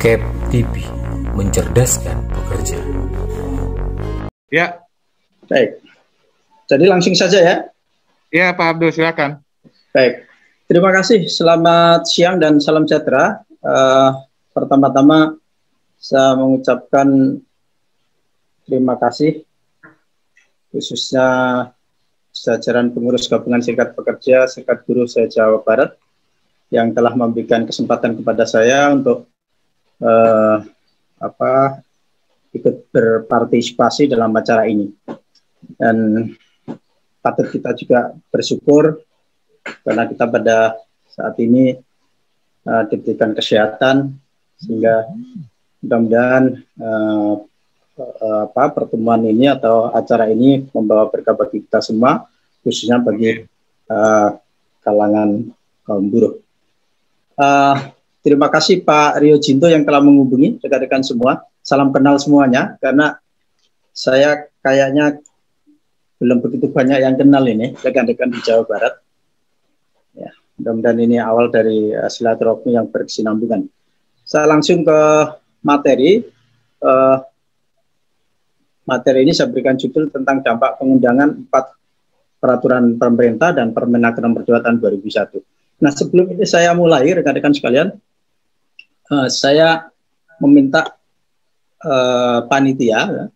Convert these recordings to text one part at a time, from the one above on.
Cap TV mencerdaskan pekerja. Ya. Baik. Jadi langsung saja ya. Ya, Pak Abdul, silakan. Baik. Terima kasih. Selamat siang dan salam sejahtera. Uh, pertama-tama saya mengucapkan terima kasih khususnya jajaran pengurus gabungan serikat pekerja serikat buruh se Jawa Barat yang telah memberikan kesempatan kepada saya untuk uh, apa ikut berpartisipasi dalam acara ini dan patut kita juga bersyukur karena kita pada saat ini uh, diberikan kesehatan sehingga mudah-mudahan uh, uh, apa pertemuan ini atau acara ini membawa berkah bagi kita semua khususnya bagi uh, kalangan kaum buruh. Uh, terima kasih Pak Rio Jinto yang telah menghubungi rekan-rekan semua. Salam kenal semuanya karena saya kayaknya belum begitu banyak yang kenal ini rekan-rekan di Jawa Barat. Ya, mudah-mudahan ini awal dari uh, silaturahmi yang berkesinambungan. Saya langsung ke materi. Uh, materi ini saya berikan judul tentang dampak pengundangan empat peraturan pemerintah dan Permenaker nomor 2 tahun 2001. Nah, sebelum ini saya mulai, rekan-rekan sekalian, uh, saya meminta uh, panitia, ya,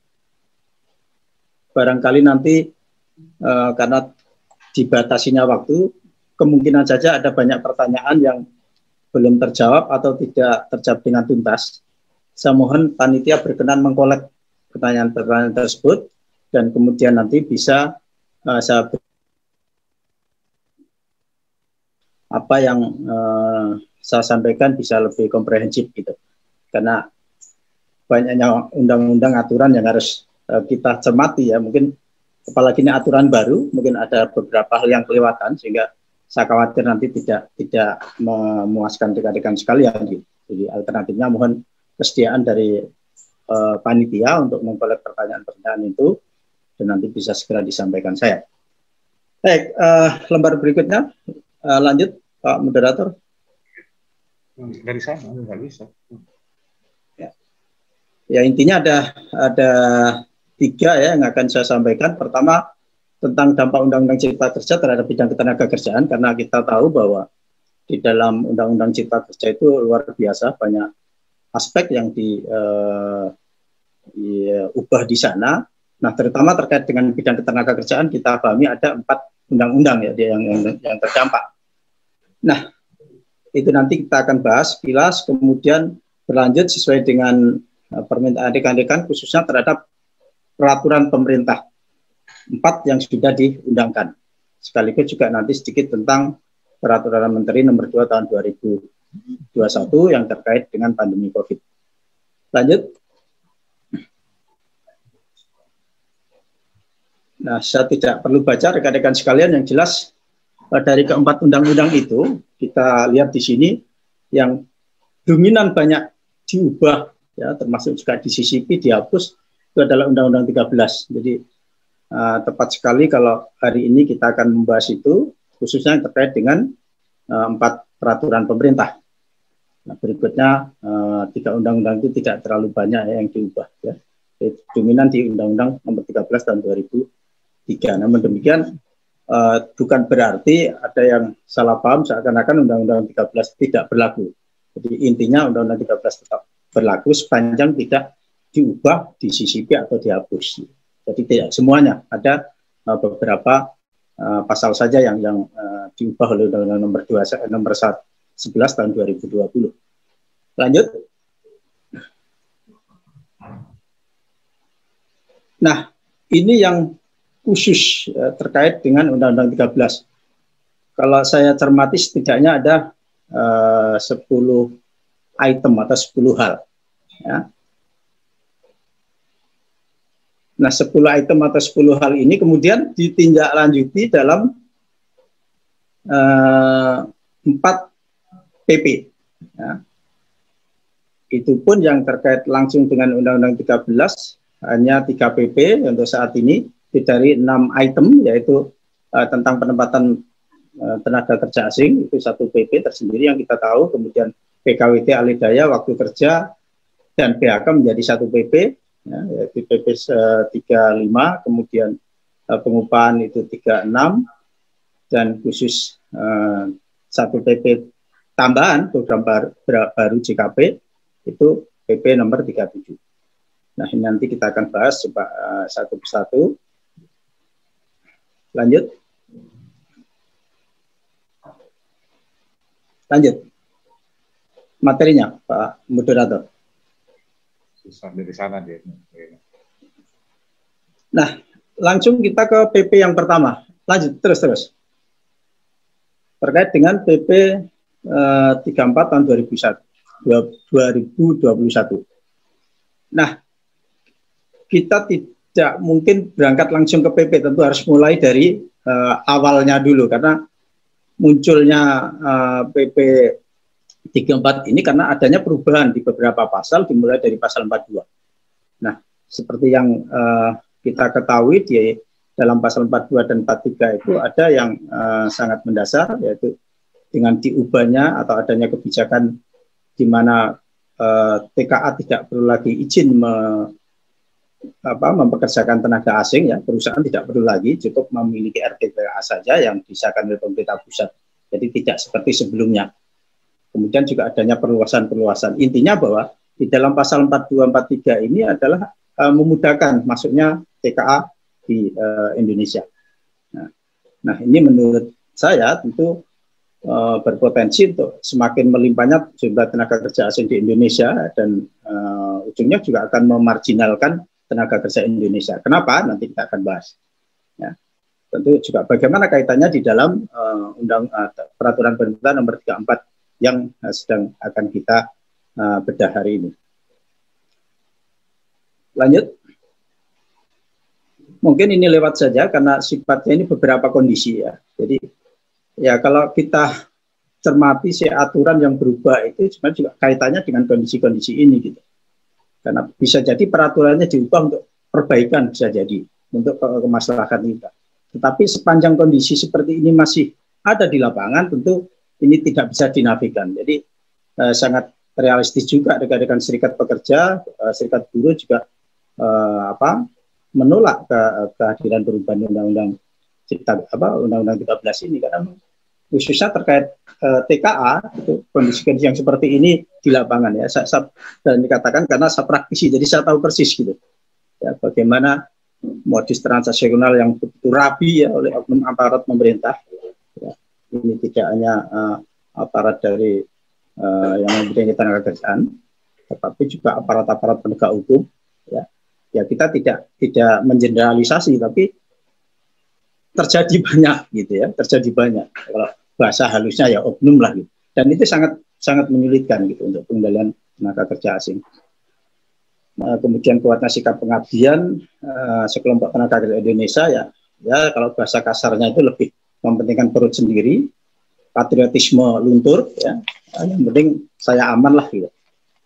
barangkali nanti uh, karena dibatasinya waktu, kemungkinan saja ada banyak pertanyaan yang belum terjawab atau tidak terjawab dengan tuntas. Saya mohon panitia berkenan mengkolek pertanyaan-pertanyaan tersebut dan kemudian nanti bisa uh, saya apa yang uh, saya sampaikan bisa lebih komprehensif gitu. Karena banyaknya undang-undang aturan yang harus uh, kita cermati ya. Mungkin apalagi ini aturan baru, mungkin ada beberapa hal yang kelewatan sehingga saya khawatir nanti tidak tidak memuaskan rekan-rekan sekalian gitu. Jadi alternatifnya mohon kesediaan dari uh, panitia untuk memperoleh pertanyaan-pertanyaan itu dan nanti bisa segera disampaikan saya. Baik, uh, lembar berikutnya uh, lanjut Pak Moderator? Dari sana nggak bisa. Ya. ya intinya ada ada tiga ya yang akan saya sampaikan. Pertama tentang dampak Undang-Undang Cipta Kerja terhadap bidang ketenaga kerjaan karena kita tahu bahwa di dalam Undang-Undang Cipta Kerja itu luar biasa banyak aspek yang di, uh, diubah di sana. Nah, terutama terkait dengan bidang ketenaga kerjaan kita pahami ada empat undang-undang ya yang, yang yang terdampak. Nah, itu nanti kita akan bahas kilas, kemudian berlanjut sesuai dengan uh, permintaan rekan-rekan khususnya terhadap peraturan pemerintah empat yang sudah diundangkan. Sekaligus juga nanti sedikit tentang peraturan menteri nomor 2 tahun 2021 yang terkait dengan pandemi COVID. Lanjut. Nah, saya tidak perlu baca rekan-rekan sekalian yang jelas Eh, dari keempat undang-undang itu kita lihat di sini yang dominan banyak diubah ya termasuk juga disisipi dihapus itu adalah Undang-Undang 13. Jadi uh, tepat sekali kalau hari ini kita akan membahas itu khususnya terkait dengan uh, empat peraturan pemerintah. Nah, berikutnya uh, tiga undang-undang itu tidak terlalu banyak ya yang diubah ya. Jadi, dominan di Undang-Undang Nomor 13 tahun 2003. Namun demikian uh, bukan berarti ada yang salah paham seakan-akan Undang-Undang 13 tidak berlaku. Jadi intinya Undang-Undang 13 tetap berlaku sepanjang tidak diubah, disisipi atau dihapus. Jadi tidak semuanya ada uh, beberapa uh, pasal saja yang yang uh, diubah oleh Undang-Undang Nomor 2 Nomor 11 tahun 2020. Lanjut. Nah, ini yang khusus ya, terkait dengan Undang-Undang 13. Kalau saya cermati setidaknya ada eh, uh, 10 item atau 10 hal. Ya. Nah, 10 item atau 10 hal ini kemudian ditindaklanjuti dalam uh, eh, 4 PP. Ya. Itu pun yang terkait langsung dengan Undang-Undang 13 hanya 3 PP untuk saat ini dari enam item yaitu uh, tentang penempatan uh, tenaga kerja asing itu satu PP tersendiri yang kita tahu kemudian PKWT Alidaya waktu kerja dan PHK menjadi satu PP ya, yaitu PP 35 kemudian uh, pengupahan itu 36 dan khusus uh, satu PP tambahan program baru, baru JKP itu PP nomor 37. Nah ini nanti kita akan bahas coba uh, satu persatu. Lanjut. Lanjut. Materinya Pak Moderator. Susah dari sana dia. Nah, langsung kita ke PP yang pertama. Lanjut terus terus. Terkait dengan PP eh, 34 tahun 2001, 2021. Nah, kita tidak mungkin berangkat langsung ke PP, tentu harus mulai dari eh, awalnya dulu karena munculnya eh, PP 34 ini karena adanya perubahan di beberapa pasal dimulai dari pasal 42. Nah, seperti yang uh, kita ketahui di dalam pasal 42 dan 43 itu ada yang uh, sangat mendasar yaitu dengan diubahnya atau adanya kebijakan di mana uh, TKA tidak perlu lagi izin me, apa, mempekerjakan tenaga asing ya. Perusahaan tidak perlu lagi cukup memiliki RTPA saja yang disahkan oleh pemerintah pusat. Jadi tidak seperti sebelumnya. Kemudian juga adanya perluasan-perluasan. Intinya bahwa di dalam pasal 4243 ini adalah uh, memudahkan masuknya TKA di uh, Indonesia. Nah, nah, ini menurut saya tentu uh, berpotensi untuk semakin melimpahnya jumlah tenaga kerja asing di Indonesia dan uh, ujungnya juga akan memarginalkan tenaga kerja Indonesia. Kenapa? Nanti kita akan bahas. Ya. Tentu juga bagaimana kaitannya di dalam uh, undang uh, peraturan pemerintah nomor 34 yang uh, sedang akan kita uh, bedah hari ini. Lanjut mungkin ini lewat saja karena sifatnya ini beberapa kondisi ya. Jadi ya kalau kita cermati si aturan yang berubah itu sebenarnya juga kaitannya dengan kondisi-kondisi ini gitu. Karena bisa jadi peraturannya diubah untuk perbaikan bisa jadi untuk ke kemaslahatan kita. Tetapi sepanjang kondisi seperti ini masih ada di lapangan tentu ini tidak bisa dinafikan. Jadi eh, sangat realistis juga rekan-rekan serikat pekerja, eh, serikat buruh juga eh, apa menolak ke, kehadiran perubahan undang-undang cipta apa undang-undang 13 ini karena khususnya terkait uh, eh, TKA itu kondisi-kondisi yang seperti ini di lapangan ya. Saya, saya dan dikatakan karena saya praktisi jadi saya tahu persis gitu. Ya bagaimana modus transaksional yang begitu rapi ya oleh oknum aparat pemerintah. Ya, ini tidak hanya uh, aparat dari uh, yang memberikan tenaga kerjaan tetapi juga aparat-aparat penegak hukum. Ya ya kita tidak tidak mengeneralisasi tapi terjadi banyak gitu ya terjadi banyak. Kalau bahasa halusnya ya oknum lah gitu. Dan itu sangat sangat menyulitkan gitu untuk pengendalian tenaga kerja asing. Nah, kemudian kuatnya sikap pengabdian uh, sekelompok tenaga kerja Indonesia ya ya kalau bahasa kasarnya itu lebih mementingkan perut sendiri patriotisme luntur ya. Yang penting saya aman lah gitu.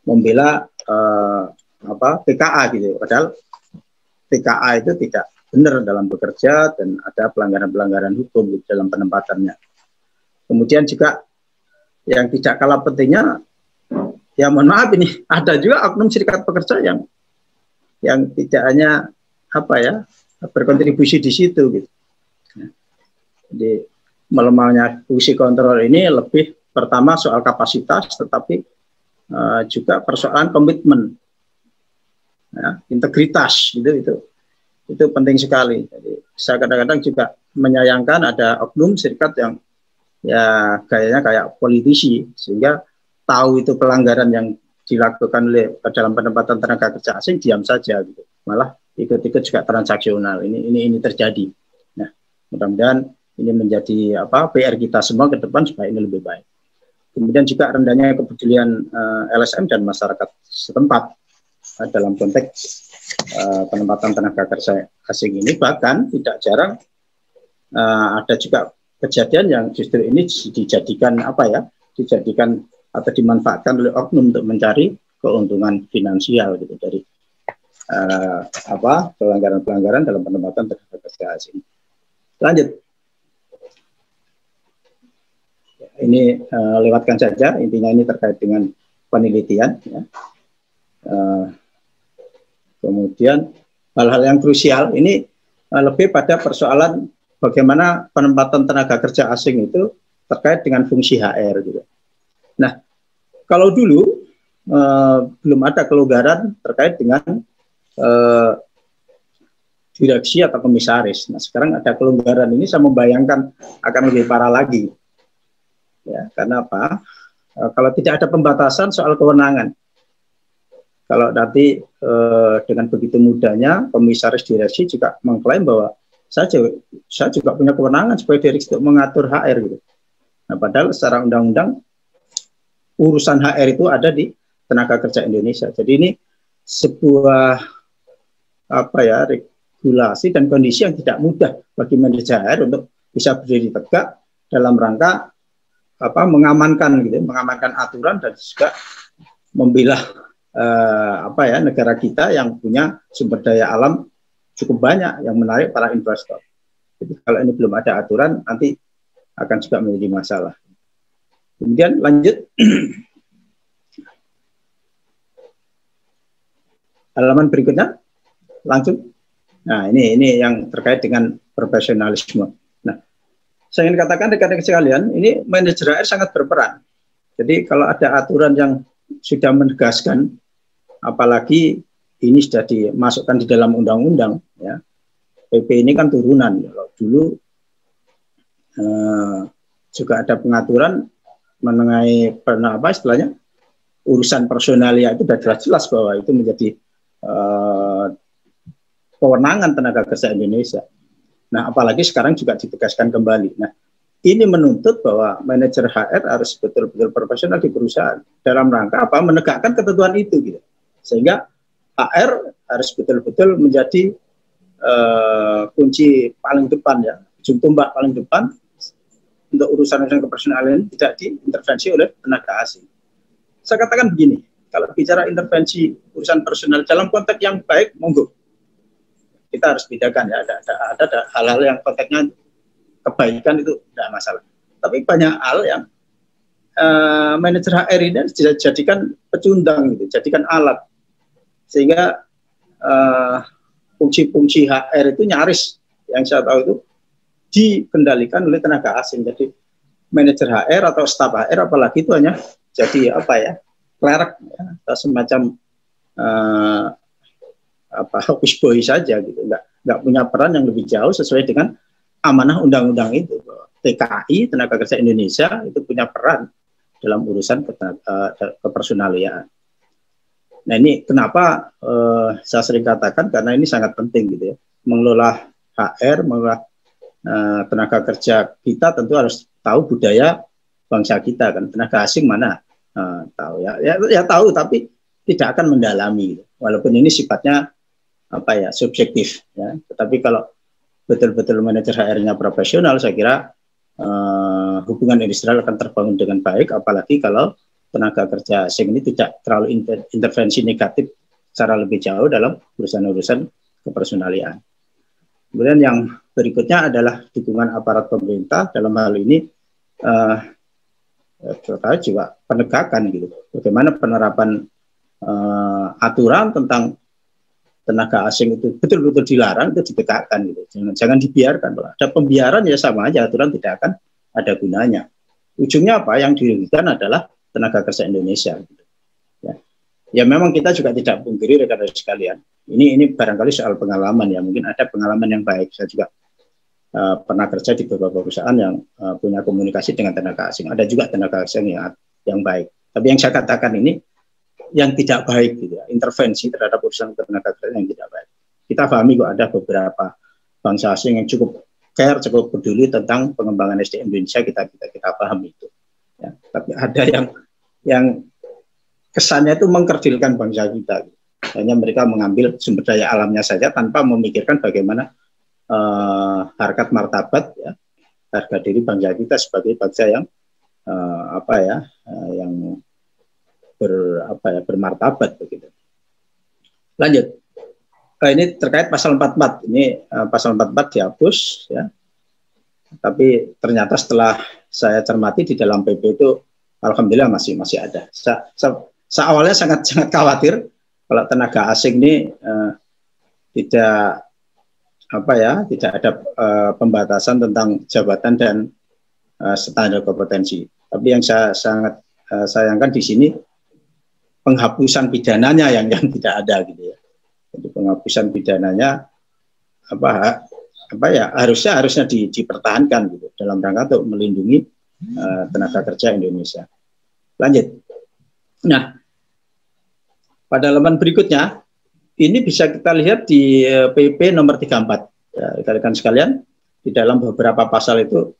Membela uh, apa TKA gitu. Padahal TKA itu tidak benar dalam bekerja dan ada pelanggaran-pelanggaran hukum di dalam penempatannya. Kemudian juga yang tidak kalah pentingnya ya mohon maaf ini ada juga oknum serikat pekerja yang yang tidak hanya apa ya berkontribusi di situ gitu. Jadi melemahnya fungsi kontrol ini lebih pertama soal kapasitas tetapi uh, juga persoalan komitmen ya, integritas itu itu itu penting sekali. Jadi saya kadang-kadang juga menyayangkan ada oknum serikat yang ya kayaknya kayak politisi sehingga tahu itu pelanggaran yang dilakukan oleh dalam penempatan tenaga kerja asing diam saja gitu. Malah ikut-ikut juga transaksional. Ini ini ini terjadi. Nah, mudah-mudahan ini menjadi apa PR kita semua ke depan supaya ini lebih baik. Kemudian juga rendahnya kepedulian uh, eh, LSM dan masyarakat setempat uh, dalam konteks uh, penempatan tenaga kerja asing ini bahkan tidak jarang uh, ada juga kejadian yang justru ini dijadikan apa ya dijadikan atau dimanfaatkan oleh oknum untuk mencari keuntungan finansial gitu dari uh, apa pelanggaran-pelanggaran dalam penempatan tenaga kerja asing. Lanjut. ini uh, lewatkan saja intinya ini terkait dengan penelitian ya. uh, kemudian hal-hal yang krusial ini uh, lebih pada persoalan bagaimana penempatan tenaga kerja asing itu terkait dengan fungsi HR gitu. Nah, kalau dulu uh, belum ada kelonggaran terkait dengan uh, direksi atau komisaris. Nah, sekarang ada kelonggaran ini saya membayangkan akan lebih parah lagi. Ya, karena apa? E, kalau tidak ada pembatasan soal kewenangan. Kalau nanti e, dengan begitu mudahnya komisaris direksi juga mengklaim bahwa saya juga, saya juga punya kewenangan sebagai direksi untuk mengatur HR gitu. Nah, padahal secara undang-undang urusan HR itu ada di tenaga kerja Indonesia. Jadi ini sebuah apa ya regulasi dan kondisi yang tidak mudah bagi manajer untuk bisa berdiri tegak dalam rangka apa mengamankan gitu, mengamankan aturan dan juga membela eh, apa ya negara kita yang punya sumber daya alam cukup banyak yang menarik para investor. Jadi kalau ini belum ada aturan nanti akan juga menjadi masalah. Kemudian lanjut halaman berikutnya langsung Nah, ini ini yang terkait dengan profesionalisme. Nah, saya ingin katakan rekan-rekan sekalian, ini manajer HR sangat berperan. Jadi kalau ada aturan yang sudah menegaskan, apalagi ini sudah dimasukkan di dalam undang-undang, ya. PP ini kan turunan. Kalau dulu eh, juga ada pengaturan mengenai pernah apa istilahnya urusan personalia itu sudah jelas-jelas bahwa itu menjadi eh, kewenangan tenaga kerja Indonesia. Nah, apalagi sekarang juga ditegaskan kembali. Nah, ini menuntut bahwa manajer HR harus betul-betul profesional di perusahaan dalam rangka apa? Menegakkan ketentuan itu, gitu. Sehingga HR harus betul-betul menjadi uh, kunci paling depan ya, ujung tombak paling depan untuk urusan-urusan kepersonalan tidak diintervensi oleh tenaga asing. Saya katakan begini, kalau bicara intervensi urusan personal dalam konteks yang baik, monggo. Kita harus bedakan ya ada ada ada hal-hal yang konteksnya kebaikan itu tidak masalah. Tapi banyak hal yang uh, manajer HR ini dijadikan pecundang gitu jadikan alat sehingga uh, fungsi-fungsi HR itu nyaris yang saya tahu itu dikendalikan oleh tenaga asing. Jadi manajer HR atau staf HR apalagi itu hanya jadi apa ya clerk ya, atau semacam uh, apa hopis boy saja gitu. Nggak nggak punya peran yang lebih jauh sesuai dengan amanah undang-undang itu. TKI tenaga kerja Indonesia itu punya peran dalam urusan uh, kepersonalian. Nah ini kenapa uh, saya sering katakan karena ini sangat penting gitu ya mengelola HR mengelola uh, tenaga kerja kita tentu harus tahu budaya bangsa kita kan tenaga asing mana uh, tahu ya, ya ya tahu tapi tidak akan mendalami gitu. walaupun ini sifatnya apa ya subjektif ya. Tetapi kalau betul-betul manajer HR-nya profesional, saya kira uh, hubungan industrial akan terbangun dengan baik. Apalagi kalau tenaga kerja asing ini tidak terlalu inter intervensi negatif secara lebih jauh dalam urusan-urusan kepersonalian. Kemudian yang berikutnya adalah dukungan aparat pemerintah dalam hal ini uh, terkait juga penegakan gitu. Bagaimana penerapan uh, aturan tentang tenaga asing itu betul-betul dilarang itu ditegakkan gitu. Jangan jangan dibiarkan. Ada pembiaran ya sama aja aturan tidak akan ada gunanya. Ujungnya apa? Yang dirugikan adalah tenaga kerja Indonesia. Ya. ya memang kita juga tidak pungkiri rekan-rekan sekalian. Ini ini barangkali soal pengalaman ya. Mungkin ada pengalaman yang baik. Saya juga uh, pernah kerja di beberapa perusahaan yang uh, punya komunikasi dengan tenaga asing. Ada juga tenaga asing yang yang baik. Tapi yang saya katakan ini yang tidak baik gitu ya, intervensi terhadap urusan tenaga kerja yang tidak baik. Kita pahami kok ada beberapa bangsa asing yang cukup care, cukup peduli tentang pengembangan SDM Indonesia kita kita kita paham itu. Ya, tapi ada yang yang kesannya itu mengkerdilkan bangsa kita. Hanya mereka mengambil sumber daya alamnya saja tanpa memikirkan bagaimana uh, harkat martabat ya, harga diri bangsa kita sebagai bangsa yang uh, apa ya uh, yang ber apa ya bermartabat begitu. Lanjut. Nah, ini terkait pasal 44. Ini uh, pasal 44 dihapus ya. Tapi ternyata setelah saya cermati di dalam PP itu, alhamdulillah masih masih ada. Saya, saya, saya awalnya sangat sangat khawatir kalau tenaga asing ini uh, tidak apa ya, tidak ada uh, pembatasan tentang jabatan dan uh, standar kompetensi. Tapi yang saya sangat uh, sayangkan di sini penghapusan pidananya yang yang tidak ada gitu ya. Jadi penghapusan pidananya apa apa ya harusnya harusnya di, dipertahankan gitu dalam rangka untuk melindungi uh, tenaga kerja Indonesia. Lanjut. Nah, pada lembaran berikutnya ini bisa kita lihat di PP eh, nomor 34. Ya, rekan-rekan sekalian, di dalam beberapa pasal itu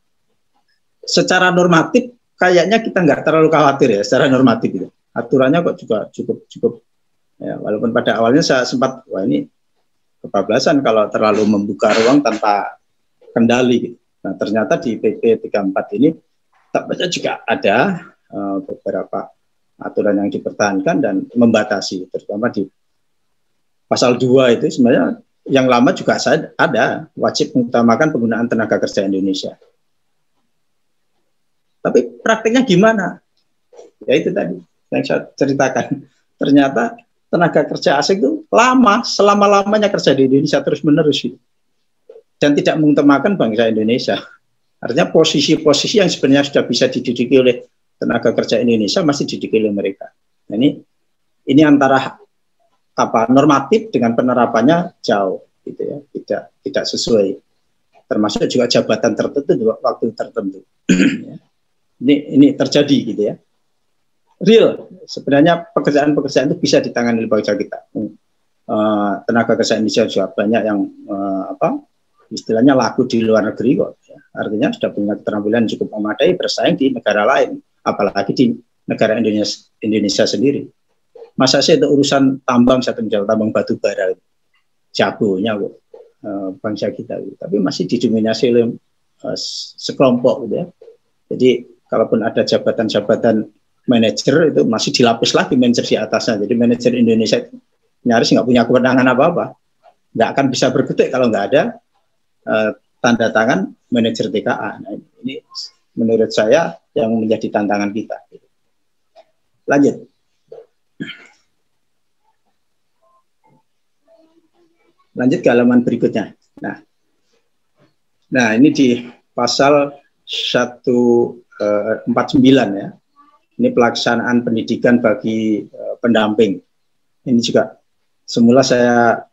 secara normatif kayaknya kita nggak terlalu khawatir ya secara normatif itu aturannya kok juga cukup cukup ya, walaupun pada awalnya saya sempat wah ini kebablasan kalau terlalu membuka ruang tanpa kendali. Nah, ternyata di PP 34 ini tampaknya juga ada uh, beberapa aturan yang dipertahankan dan membatasi terutama di pasal 2 itu sebenarnya yang lama juga ada wajib mengutamakan penggunaan tenaga kerja Indonesia. Tapi praktiknya gimana? Ya itu tadi yang saya ceritakan. Ternyata tenaga kerja asing itu lama, selama-lamanya kerja di Indonesia terus-menerus gitu. Dan tidak mengutamakan bangsa Indonesia. Artinya posisi-posisi yang sebenarnya sudah bisa diduduki oleh tenaga kerja Indonesia masih diduduki oleh mereka. Nah, ini ini antara apa normatif dengan penerapannya jauh gitu ya, tidak tidak sesuai. Termasuk juga jabatan tertentu waktu tertentu. Ya. ini ini terjadi gitu ya real sebenarnya pekerjaan-pekerjaan itu bisa ditangani oleh bangsa kita. Uh, tenaga kerja Indonesia juga banyak yang uh, apa istilahnya laku di luar negeri kok. Ya. Artinya sudah punya keterampilan cukup memadai bersaing di negara lain, apalagi di negara Indonesia, Indonesia sendiri. Masa sih itu urusan tambang satu jauh tambang batu bara jagonya kok uh, bangsa kita, gitu. tapi masih didominasi oleh uh, sekelompok gitu ya. Jadi kalaupun ada jabatan-jabatan manajer itu masih dilapis lagi manajer di atasnya. Jadi manajer Indonesia itu nyaris nggak punya kewenangan apa-apa. Nggak akan bisa berkutik kalau nggak ada uh, tanda tangan manajer TKA. Nah, ini menurut saya yang menjadi tantangan kita. Lanjut. Lanjut ke halaman berikutnya. Nah, nah ini di pasal 149 eh, ya ini pelaksanaan pendidikan bagi uh, pendamping. Ini juga semula saya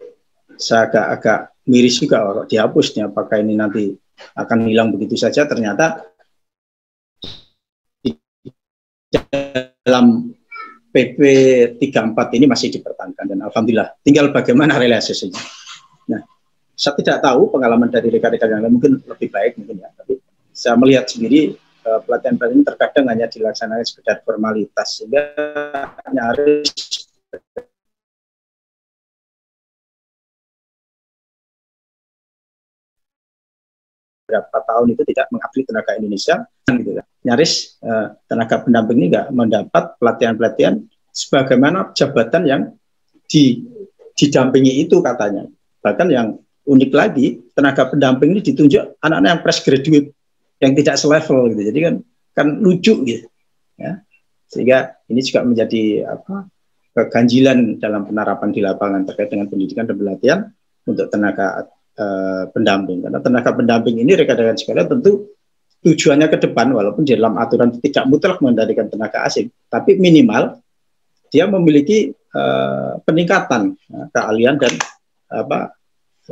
saya agak-agak miris juga kalau dihapusnya apakah ini nanti akan hilang begitu saja ternyata dalam PP 34 ini masih dipertahankan dan alhamdulillah tinggal bagaimana realisasinya. Nah, saya tidak tahu pengalaman dari rekan-rekan yang lain mungkin lebih baik mungkin ya, tapi saya melihat sendiri Eh, pelatihan-pelatihan terkadang hanya dilaksanakan sekedar formalitas sehingga nyaris berapa tahun itu tidak mengabdi tenaga Indonesia gitu ya. nyaris uh, tenaga pendamping ini nggak mendapat pelatihan-pelatihan sebagaimana jabatan yang di, didampingi itu katanya bahkan yang unik lagi tenaga pendamping ini ditunjuk anak-anak yang fresh graduate yang tidak selevel gitu. Jadi kan kan lucu gitu. Ya. Sehingga ini juga menjadi apa keganjilan dalam penerapan di lapangan terkait dengan pendidikan dan pelatihan untuk tenaga uh, pendamping. Karena tenaga pendamping ini rekan-rekan sekalian tentu tujuannya ke depan walaupun di dalam aturan tidak mutlak mengendalikan tenaga asing, tapi minimal dia memiliki uh, peningkatan uh, keahlian dan apa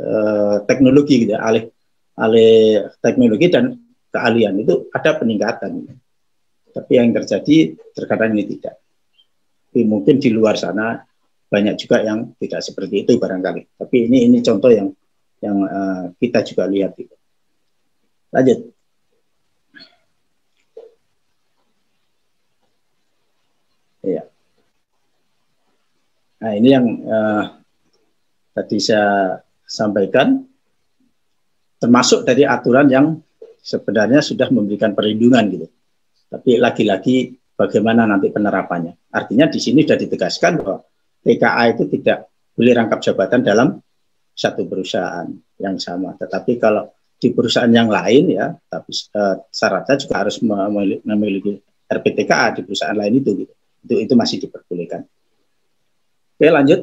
uh, teknologi gitu, ya, alih alih teknologi dan keahlian itu ada peningkatan. Tapi yang terjadi terkadang ini tidak. Tapi mungkin di luar sana banyak juga yang tidak seperti itu barangkali. Tapi ini ini contoh yang yang uh, kita juga lihat itu. Lanjut. Ya. Nah ini yang uh, tadi saya sampaikan, termasuk dari aturan yang sebenarnya sudah memberikan perlindungan gitu. Tapi lagi-lagi bagaimana nanti penerapannya. Artinya di sini sudah ditegaskan bahwa TKA itu tidak boleh rangkap jabatan dalam satu perusahaan yang sama. Tetapi kalau di perusahaan yang lain ya, tapi uh, syaratnya juga harus memiliki, memiliki RPTKA di perusahaan lain itu gitu. Itu itu masih diperbolehkan. Oke, lanjut.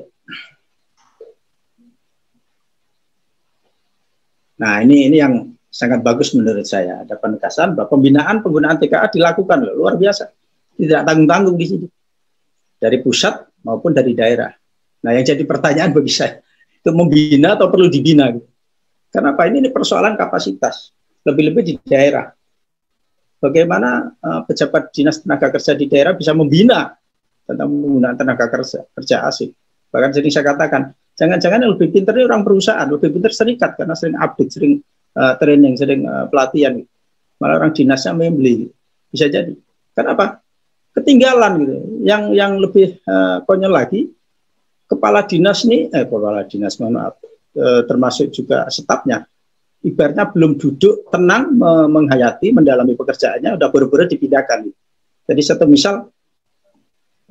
Nah, ini ini yang sangat bagus menurut saya. Ada penegasan bahwa pembinaan penggunaan TKA dilakukan loh, luar biasa. Tidak tanggung-tanggung di sini. Dari pusat maupun dari daerah. Nah, yang jadi pertanyaan bagi saya, itu membina atau perlu dibina? Gitu. Kenapa ini, ini persoalan kapasitas, lebih-lebih di daerah. Bagaimana uh, pejabat dinas tenaga kerja di daerah bisa membina tentang penggunaan tenaga kerja, kerja asing. Bahkan jadi saya katakan, jangan-jangan yang lebih pintar ini orang perusahaan, lebih pintar serikat karena sering update, sering uh, training, sering uh, pelatihan. Malah orang dinasnya membeli, bisa jadi. Kenapa? Ketinggalan gitu. Yang yang lebih uh, konyol lagi, kepala dinas nih, eh kepala dinas mohon maaf, eh, termasuk juga stafnya, ibaratnya belum duduk tenang me menghayati, mendalami pekerjaannya, udah buru-buru dipindahkan. Jadi satu misal,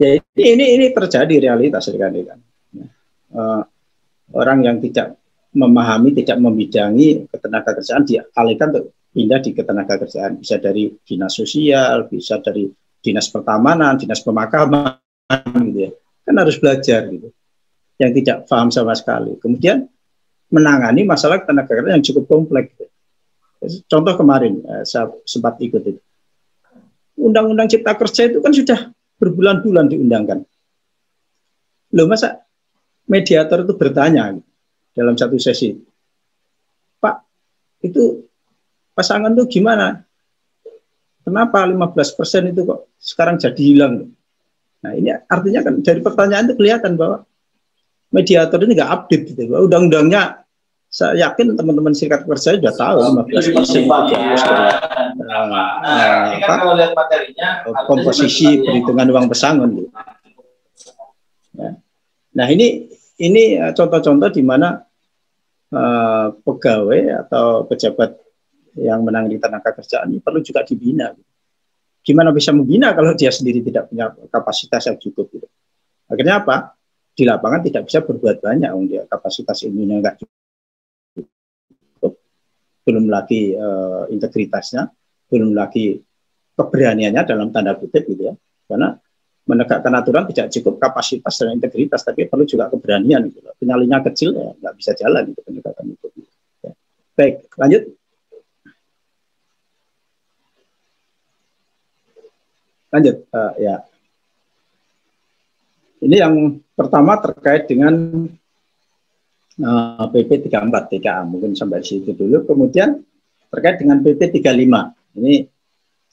ya ini ini, ini terjadi realitas kan. Uh, orang yang tidak memahami, tidak membidangi ketenaga kerjaan dialihkan untuk pindah di ketenaga kerjaan, bisa dari dinas sosial, bisa dari dinas pertamanan, dinas pemakaman, gitu ya. Kan harus belajar gitu yang tidak paham sama sekali. Kemudian menangani masalah tenaga kerja yang cukup kompleks. Contoh kemarin eh, saya sempat ikut itu. Undang-undang Cipta Kerja itu kan sudah berbulan-bulan diundangkan. Loh masa mediator itu bertanya dalam satu sesi, Pak, itu pasangan itu gimana? Kenapa 15 persen itu kok sekarang jadi hilang? Nah ini artinya kan dari pertanyaan itu kelihatan bahwa mediator ini nggak update gitu. Undang-undangnya saya yakin teman-teman serikat kerja sudah tahu 15 persen itu dihapus dari nah, nah, apa, komposisi perhitungan uang pesangon gitu. Ya. Nah ini ini eh, contoh-contoh di mana uh, pegawai atau pejabat yang menangani tenaga kerjaan ini perlu juga dibina. Gimana bisa membina kalau dia sendiri tidak punya kapasitas yang cukup gitu. Akhirnya apa? di lapangan tidak bisa berbuat banyak um, dia kapasitas ilmunya enggak cukup belum lagi uh, integritasnya belum lagi keberaniannya dalam tanda kutip gitu ya karena menegakkan aturan tidak cukup kapasitas dan integritas tapi perlu juga keberanian gitu penyalinya kecil ya nggak bisa jalan itu penegakan itu ya. baik lanjut lanjut uh, ya ini yang pertama terkait dengan uh, PP 34 TKA, mungkin sampai situ dulu. Kemudian terkait dengan PP 35, ini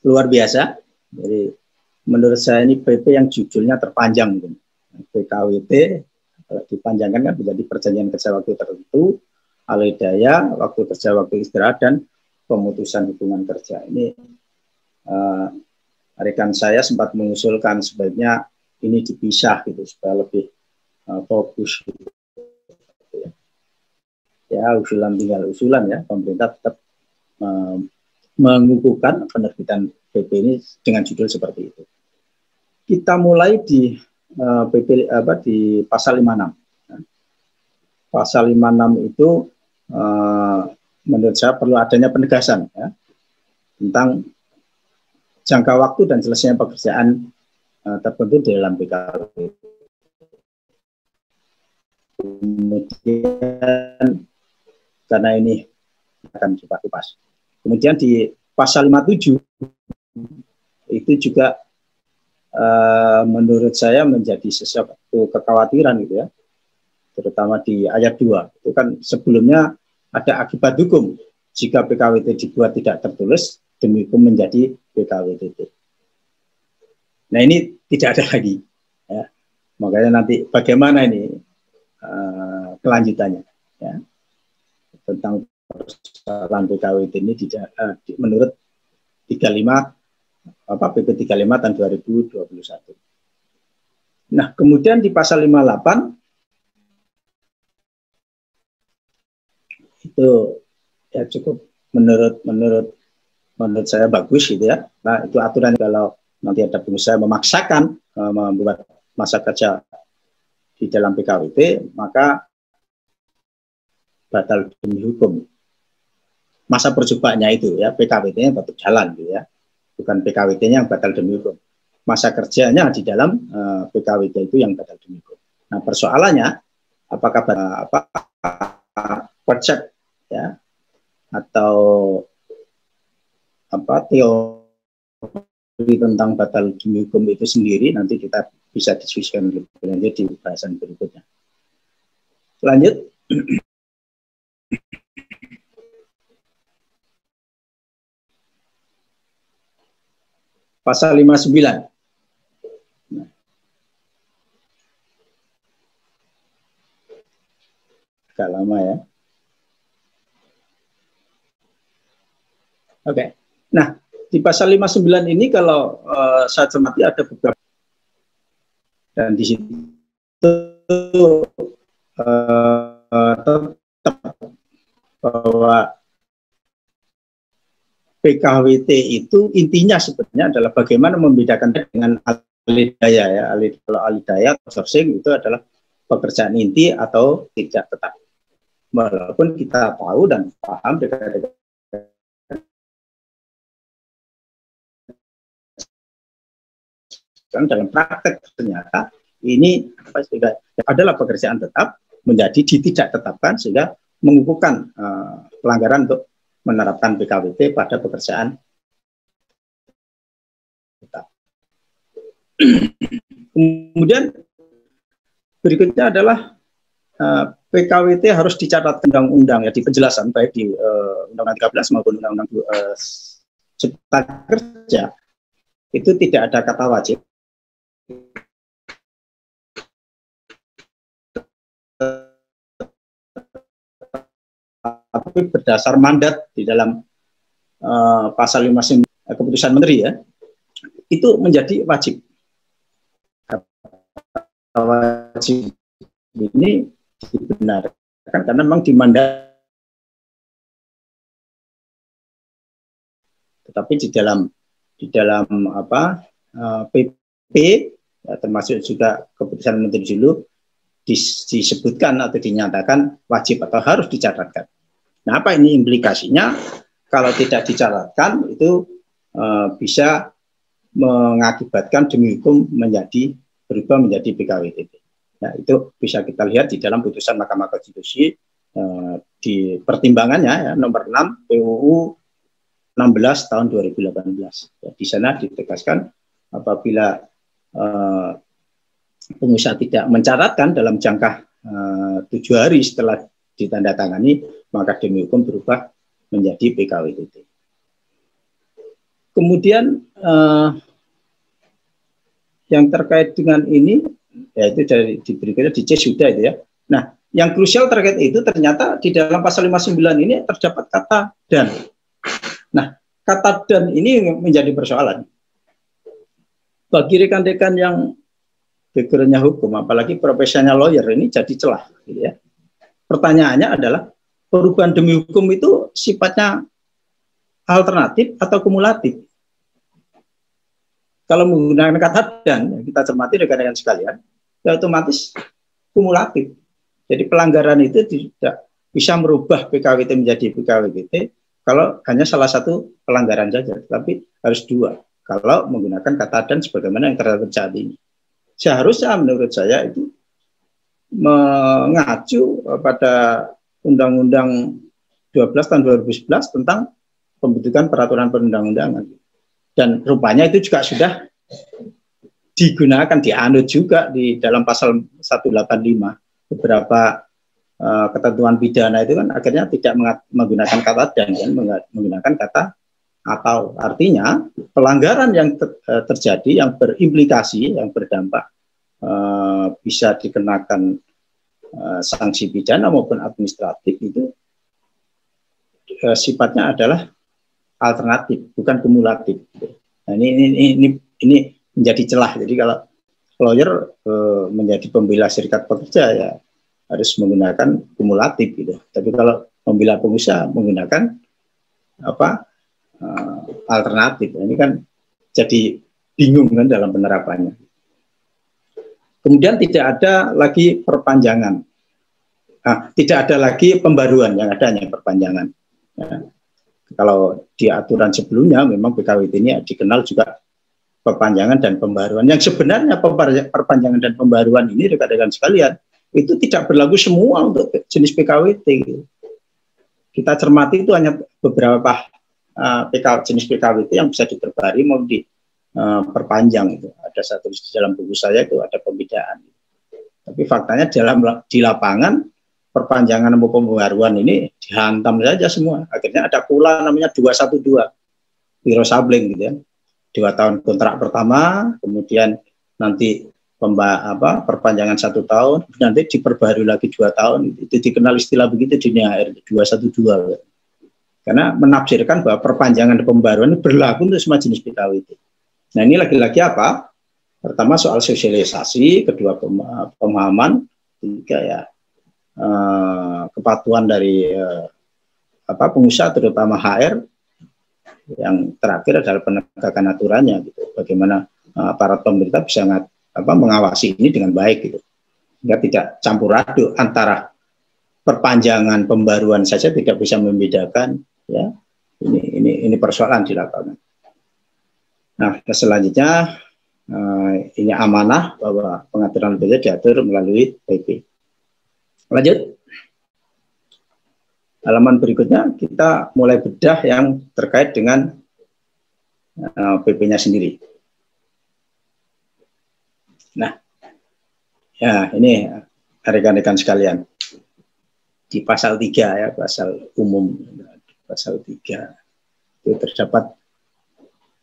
luar biasa. Jadi menurut saya ini PP yang judulnya terpanjang mungkin. PKWT dipanjangkan kan menjadi perjanjian kerja waktu tertentu, alih daya, waktu kerja waktu istirahat dan pemutusan hubungan kerja. Ini uh, rekan saya sempat mengusulkan sebaiknya ini dipisah gitu supaya lebih uh, fokus gitu. ya usulan tinggal usulan ya pemerintah tetap uh, mengukuhkan penerbitan PP ini dengan judul seperti itu kita mulai di uh, PP apa di pasal 56 ya. pasal 56 itu uh, menurut saya perlu adanya penegasan ya, tentang jangka waktu dan selesainya pekerjaan uh, tertentu di dalam PKW. Kemudian karena ini akan coba kupas. Kemudian di pasal 57 itu juga uh, menurut saya menjadi sesuatu kekhawatiran gitu ya. Terutama di ayat 2. Itu kan sebelumnya ada akibat hukum jika PKWT dibuat tidak tertulis demi hukum menjadi PKWT. Nah ini tidak ada lagi. Ya. Makanya nanti bagaimana ini uh, kelanjutannya ya. tentang persoalan PKWT ini tidak uh, menurut 35 apa PP 35 tahun 2021. Nah, kemudian di pasal 58 itu ya cukup menurut menurut menurut saya bagus gitu ya. Nah, itu aturan kalau nanti ada pengusaha memaksakan uh, membuat masa kerja di dalam PKWT, maka batal demi hukum. masa percobanya itu ya PKWT-nya tetap jalan gitu ya bukan PKWT-nya yang batal demi hukum masa kerjanya di dalam uh, eh, PKWT itu yang batal demi hukum nah persoalannya apakah apa konsep ya atau apa teori tentang batal demi hukum itu sendiri nanti kita bisa diskusikan lebih lanjut di bahasan berikutnya. Lanjut. Pasal 59. Nah. Agak lama ya. Oke. Okay. Nah, di pasal 59 ini kalau uh, saya cermati ada beberapa dan di situ uh, tetap bahwa PKWT itu intinya sebenarnya adalah bagaimana membedakan dengan alidaya ya. Alid kalau alidaya outsourcing itu adalah pekerjaan inti atau tidak tetap. Walaupun kita tahu dan paham dengan kan dalam praktek ternyata ini apa sehingga adalah pekerjaan tetap menjadi tidak tetapkan sehingga mengukuhkan uh, pelanggaran untuk menerapkan PKWT pada pekerjaan. Kemudian berikutnya adalah uh, eh, PKWT harus dicatat undang-undang ya di penjelasan baik di uh, Undang-Undang 13 maupun Undang-Undang uh, Cipta Kerja itu tidak ada kata wajib tapi berdasar mandat di dalam uh, pasal 5 keputusan menteri ya itu menjadi wajib wajib ini dibenarkan karena memang dimandat tetapi di dalam di dalam apa uh, eh, PP ya, termasuk juga keputusan menteri dulu dis, disebutkan atau dinyatakan wajib atau harus dicatatkan. Nah, apa ini implikasinya? Kalau tidak dicatatkan itu e, bisa mengakibatkan demi hukum menjadi berubah menjadi PKWTT. Nah, itu bisa kita lihat di dalam putusan Mahkamah Konstitusi e, di pertimbangannya ya, nomor 6 PUU 16 tahun 2018. Ya, di sana ditegaskan apabila uh, pengusaha tidak mencatatkan dalam jangka uh, tujuh hari setelah ditandatangani, maka demi hukum berubah menjadi PKWTT. Kemudian uh, yang terkait dengan ini, yaitu dari di berikutnya di C sudah itu ya. Nah, yang krusial terkait itu ternyata di dalam pasal 59 ini terdapat kata dan. Nah, kata dan ini menjadi persoalan bagi rekan-rekan yang backgroundnya hukum, apalagi profesional lawyer ini jadi celah. Gitu ya. Pertanyaannya adalah perubahan demi hukum itu sifatnya alternatif atau kumulatif? Kalau menggunakan kata dan, kita cermati rekan-rekan sekalian, ya otomatis kumulatif. Jadi pelanggaran itu tidak bisa merubah PKWT menjadi PKWT kalau hanya salah satu pelanggaran saja, tapi harus dua kalau menggunakan kata dan sebagaimana yang terjadi. Seharusnya menurut saya itu mengacu pada Undang-Undang 12 tahun 2011 tentang pembentukan peraturan perundang-undangan. Dan rupanya itu juga sudah digunakan, dianut juga di dalam pasal 185. Beberapa uh, ketentuan pidana itu kan akhirnya tidak menggunakan kata dan, kan, menggunakan kata atau artinya pelanggaran yang ter, eh, terjadi yang berimplikasi yang berdampak uh, bisa dikenakan uh, sanksi pidana maupun administratif itu uh, sifatnya adalah alternatif bukan kumulatif. Nah, ini, ini ini ini menjadi celah. Jadi kalau lawyer uh, menjadi pembela serikat pekerja ya harus menggunakan kumulatif gitu. Tapi kalau pembela pengusaha menggunakan apa uh, alternatif. Ini kan jadi bingung kan dalam penerapannya. Kemudian tidak ada lagi perpanjangan. Nah, tidak ada lagi pembaruan yang ada perpanjangan. Ya. kalau di aturan sebelumnya memang PKWT ini dikenal juga perpanjangan dan pembaruan. Yang sebenarnya perpanjangan dan pembaruan ini rekan-rekan sekalian itu tidak berlaku semua untuk jenis PKWT. Kita cermati itu hanya beberapa uh, PK, jenis PKWT yang bisa diperbari mau diperpanjang uh, itu. Ada satu di dalam buku saya itu ada pembedaan. Tapi faktanya dalam di lapangan perpanjangan maupun pembaruan ini dihantam saja semua. Akhirnya ada pula namanya 212 Wiro Sabling gitu ya. Dua tahun kontrak pertama, kemudian nanti pemba apa perpanjangan satu tahun, nanti diperbarui lagi dua tahun. Itu dikenal istilah begitu di NHR 212. Karena menafsirkan bahwa perpanjangan pembaruan berlaku untuk semua jenis PKWT. Nah ini lagi-lagi apa? Pertama soal sosialisasi, kedua pemahaman, tiga ya. Uh, kepatuhan dari uh, apa pengusaha terutama HR yang terakhir adalah penegakan aturannya gitu. Bagaimana uh, aparat pemerintah bisa ngat, apa mengawasi ini dengan baik gitu. Sehingga tidak campur aduk antara perpanjangan pembaruan saja tidak bisa membedakan ya. Ini ini ini persoalan di lapangan nah selanjutnya uh, ini amanah bahwa pengaturan BPJS diatur melalui PP Lanjut. Halaman berikutnya kita mulai bedah yang terkait dengan eh, PP-nya sendiri. Nah, ya ini rekan-rekan sekalian. Di pasal 3 ya, pasal umum pasal 3 itu terdapat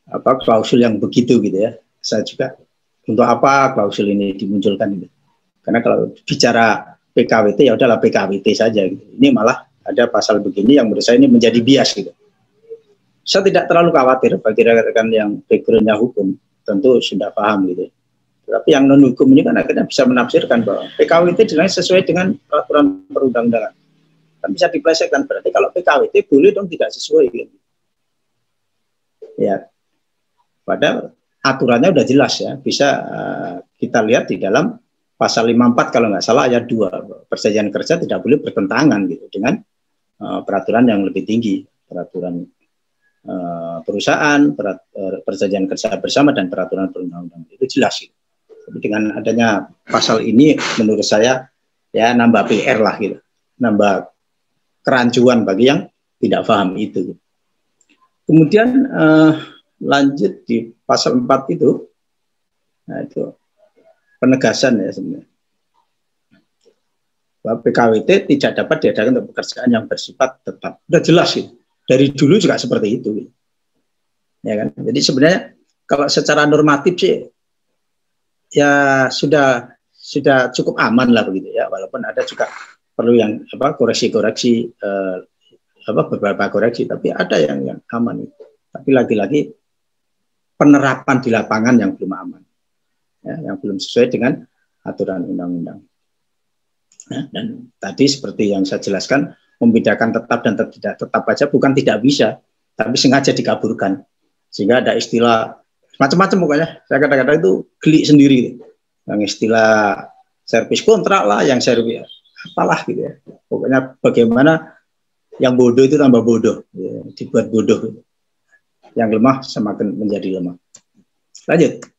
apa klausul yang begitu gitu ya. Saya juga untuk apa klausul ini dimunculkan ini? Karena kalau bicara PKWT ya udahlah PKWT saja gitu. Ini malah ada pasal begini yang menurut saya ini menjadi bias gitu. Saya tidak terlalu khawatir bagi rekan-rekan yang backgroundnya hukum, tentu sudah paham gitu. Tapi yang non hukum ini kan akhirnya bisa menafsirkan bahwa PKWT jelas sesuai dengan peraturan perundang-undangan. Kan bisa diplesetkan berarti kalau PKWT boleh dong tidak sesuai gitu. Ya. Padahal aturannya udah jelas ya, bisa uh, kita lihat di dalam pasal 54 kalau nggak salah ayat 2 perjanjian kerja tidak boleh bertentangan gitu dengan uh, peraturan yang lebih tinggi. Peraturan uh, perusahaan perat, uh, perjanjian kerja bersama dan peraturan perundang-undangan. Itu jelas gitu. Tapi dengan adanya pasal ini menurut saya ya nambah PR lah gitu. Nambah kerancuan bagi yang tidak paham itu. Kemudian uh, lanjut di pasal 4 itu nah itu penegasan ya sebenarnya. Bahwa PKWT tidak dapat diadakan untuk pekerjaan yang bersifat tetap. Sudah jelas sih. Dari dulu juga seperti itu. Ya kan? Jadi sebenarnya kalau secara normatif sih ya sudah sudah cukup aman lah begitu ya walaupun ada juga perlu yang apa koreksi-koreksi eh, apa beberapa koreksi tapi ada yang yang aman tapi lagi-lagi penerapan di lapangan yang belum aman ya, yang belum sesuai dengan aturan undang-undang. Ya, dan tadi seperti yang saya jelaskan, membedakan tetap dan tidak tetap aja bukan tidak bisa, tapi sengaja dikaburkan. Sehingga ada istilah macam-macam pokoknya. Saya kadang-kadang itu geli sendiri. Yang istilah servis kontrak lah, yang servis apalah gitu ya. Pokoknya bagaimana yang bodoh itu tambah bodoh, ya, dibuat bodoh. Yang lemah semakin menjadi lemah. Lanjut.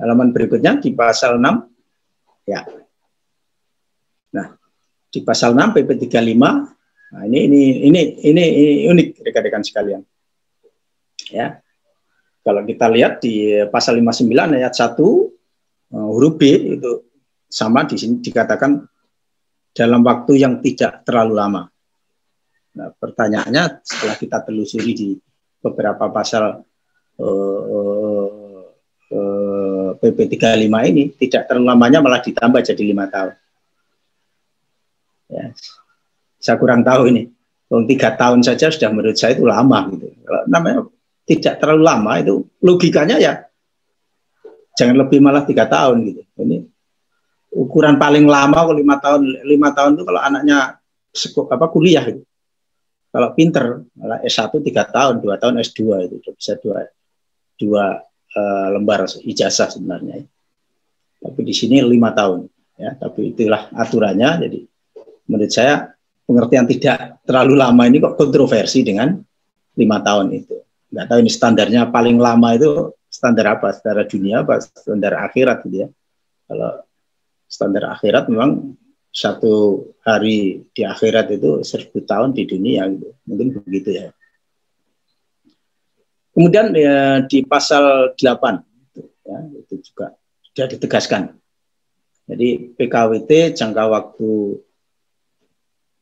halaman berikutnya di pasal 6 ya nah di pasal 6 PP 35 nah ini ini ini ini, ini unik rekan-rekan sekalian ya kalau kita lihat di pasal 59 ayat 1 uh, huruf B itu sama di sini dikatakan dalam waktu yang tidak terlalu lama. Nah, pertanyaannya setelah kita telusuri di beberapa pasal uh, PP 35 ini tidak terlalu lamanya malah ditambah jadi lima tahun. Ya, saya kurang tahu ini. Kalau tiga tahun saja sudah menurut saya itu lama gitu. Namanya tidak terlalu lama itu logikanya ya jangan lebih malah tiga tahun gitu. Ini ukuran paling lama kalau lima tahun lima tahun itu kalau anaknya apa kuliah gitu. Kalau pinter malah S1 tiga tahun, dua tahun S2 itu bisa dua dua uh, lembar ijazah sebenarnya. Tapi di sini lima tahun, ya. Tapi itulah aturannya. Jadi menurut saya pengertian tidak terlalu lama ini kok kontroversi dengan lima tahun itu. Nggak tahu ini standarnya paling lama itu standar apa? Standar dunia apa? Standar akhirat gitu ya. Kalau standar akhirat memang satu hari di akhirat itu seribu tahun di dunia gitu. Mungkin begitu ya. Kemudian ya, di pasal 8 ya, itu juga sudah ditegaskan. Jadi PKWT jangka waktu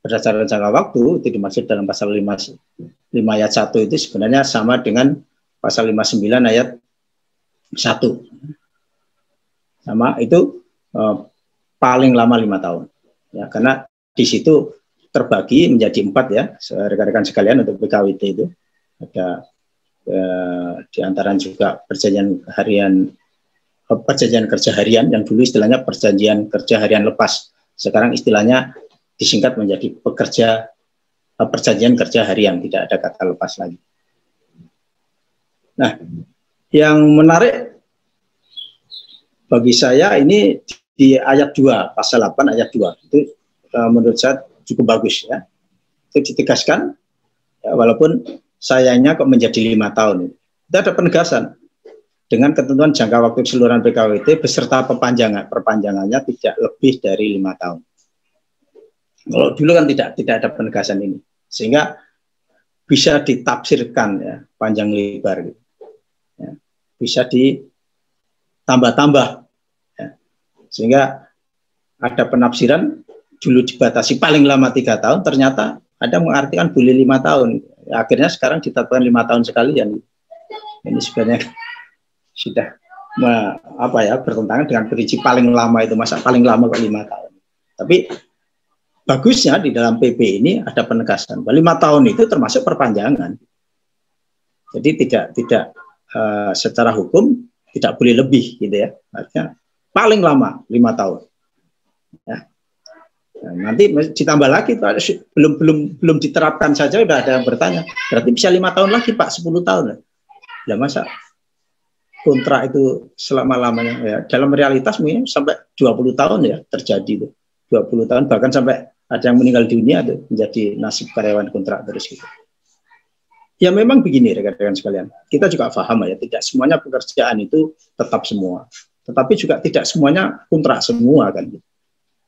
berdasarkan jangka waktu itu dimaksud dalam pasal 5, 5 ayat 1 itu sebenarnya sama dengan pasal 59 ayat 1. Sama itu eh, paling lama lima tahun. Ya, karena di situ terbagi menjadi empat ya, rekan-rekan sekalian untuk PKWT itu. Ada eh, di antara juga perjanjian harian eh, perjanjian kerja harian yang dulu istilahnya perjanjian kerja harian lepas sekarang istilahnya disingkat menjadi pekerja eh, perjanjian kerja harian tidak ada kata lepas lagi nah yang menarik bagi saya ini di ayat 2 pasal 8 ayat 2 itu uh, menurut saya cukup bagus ya itu ditegaskan ya, walaupun sayangnya kok menjadi lima tahun. Itu ada penegasan dengan ketentuan jangka waktu keseluruhan PKWT beserta perpanjangan perpanjangannya tidak lebih dari lima tahun. Kalau dulu kan tidak tidak ada penegasan ini, sehingga bisa ditafsirkan ya panjang lebar gitu. Ya, bisa ditambah-tambah. Sehingga ada penafsiran dulu dibatasi paling lama tiga tahun ternyata ada mengartikan boleh lima tahun. Akhirnya sekarang ditetapkan lima tahun sekalian ini sebenarnya sudah apa ya bertentangan dengan prinsip paling lama itu masa paling lama kok lima tahun. Tapi bagusnya di dalam PP ini ada penegasan bahwa lima tahun itu termasuk perpanjangan. Jadi tidak tidak uh, secara hukum tidak boleh lebih gitu ya. Artinya paling lama lima tahun ya Nah, nanti ditambah lagi Pak, belum belum belum diterapkan saja sudah ada yang bertanya. Berarti bisa lima tahun lagi Pak, 10 tahun. Ya masa kontrak itu selama lamanya ya dalam realitas mungkin sampai 20 tahun ya terjadi itu. 20 tahun bahkan sampai ada yang meninggal dunia tuh menjadi nasib karyawan kontrak terus gitu. Ya memang begini rekan-rekan sekalian. Kita juga paham ya tidak semuanya pekerjaan itu tetap semua. Tetapi juga tidak semuanya kontrak semua kan.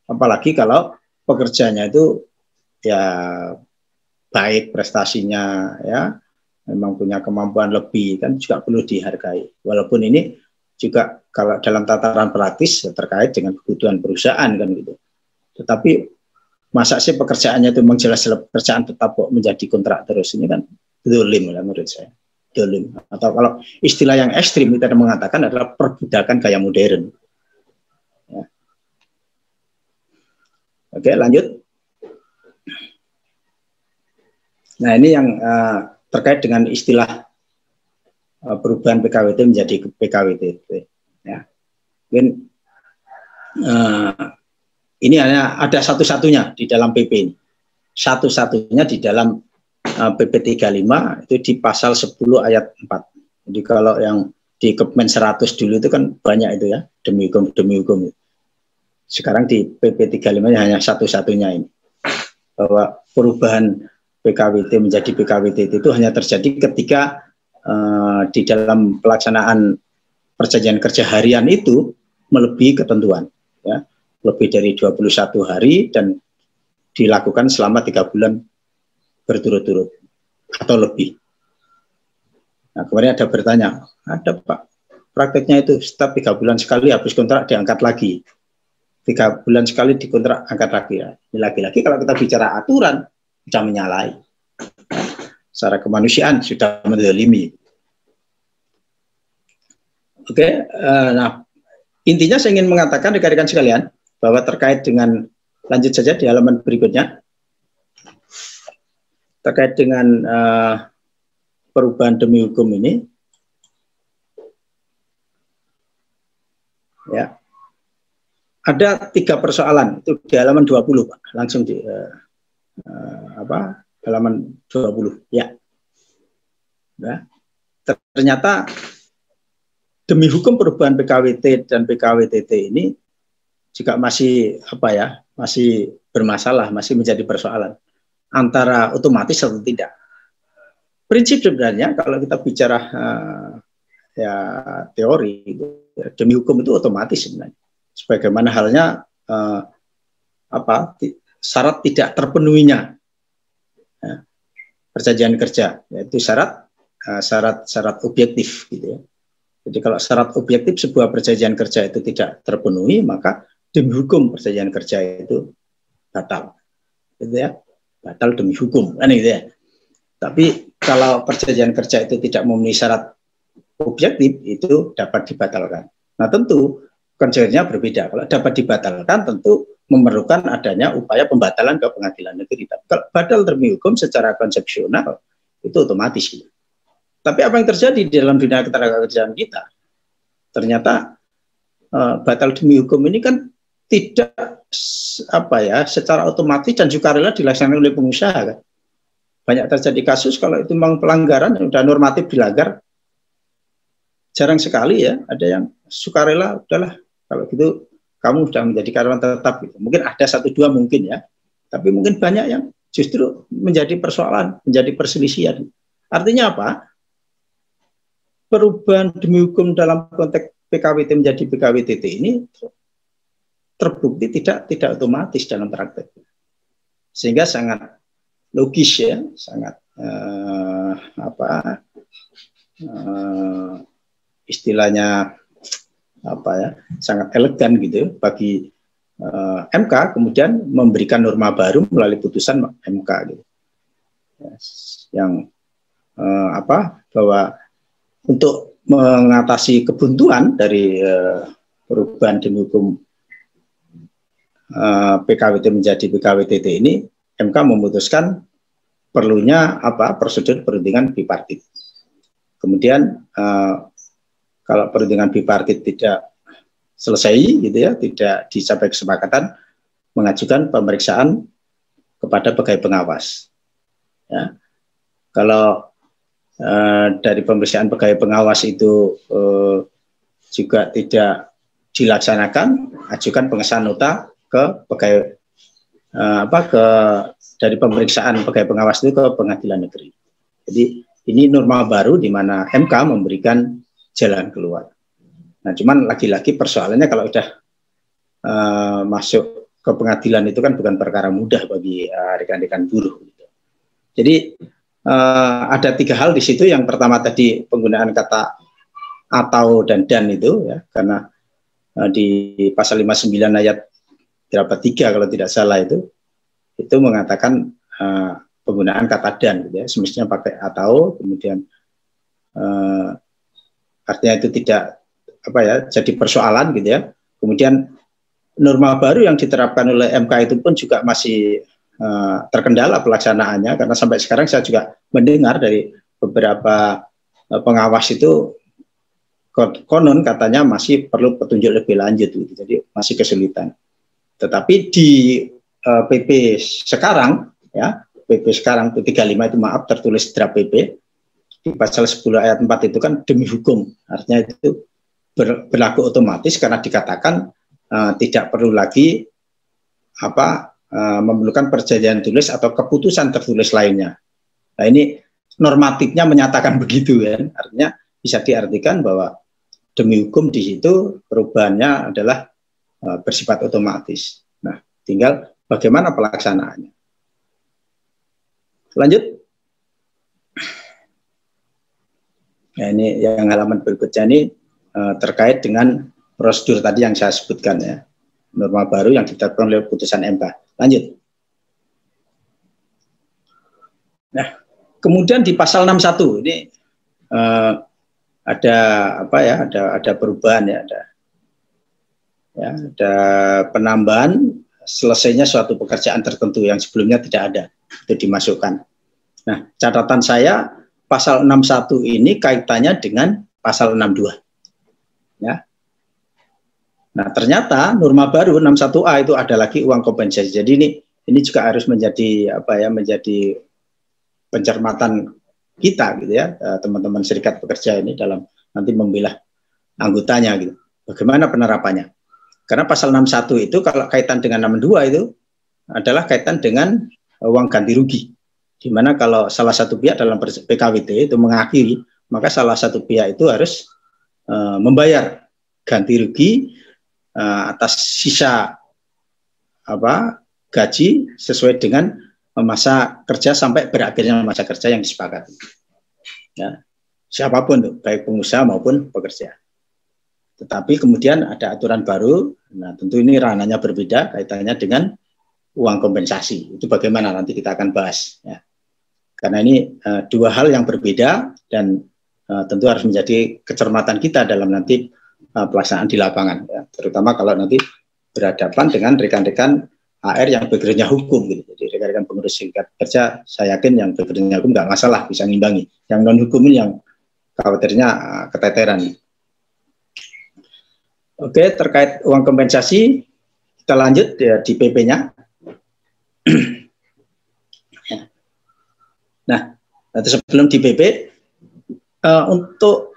Apalagi kalau pekerjanya itu ya baik prestasinya ya memang punya kemampuan lebih kan juga perlu dihargai. Walaupun ini juga kalau dalam tataran praktis ya terkait dengan kebutuhan perusahaan kan gitu. Tetapi masa sih pekerjaannya itu jelas pekerjaan tetap kok menjadi kontrak terus ini kan dolim lah menurut saya dolim atau kalau istilah yang ekstrim kita mengatakan adalah perbudakan gaya modern Oke, lanjut. Nah, ini yang uh, terkait dengan istilah uh, perubahan PKWT menjadi PKWT. Ya. Mungkin uh, ini hanya ada satu-satunya di dalam PP ini. Satu-satunya di dalam PP 35 itu di pasal 10 ayat 4. Jadi kalau yang di Kemen 100 dulu itu kan banyak itu ya, demi hukum demi hukum. Sekarang di PP 35 hanya satu-satunya ini. Bahwa perubahan PKWT menjadi PKWT itu hanya terjadi ketika uh, di dalam pelaksanaan perjanjian kerja harian itu melebihi ketentuan. Ya, lebih dari 21 hari dan dilakukan selama tiga bulan berturut-turut atau lebih. Nah, kemarin ada bertanya, ada Pak, prakteknya itu setiap tiga bulan sekali habis kontrak diangkat lagi tiga bulan sekali dikontrak angkat lagi ya. Lagi-lagi kalau kita bicara aturan sudah menyalahi. Secara kemanusiaan sudah mendolimi. Oke, uh, nah intinya saya ingin mengatakan rekan-rekan sekalian bahwa terkait dengan lanjut saja di halaman berikutnya terkait dengan uh, perubahan demi hukum ini ya ada tiga persoalan itu di halaman 20 Pak. Langsung di uh, uh, apa? halaman 20. Ya. Ya. Ternyata demi hukum perubahan PKWT dan PKWTT ini juga masih apa ya? masih bermasalah, masih menjadi persoalan antara otomatis atau tidak. Prinsip sebenarnya kalau kita bicara uh, ya teori demi hukum itu otomatis sebenarnya. Sebagaimana halnya uh, apa syarat tidak terpenuhinya ya, perjanjian kerja yaitu syarat uh, syarat syarat objektif gitu ya. Jadi kalau syarat objektif sebuah perjanjian kerja itu tidak terpenuhi maka demi hukum perjanjian kerja itu batal, gitu ya, batal demi hukum kan gitu ya. Tapi kalau perjanjian kerja itu tidak memenuhi syarat objektif itu dapat dibatalkan. Nah tentu konsepnya berbeda. Kalau dapat dibatalkan tentu memerlukan adanya upaya pembatalan ke pengadilan negeri. Kalau batal demi hukum secara konsepsional itu otomatis. Tapi apa yang terjadi di dalam dunia ketenagakerjaan kita? Ternyata uh, batal demi hukum ini kan tidak apa ya secara otomatis dan juga rela dilaksanakan oleh pengusaha kan. Banyak terjadi kasus kalau itu memang pelanggaran sudah normatif dilanggar jarang sekali ya ada yang sukarela udahlah kalau gitu kamu sudah menjadi karyawan tetap gitu. Mungkin ada satu dua mungkin ya, tapi mungkin banyak yang justru menjadi persoalan, menjadi perselisihan. Artinya apa? Perubahan demi hukum dalam konteks PKWT menjadi PKWTT ini terbukti tidak tidak otomatis dalam praktek. Sehingga sangat logis ya, sangat uh, apa uh, istilahnya apa ya sangat elegan gitu ya, bagi eh, MK kemudian memberikan norma baru melalui putusan MK gitu ya, yang uh, apa bahwa untuk mengatasi kebuntuan dari uh, perubahan demi hukum uh, PKWT menjadi PKWTT ini MK memutuskan perlunya apa prosedur perundingan bipartit. Kemudian uh, kalau perundingan bipartit tidak selesai gitu ya, tidak dicapai kesepakatan, mengajukan pemeriksaan kepada pegawai pengawas. Ya. Kalau eh, dari pemeriksaan pegawai pengawas itu eh, juga tidak dilaksanakan, ajukan pengesahan nota ke pegawai eh, apa ke dari pemeriksaan pegawai pengawas itu ke pengadilan negeri. Jadi ini norma baru di mana MK memberikan jalan keluar. Nah, cuman lagi-lagi persoalannya kalau udah uh, masuk ke pengadilan itu kan bukan perkara mudah bagi uh, rekan-rekan buruh. Gitu. Jadi uh, ada tiga hal di situ. Yang pertama tadi penggunaan kata atau dan dan itu ya karena uh, di pasal 59 ayat berapa tiga kalau tidak salah itu. Itu mengatakan uh, penggunaan kata dan gitu ya. Semestinya pakai atau kemudian uh, artinya itu tidak apa ya jadi persoalan gitu ya. Kemudian norma baru yang diterapkan oleh MK itu pun juga masih uh, terkendala pelaksanaannya. Karena sampai sekarang saya juga mendengar dari beberapa uh, pengawas itu konon katanya masih perlu petunjuk lebih lanjut gitu. Jadi masih kesulitan tetapi di uh, eh, PP sekarang ya PP sekarang itu 35 itu maaf tertulis draft PP di pasal 10 ayat 4 itu kan demi hukum. Artinya itu ber, berlaku otomatis karena dikatakan uh, tidak perlu lagi apa uh, memerlukan perjanjian tulis atau keputusan tertulis lainnya. Nah ini normatifnya menyatakan begitu ya. Artinya bisa diartikan bahwa demi hukum di situ perubahannya adalah uh, bersifat otomatis. Nah, tinggal bagaimana pelaksanaannya. Lanjut. Ya, ini yang halaman berikutnya ini uh, terkait dengan prosedur tadi yang saya sebutkan ya. Norma baru yang ditetapkan oleh putusan MK. Lanjut. Nah, kemudian di pasal 61 ini uh, ada apa ya? Ada ada perubahan ya, ada ya, ada penambahan selesainya suatu pekerjaan tertentu yang sebelumnya tidak ada itu dimasukkan. Nah, catatan saya pasal 61 ini kaitannya dengan pasal 62. Ya. Nah, ternyata norma baru 61A itu ada lagi uang kompensasi. Jadi ini ini juga harus menjadi apa ya, menjadi pencermatan kita gitu ya, eh, teman-teman serikat pekerja ini dalam nanti memilah anggotanya gitu. Bagaimana penerapannya? Karena pasal 61 itu kalau kaitan dengan 62 itu adalah kaitan dengan uang ganti rugi. Di mana kalau salah satu pihak dalam PKWT itu mengakhiri, maka salah satu pihak itu harus uh, membayar ganti rugi uh, atas sisa apa gaji sesuai dengan masa kerja sampai berakhirnya masa kerja yang disepakati. Ya, siapa pun baik pengusaha maupun pekerja. Tetapi kemudian ada aturan baru, nah tentu ini ranahnya berbeda kaitannya dengan uang kompensasi. Itu bagaimana nanti kita akan bahas. Ya. Karena ini uh, dua hal yang berbeda dan uh, tentu harus menjadi kecermatan kita dalam nanti uh, pelaksanaan di lapangan. Ya. Terutama kalau nanti berhadapan dengan rekan-rekan AR yang bekerja hukum gitu. Jadi rekan-rekan pengurus serikat kerja saya yakin yang bekerja hukum nggak masalah bisa ngimbangi. Yang non hukum ini yang khawatirnya keteteran. Oke, terkait uang kompensasi, kita lanjut ya di PP-nya. nah, sebelum di PP, uh, eh, untuk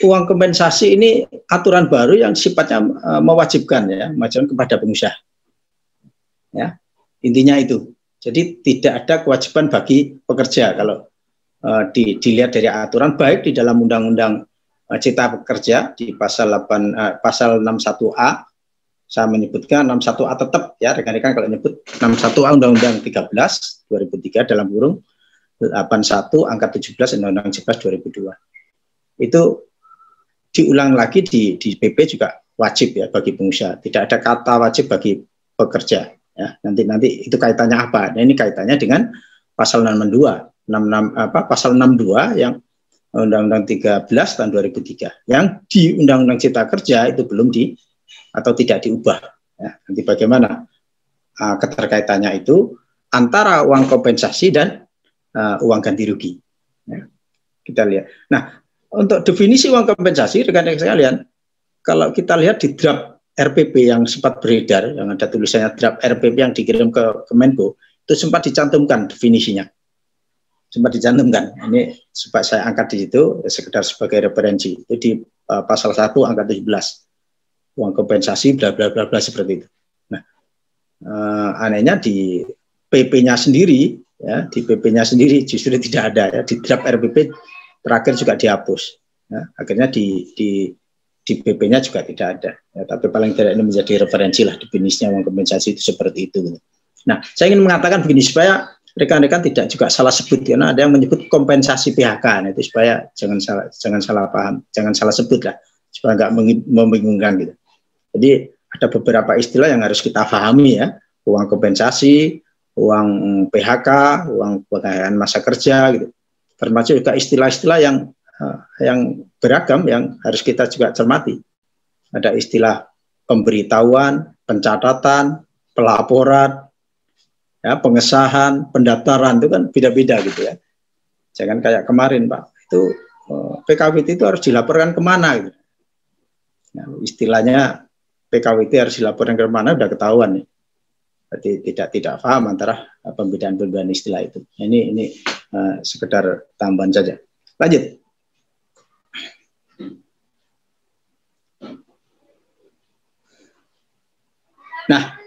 uang kompensasi ini aturan baru yang sifatnya uh, mewajibkan ya, mewajibkan kepada pengusaha. Ya, intinya itu. Jadi tidak ada kewajiban bagi pekerja kalau uh, di, dilihat dari aturan baik di dalam undang-undang cita pekerja di pasal 8 uh, eh, pasal 61A saya menyebutkan 61A tetap ya rekan-rekan kalau nyebut 61A Undang-Undang 13 2003 dalam kurung 81 angka 17 Undang-Undang 11 2002 itu diulang lagi di di PP juga wajib ya bagi pengusaha. Tidak ada kata wajib bagi pekerja ya. Nanti nanti itu kaitannya apa? Nah ini kaitannya dengan pasal 62 66 apa pasal 62 yang Undang-Undang 13 tahun 2003 yang di Undang-Undang Cipta Kerja itu belum di atau tidak diubah. Ya, nanti bagaimana uh, keterkaitannya itu antara uang kompensasi dan uh, uang ganti rugi. Ya, kita lihat. Nah, untuk definisi uang kompensasi, rekan-rekan sekalian, kalau kita lihat di draft RPP yang sempat beredar, yang ada tulisannya draft RPP yang dikirim ke Kemenko, itu sempat dicantumkan definisinya sempat dicantumkan. Ini supaya saya angkat di situ ya, sekedar sebagai referensi. Itu di uh, pasal 1 angka 17. Uang kompensasi bla bla bla bla seperti itu. Nah, uh, anehnya di PP-nya sendiri ya, di PP-nya sendiri justru tidak ada ya. Di draft RPP terakhir juga dihapus. Ya. Akhirnya di di di PP-nya juga tidak ada. Ya, tapi paling tidak ini menjadi referensi lah definisinya uang kompensasi itu seperti itu. Nah, saya ingin mengatakan begini supaya rekan-rekan tidak juga salah sebut karena ada yang menyebut kompensasi PHK nah, itu supaya jangan salah jangan salah paham jangan salah sebut lah supaya nggak membingungkan gitu. Jadi ada beberapa istilah yang harus kita pahami ya uang kompensasi uang PHK uang pengalihan masa kerja gitu. Termasuk juga istilah-istilah yang uh, yang beragam yang harus kita juga cermati. Ada istilah pemberitahuan pencatatan pelaporan ya pengesahan, pendaftaran itu kan beda-beda gitu ya. Jangan kayak kemarin Pak, itu eh, PKWT itu harus dilaporkan ke mana gitu. Nah, istilahnya PKWT harus dilaporkan ke mana udah ketahuan nih. Berarti tidak tidak paham antara pembedaan-pembedaan istilah itu. Nah, ini ini uh, sekedar tambahan saja. Lanjut. Nah,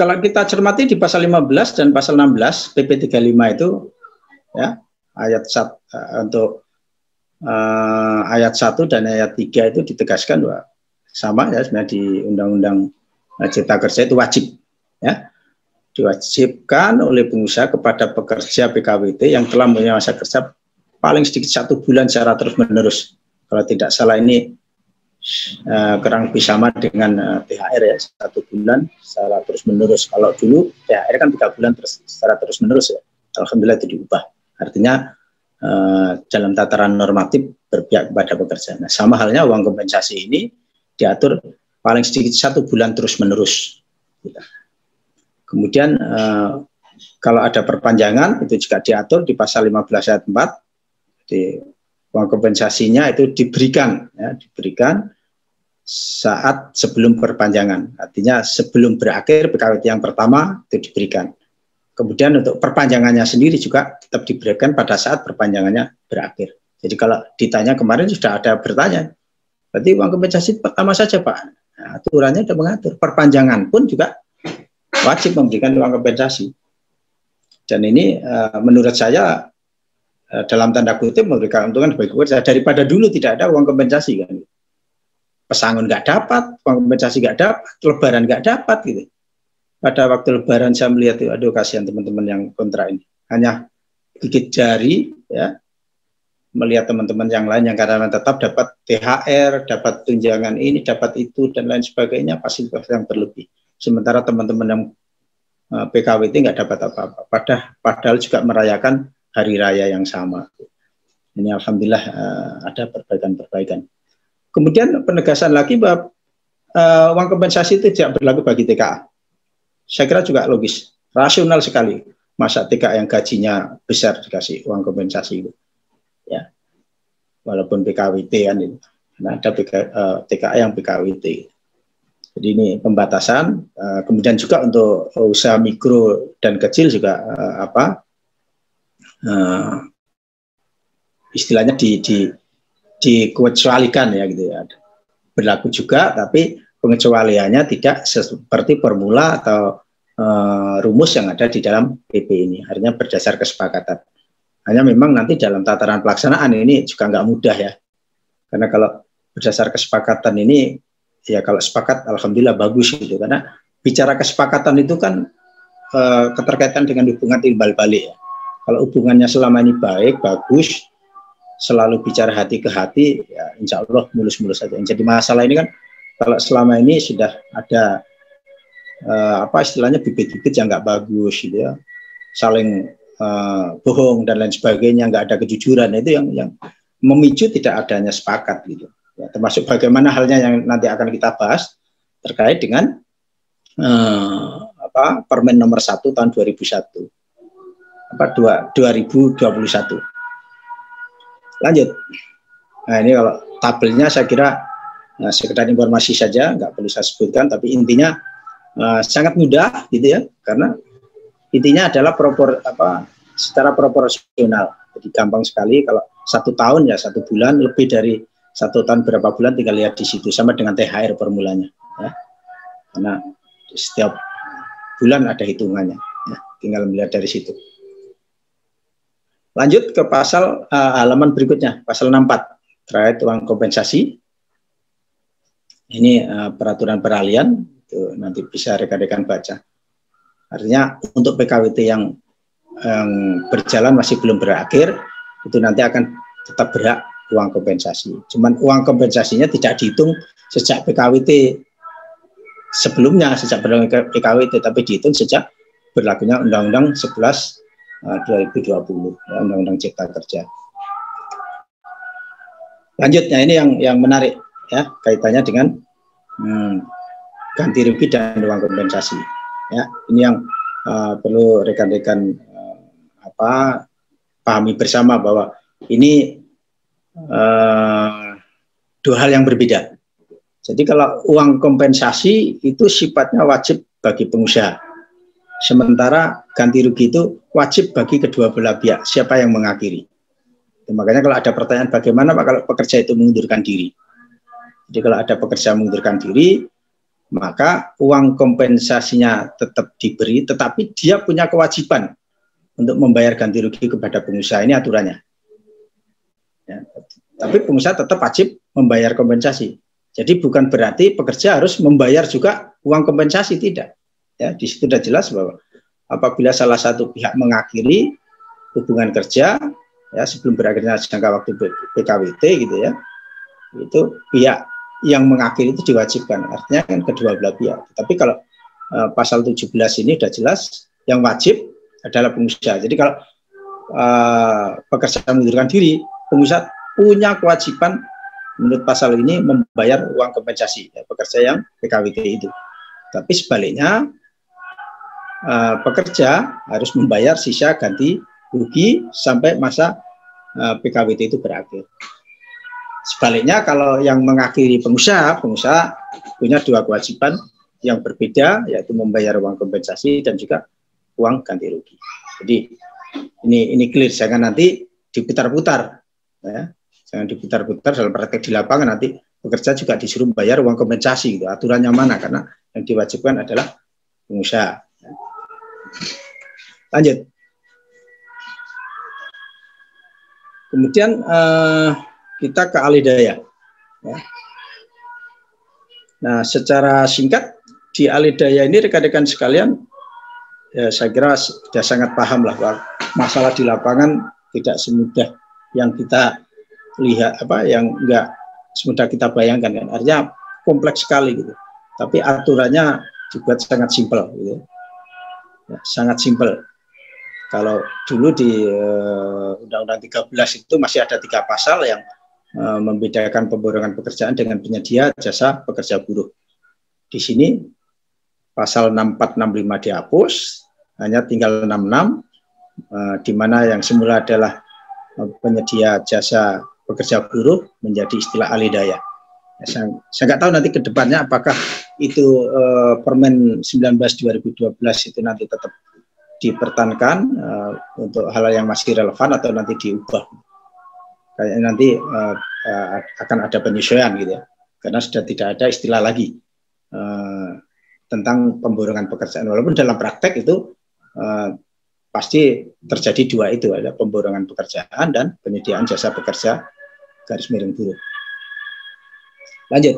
kalau kita cermati di pasal 15 dan pasal 16 PP 35 itu ya ayat sat, uh, untuk uh, ayat 1 dan ayat 3 itu ditegaskan bahwa sama ya sebenarnya di undang-undang uh, cipta kerja itu wajib ya. Diwajibkan oleh pengusaha kepada pekerja PKWT yang telah mempunyai masa kerja paling sedikit satu bulan secara terus menerus kalau tidak salah ini uh, kurang lebih sama dengan uh, eh, THR ya satu bulan secara terus menerus. Kalau dulu THR kan tiga bulan terus secara terus menerus ya. Alhamdulillah itu diubah. Artinya uh, dalam tataran normatif berpihak kepada pekerja. Nah, sama halnya uang kompensasi ini diatur paling sedikit satu bulan terus menerus. Gitu. Kemudian kalau ada perpanjangan itu juga diatur di pasal 15 ayat 4 di uang kompensasinya itu diberikan ya, diberikan saat sebelum perpanjangan. Artinya sebelum berakhir PKWT yang pertama itu diberikan. Kemudian untuk perpanjangannya sendiri juga tetap diberikan pada saat perpanjangannya berakhir. Jadi kalau ditanya kemarin sudah ada bertanya, berarti uang kompensasi pertama saja Pak. Nah, aturannya sudah mengatur. Perpanjangan pun juga wajib memberikan uang kompensasi. Dan ini uh, menurut saya uh, dalam tanda kutip memberikan keuntungan bagi pekerja daripada dulu tidak ada uang kompensasi kan. Pesangon nggak dapat, kompensasi nggak dapat, lebaran nggak dapat gitu. Pada waktu lebaran saya melihat aduh kasihan teman-teman yang kontra ini. Hanya gigit jari ya melihat teman-teman yang lain yang karena tetap dapat THR, dapat tunjangan ini, dapat itu dan lain sebagainya fasilitas yang berlebih. Sementara teman-teman yang eh, PKWT nggak dapat apa-apa. Padahal, padahal juga merayakan hari raya yang sama. Ini alhamdulillah uh, ada perbaikan-perbaikan. Kemudian penegasan lagi bahwa uh, uang kompensasi itu tidak berlaku bagi TKA. Saya kira juga logis, rasional sekali. Masa TKA yang gajinya besar dikasih uang kompensasi itu ya walaupun PKWT kan itu nah, ada PK, uh, eh, TKA yang PKWT jadi ini pembatasan uh, kemudian juga untuk usaha mikro dan kecil juga uh, apa uh, istilahnya di, di dikecualikan ya gitu ya berlaku juga tapi pengecualiannya tidak seperti formula atau uh, rumus yang ada di dalam PP ini artinya berdasar kesepakatan hanya memang nanti dalam tataran pelaksanaan ini juga nggak mudah ya. Karena kalau berdasar kesepakatan ini, ya kalau sepakat alhamdulillah bagus gitu. Karena bicara kesepakatan itu kan e, keterkaitan dengan hubungan timbal balik ya. Kalau hubungannya selama ini baik, bagus, selalu bicara hati ke hati, ya insya Allah mulus-mulus saja. Jadi masalah ini kan kalau selama ini sudah ada uh, apa istilahnya bibit-bibit yang nggak bagus gitu ya, saling uh, bohong dan lain sebagainya, nggak ada kejujuran itu yang yang memicu tidak adanya sepakat gitu. Ya, termasuk bagaimana halnya yang nanti akan kita bahas terkait dengan uh, apa Permen nomor 1 tahun 2001 apa dua, 2021. Lanjut. Nah ini kalau tabelnya saya kira nah, sekedar informasi saja, nggak perlu saya sebutkan, tapi intinya uh, sangat mudah gitu ya, karena intinya adalah propor apa secara proporsional. Jadi gampang sekali kalau satu tahun ya satu bulan lebih dari satu tahun berapa bulan tinggal lihat di situ sama dengan THR formulanya ya. Karena setiap bulan ada hitungannya ya. tinggal melihat dari situ. Lanjut ke pasal uh, halaman berikutnya, pasal 64 terkait uang kompensasi. Ini uh, peraturan peralihan, itu nanti bisa rekan-rekan baca. Artinya untuk PKWT yang, yang berjalan masih belum berakhir, itu nanti akan tetap berhak uang kompensasi. Cuman uang kompensasinya tidak dihitung sejak PKWT sebelumnya, sejak berlaku PKWT, tapi dihitung sejak berlakunya Undang-Undang 11 uh, 2020, ya, Undang-Undang Cipta Kerja. Lanjutnya ini yang yang menarik ya kaitannya dengan hmm, ganti rugi dan uang kompensasi. Ya, ini yang uh, perlu rekan-rekan uh, apa pahami bersama bahwa ini uh, dua hal yang berbeda. Jadi kalau uang kompensasi itu sifatnya wajib bagi pengusaha. Sementara ganti rugi itu wajib bagi kedua belah pihak, siapa yang mengakhiri. Makanya kalau ada pertanyaan bagaimana Pak kalau pekerja itu mengundurkan diri. Jadi kalau ada pekerja mengundurkan diri, maka uang kompensasinya tetap diberi, tetapi dia punya kewajiban untuk membayar ganti rugi kepada pengusaha. Ini aturannya. Ya, tapi pengusaha tetap wajib membayar kompensasi. Jadi bukan berarti pekerja harus membayar juga uang kompensasi tidak. Ya, di situ sudah jelas bahwa apabila salah satu pihak mengakhiri hubungan kerja ya sebelum berakhirnya jangka waktu PKWT gitu ya, itu pihak yang mengakhiri itu diwajibkan. Artinya kan kedua belah pihak. Tapi kalau uh, pasal 17 ini sudah jelas yang wajib adalah pengusaha. Jadi kalau uh, pekerja mengundurkan diri, pengusaha punya kewajiban menurut pasal ini membayar uang kompensasi ya, pekerja yang PKWT itu. Tapi sebaliknya uh, pekerja harus membayar sisa ganti rugi sampai masa uh, PKWT itu berakhir. Sebaliknya kalau yang mengakhiri pengusaha, pengusaha punya dua kewajiban yang berbeda yaitu membayar uang kompensasi dan juga uang ganti rugi. Jadi ini ini clear jangan nanti diputar-putar ya. Jangan diputar-putar dalam praktek di lapangan nanti pekerja juga disuruh membayar uang kompensasi gitu. Aturannya mana karena yang diwajibkan adalah pengusaha. Lanjut. Kemudian uh, kita ke alidaya. Ya. Nah, secara singkat di alidaya ini rekan-rekan sekalian, ya saya kira sudah sangat paham lah bahwa masalah di lapangan tidak semudah yang kita lihat apa yang enggak semudah kita bayangkan kan. Artinya kompleks sekali gitu. Tapi aturannya juga sangat simpel gitu. Ya, sangat simpel. Kalau dulu di uh, Undang-Undang 13 itu masih ada tiga pasal yang uh, membedakan pemborongan pekerjaan dengan penyedia jasa pekerja buruh. Di sini pasal 6465 dihapus, hanya tinggal 66, uh, di mana yang semula adalah penyedia jasa pekerja buruh menjadi istilah alidaya. Ya, saya, nggak tahu nanti ke depannya apakah itu uh, Permen 19 2012 itu nanti tetap dipertahankan uh, untuk hal yang masih relevan atau nanti diubah. Kayak nanti uh, uh, akan ada penyesuaian gitu ya. Karena sudah tidak ada istilah lagi uh, tentang pemborongan pekerjaan. Walaupun dalam praktek itu uh, pasti terjadi dua itu ada pemborongan pekerjaan dan penyediaan jasa pekerja garis miring buruh. Lanjut.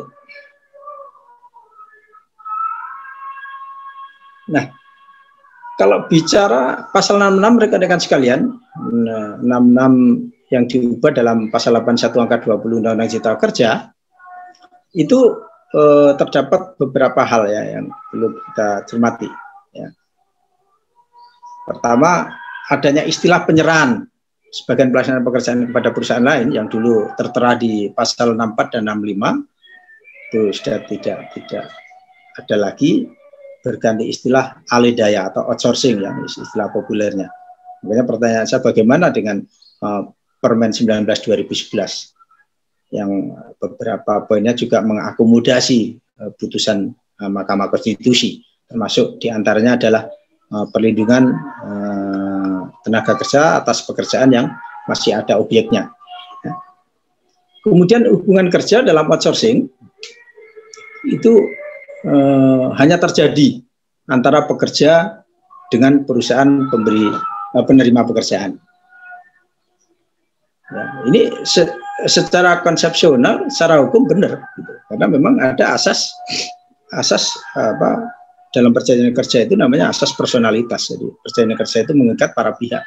Nah, kalau bicara pasal 66 rekan-rekan sekalian, 66 yang diubah dalam pasal 81 angka 20 Undang-Undang Cipta Kerja itu eh, terdapat beberapa hal ya yang perlu kita cermati ya. Pertama, adanya istilah penyerahan sebagian pelaksanaan pekerjaan kepada perusahaan lain yang dulu tertera di pasal 64 dan 65 itu sudah tidak tidak ada lagi berganti istilah alidaya atau outsourcing yang istilah populernya. Makanya pertanyaan saya bagaimana dengan uh, Permen 19 2011 yang beberapa poinnya juga mengakomodasi uh, putusan uh, Mahkamah Konstitusi termasuk di antaranya adalah uh, perlindungan uh, tenaga kerja atas pekerjaan yang masih ada objeknya. Ya. Kemudian hubungan kerja dalam outsourcing itu eh, hanya terjadi antara pekerja dengan perusahaan pemberi eh, penerima pekerjaan. Ya, ini se secara konsepsional, secara hukum benar, gitu. karena memang ada asas asas apa dalam perjanjian kerja itu namanya asas personalitas. Jadi perjanjian kerja itu mengikat para pihak.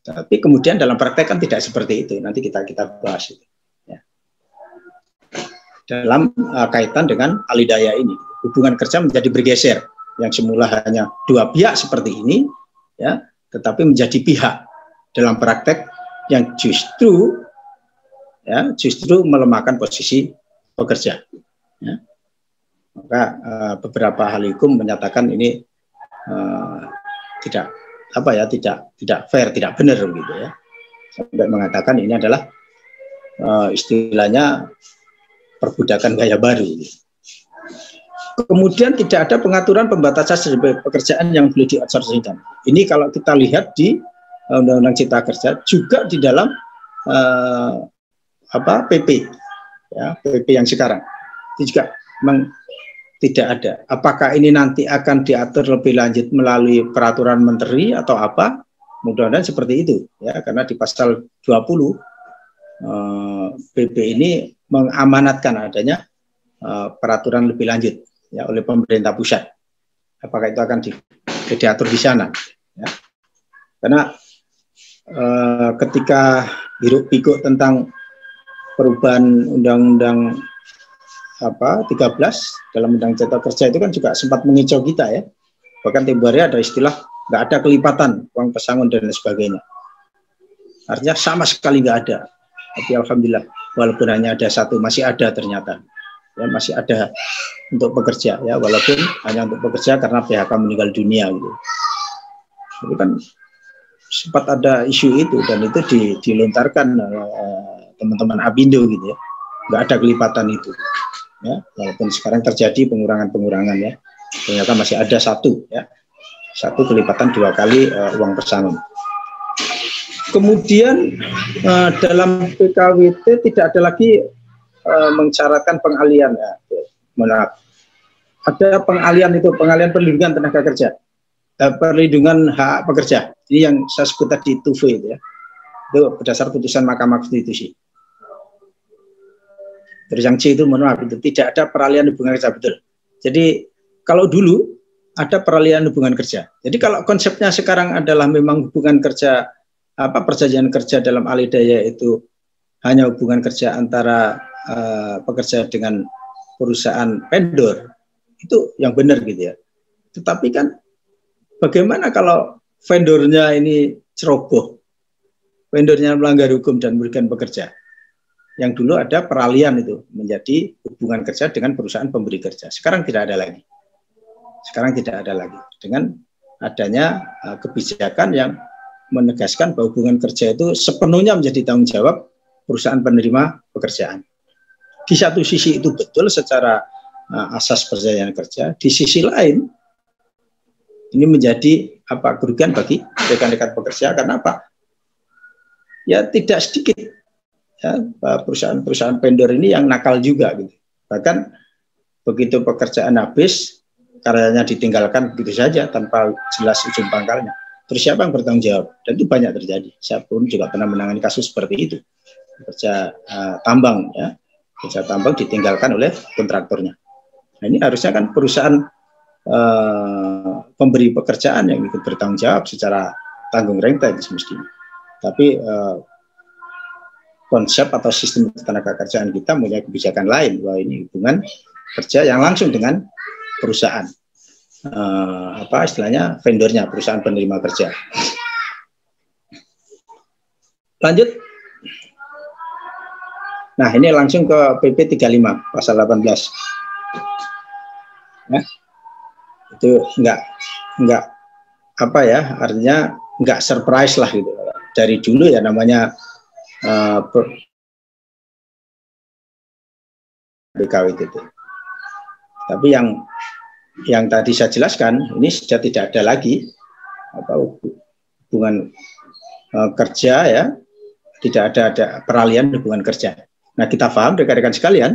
Tapi kemudian dalam praktek kan tidak seperti itu. Nanti kita kita bahas itu dalam uh, kaitan dengan alidaya ini. Hubungan kerja menjadi bergeser yang semula hanya dua pihak seperti ini, ya, tetapi menjadi pihak dalam praktek yang justru ya justru melemahkan posisi pekerja. Ya. Maka uh, beberapa hal hukum menyatakan ini uh, tidak apa ya tidak tidak fair, tidak benar gitu ya. Sampai mengatakan ini adalah uh, istilahnya perbudakan gaya baru. Kemudian tidak ada pengaturan pembatasan pekerjaan yang boleh dioutsourcingkan. Ini kalau kita lihat di eh, Undang-Undang Cipta Kerja juga di dalam uh, apa PP ya PP yang sekarang itu juga memang tidak ada. Apakah ini nanti akan diatur lebih lanjut melalui peraturan menteri atau apa? Mudah-mudahan seperti itu ya karena di pasal 20 uh, PP ini mengamanatkan adanya uh, peraturan lebih lanjut ya oleh pemerintah pusat. Apakah itu akan di, diatur di sana? Ya. Karena uh, ketika hiruk pikuk tentang perubahan undang-undang apa 13 dalam undang cipta kerja itu kan juga sempat mengicau kita ya. Bahkan hari ada istilah nggak ada kelipatan uang pesangon dan sebagainya. Artinya sama sekali nggak ada. Tapi alhamdulillah walaupun hanya ada satu masih ada ternyata ya masih ada untuk bekerja ya walaupun hanya untuk bekerja karena PHK meninggal dunia gitu. Itu kan sempat ada isu itu dan itu di, dilontarkan uh, teman-teman Abindo gitu ya. Nggak ada kelipatan itu. Ya, walaupun sekarang terjadi pengurangan-pengurangan ya. Ternyata masih ada satu ya. Satu kelipatan dua kali uh, uang pesangon. Kemudian uh, dalam PKWT tidak ada lagi uh, mensyaratkan pengalian. Ya. Ada pengalian itu, pengalian perlindungan tenaga kerja. uh, perlindungan hak pekerja. Ini yang saya sebut tadi 2V itu ya. Itu berdasar putusan Mahkamah Konstitusi. Terus yang C itu mohon maaf itu tidak ada peralihan hubungan kerja betul. Jadi kalau dulu ada peralihan hubungan kerja. Jadi kalau konsepnya sekarang adalah memang hubungan kerja apa perjanjian kerja dalam alidaya itu hanya hubungan kerja antara uh, pekerja dengan perusahaan vendor itu yang benar gitu ya. Tetapi kan bagaimana kalau vendornya ini ceroboh, vendornya melanggar hukum dan merugikan pekerja? Yang dulu ada peralihan itu menjadi hubungan kerja dengan perusahaan pemberi kerja. Sekarang tidak ada lagi. Sekarang tidak ada lagi dengan adanya uh, kebijakan yang menegaskan bahwa hubungan kerja itu sepenuhnya menjadi tanggung jawab perusahaan penerima pekerjaan. Di satu sisi itu betul secara uh, asas perjanjian kerja, di sisi lain ini menjadi apa kerugian bagi rekan-rekan pekerja karena apa? Ya tidak sedikit ya perusahaan-perusahaan vendor ini yang nakal juga gitu. Bahkan begitu pekerjaan habis karyanya ditinggalkan begitu saja tanpa jelas ujung pangkalnya. Terus siapa yang bertanggung jawab? Dan itu banyak terjadi. Saya pun juga pernah menangani kasus seperti itu kerja uh, tambang ya kerja tambang ditinggalkan oleh kontraktornya. Nah ini harusnya kan perusahaan uh, pemberi pekerjaan yang ikut bertanggung jawab secara tanggung renteng semestinya. Tapi uh, konsep atau sistem tenaga kerjaan kita punya kebijakan lain bahwa ini hubungan kerja yang langsung dengan perusahaan uh, apa istilahnya vendornya perusahaan penerima kerja. Lanjut Nah, ini langsung ke PP 35 pasal 18. Ya. Itu enggak enggak apa ya, artinya enggak surprise lah gitu. Dari dulu ya namanya uh, BKWTT. Tapi yang yang tadi saya jelaskan ini sudah tidak ada lagi apa hubungan uh, kerja ya, tidak ada ada peralihan hubungan kerja. Nah, kita paham rekan-rekan sekalian,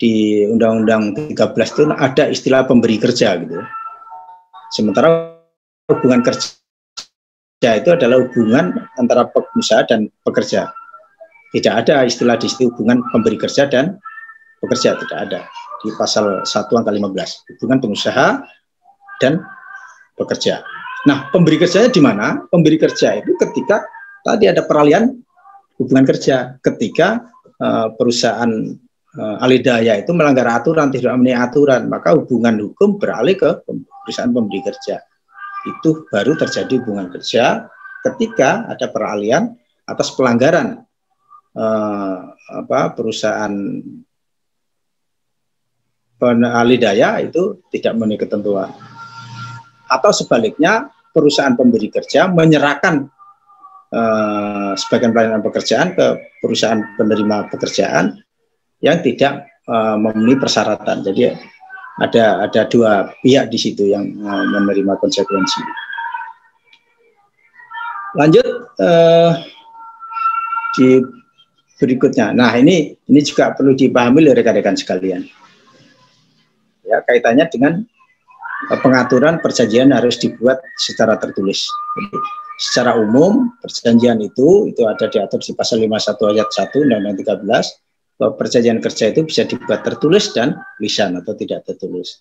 di Undang-Undang 13 itu ada istilah pemberi kerja gitu. Sementara hubungan kerja itu adalah hubungan antara pengusaha dan pekerja. Tidak ada istilah di situ hubungan pemberi kerja dan pekerja, tidak ada. Di pasal 1 angka 15, hubungan pengusaha dan pekerja. Nah, pemberi kerjanya di mana? Pemberi kerja itu ketika tadi ada peralihan hubungan kerja, ketika Eh, perusahaan uh, alidaya itu melanggar aturan, tidak memenuhi aturan, maka hubungan hukum beralih ke perusahaan pemberi kerja. Itu baru terjadi hubungan kerja ketika ada peralihan atas pelanggaran uh, apa perusahaan alidaya itu tidak memenuhi ketentuan. Atau sebaliknya perusahaan pemberi kerja menyerahkan uh, sebagian pelayanan pekerjaan ke perusahaan penerima pekerjaan yang tidak uh, memenuhi persyaratan. Jadi ada ada dua pihak di situ yang uh, menerima konsekuensi. Lanjut uh, di berikutnya. Nah ini ini juga perlu dipahami oleh rekan-rekan sekalian. Ya kaitannya dengan pengaturan perjanjian harus dibuat secara tertulis. Secara umum perjanjian itu itu ada diatur di pasal 51 ayat 1 Undang-Undang 13 bahwa perjanjian kerja itu bisa dibuat tertulis dan lisan atau tidak tertulis.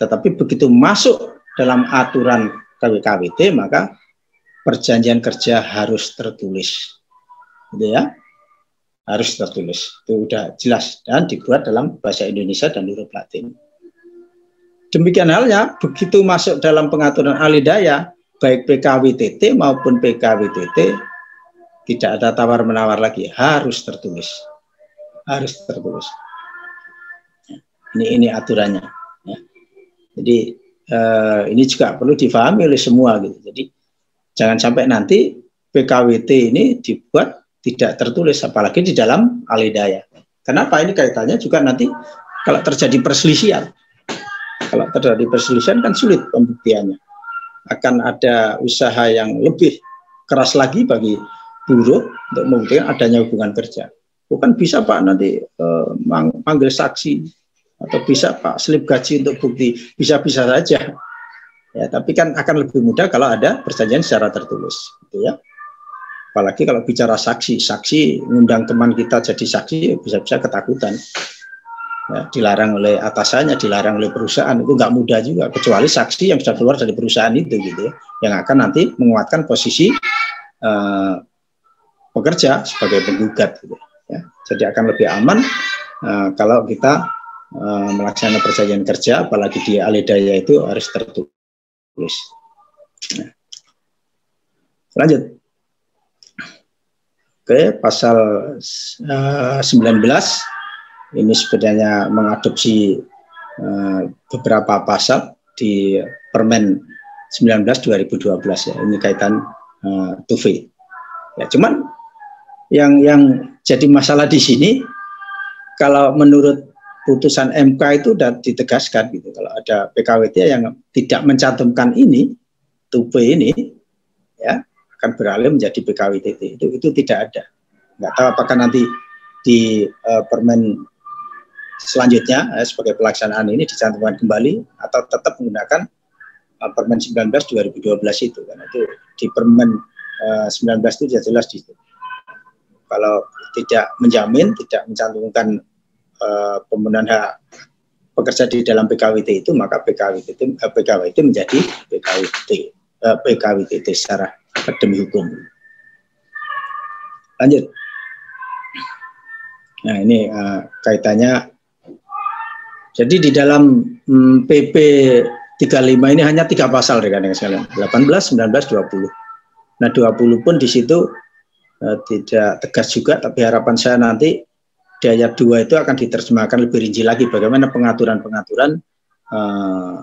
Tetapi begitu masuk dalam aturan KWKWT maka perjanjian kerja harus tertulis. Gitu ya. Harus tertulis. Itu sudah jelas dan dibuat dalam bahasa Indonesia dan huruf Latin. Demikian halnya begitu masuk dalam pengaturan alidaya baik PKWTT maupun PKWTT tidak ada tawar menawar lagi harus tertulis. Harus tertulis. Ini ini aturannya. Ya. jadi eh, ini juga perlu difahami oleh semua gitu. Jadi jangan sampai nanti PKWT ini dibuat tidak tertulis apalagi di dalam alidaya kenapa? Ini kaitannya juga nanti kalau terjadi perselisihan kalau terjadi perselisihan kan sulit pembuktiannya akan ada usaha yang lebih keras lagi bagi buruh untuk membuktikan adanya hubungan kerja. Bukan bisa Pak nanti uh, manggil saksi atau bisa Pak slip gaji untuk bukti bisa-bisa saja. Ya, tapi kan akan lebih mudah kalau ada perjanjian secara tertulis, gitu ya. Apalagi kalau bicara saksi, saksi ngundang teman kita jadi saksi bisa-bisa ketakutan. Ya, dilarang oleh atasannya, dilarang oleh perusahaan itu nggak mudah juga. Kecuali saksi yang sudah keluar dari perusahaan itu, gitu ya, yang akan nanti menguatkan posisi uh, pekerja sebagai penggugat, gitu. Ya. Jadi akan lebih aman uh, kalau kita uh, melaksanakan perjanjian kerja, apalagi di alidaya itu harus tertulis. Nah. Lanjut. Oke, pasal uh, eh, 19 ini sebenarnya mengadopsi uh, beberapa pasal di Permen 19 2012 ya. Ini kaitan uh, TUFI. Ya, cuman yang yang jadi masalah di sini kalau menurut putusan MK itu sudah ditegaskan gitu. Kalau ada PKWT yang tidak mencantumkan ini, TUP ini, ya akan beralih menjadi PKWTT. Itu itu tidak ada. Nggak tahu apakah nanti di uh, permen selanjutnya uh, sebagai pelaksanaan ini dicantumkan kembali atau tetap menggunakan uh, permen 19 2012 itu karena itu di permen uh, 19 itu jelas di. Kalau tidak menjamin, tidak mencantumkan uh, pembunuhan hak pekerja di dalam PKWT itu maka PKWT itu uh, PKWT menjadi PKWT uh, PKWT secara demi hukum. Lanjut. Nah ini uh, kaitannya. Jadi di dalam mm, PP 35 ini hanya tiga pasal rekan-rekan sekalian, 18, 19, 20. Nah 20 pun di situ uh, tidak tegas juga, tapi harapan saya nanti di ayat 2 itu akan diterjemahkan lebih rinci lagi bagaimana pengaturan-pengaturan uh,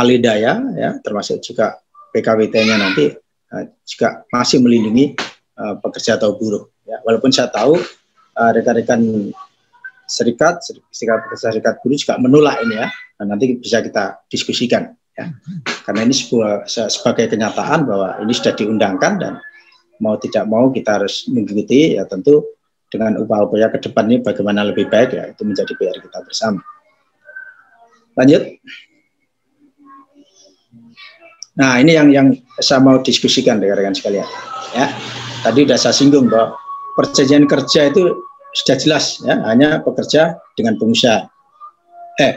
alidaya ya termasuk juga PKWT-nya nanti uh, juga masih melindungi uh, pekerja atau buruh ya walaupun saya tahu uh, rekan-rekan serikat serikat serikat buruh juga menolak ini ya dan nanti bisa kita diskusikan ya karena ini sebuah sebagai kenyataan bahwa ini sudah diundangkan dan mau tidak mau kita harus mengikuti ya tentu dengan upaya-upaya ke depan ini bagaimana lebih baik ya itu menjadi PR kita bersama. Lanjut. Nah ini yang yang saya mau diskusikan rekan-rekan sekalian. Ya, tadi sudah saya singgung bahwa perjanjian kerja itu sudah jelas ya hanya pekerja dengan pengusaha. Eh,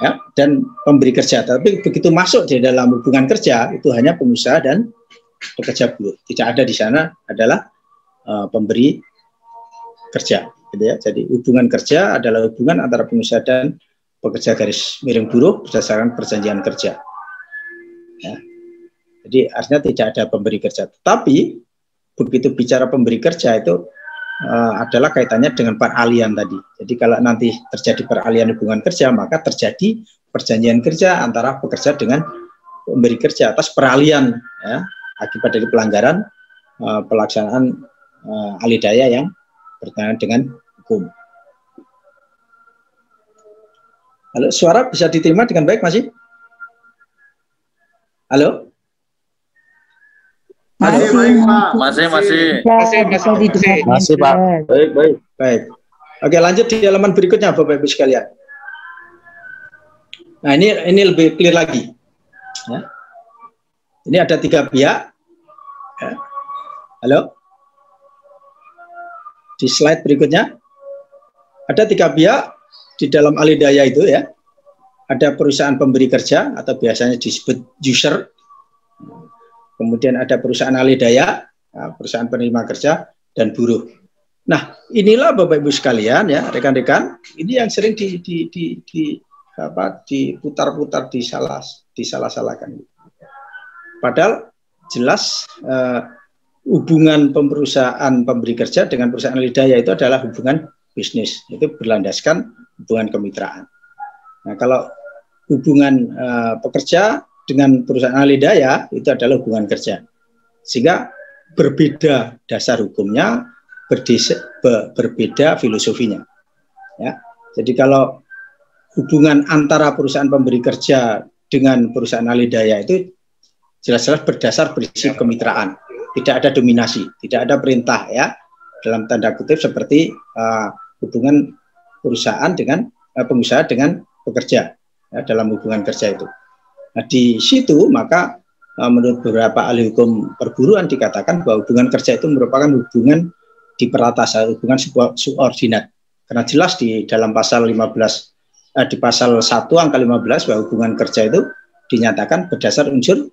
ya dan pemberi kerja. Tapi begitu masuk di dalam hubungan kerja itu hanya pengusaha dan pekerja buruh. Tidak ada di sana adalah uh, pemberi kerja gitu ya. Jadi hubungan kerja adalah hubungan antara pengusaha dan pekerja garis miring buruh berdasarkan perjanjian kerja. Ya. Jadi artinya tidak ada pemberi kerja. Tapi begitu bicara pemberi kerja itu uh, adalah kaitannya dengan peralihan tadi. Jadi kalau nanti terjadi peralihan hubungan kerja, maka terjadi perjanjian kerja antara pekerja dengan pemberi kerja atas peralihan ya, akibat dari pelanggaran uh, pelaksanaan uh, alidaya yang bertentangan dengan hukum. Halo, suara bisa diterima dengan baik masih? Halo? Masih, masih, Pak. Masih, masih. Masih, masih, masih, Pak. Baik, baik. Baik. Oke, lanjut di halaman berikutnya, Bapak Ibu sekalian. Nah, ini ini lebih clear lagi. Ya. Ini ada tiga pihak. Ya. Halo? di slide berikutnya ada tiga pihak di dalam alidaya itu ya. Ada perusahaan pemberi kerja atau biasanya disebut user. Kemudian ada perusahaan alidaya, ya, perusahaan penerima kerja dan buruh. Nah, inilah Bapak Ibu sekalian ya, rekan-rekan, ini yang sering di, di, di, di apa diputar-putar di salah disalah-salahkan. Padahal jelas eh, hubungan perusahaan pemberi kerja dengan perusahaan lidaya itu adalah hubungan bisnis itu berlandaskan hubungan kemitraan. Nah kalau hubungan uh, pekerja dengan perusahaan lidaya itu adalah hubungan kerja. Sehingga berbeda dasar hukumnya berdisa, be, berbeda filosofinya. Ya. Jadi kalau hubungan antara perusahaan pemberi kerja dengan perusahaan alidaya itu jelas-jelas berdasar prinsip kemitraan. Tidak ada dominasi, tidak ada perintah ya. Dalam tanda kutip seperti uh, hubungan perusahaan dengan uh, pengusaha dengan pekerja ya, dalam hubungan kerja itu. Nah, di situ maka uh, menurut beberapa ahli hukum perburuan dikatakan bahwa hubungan kerja itu merupakan hubungan di peratasan, hubungan subordinat. Karena jelas di dalam pasal 15 uh, di pasal 1 angka 15 bahwa hubungan kerja itu dinyatakan berdasar unsur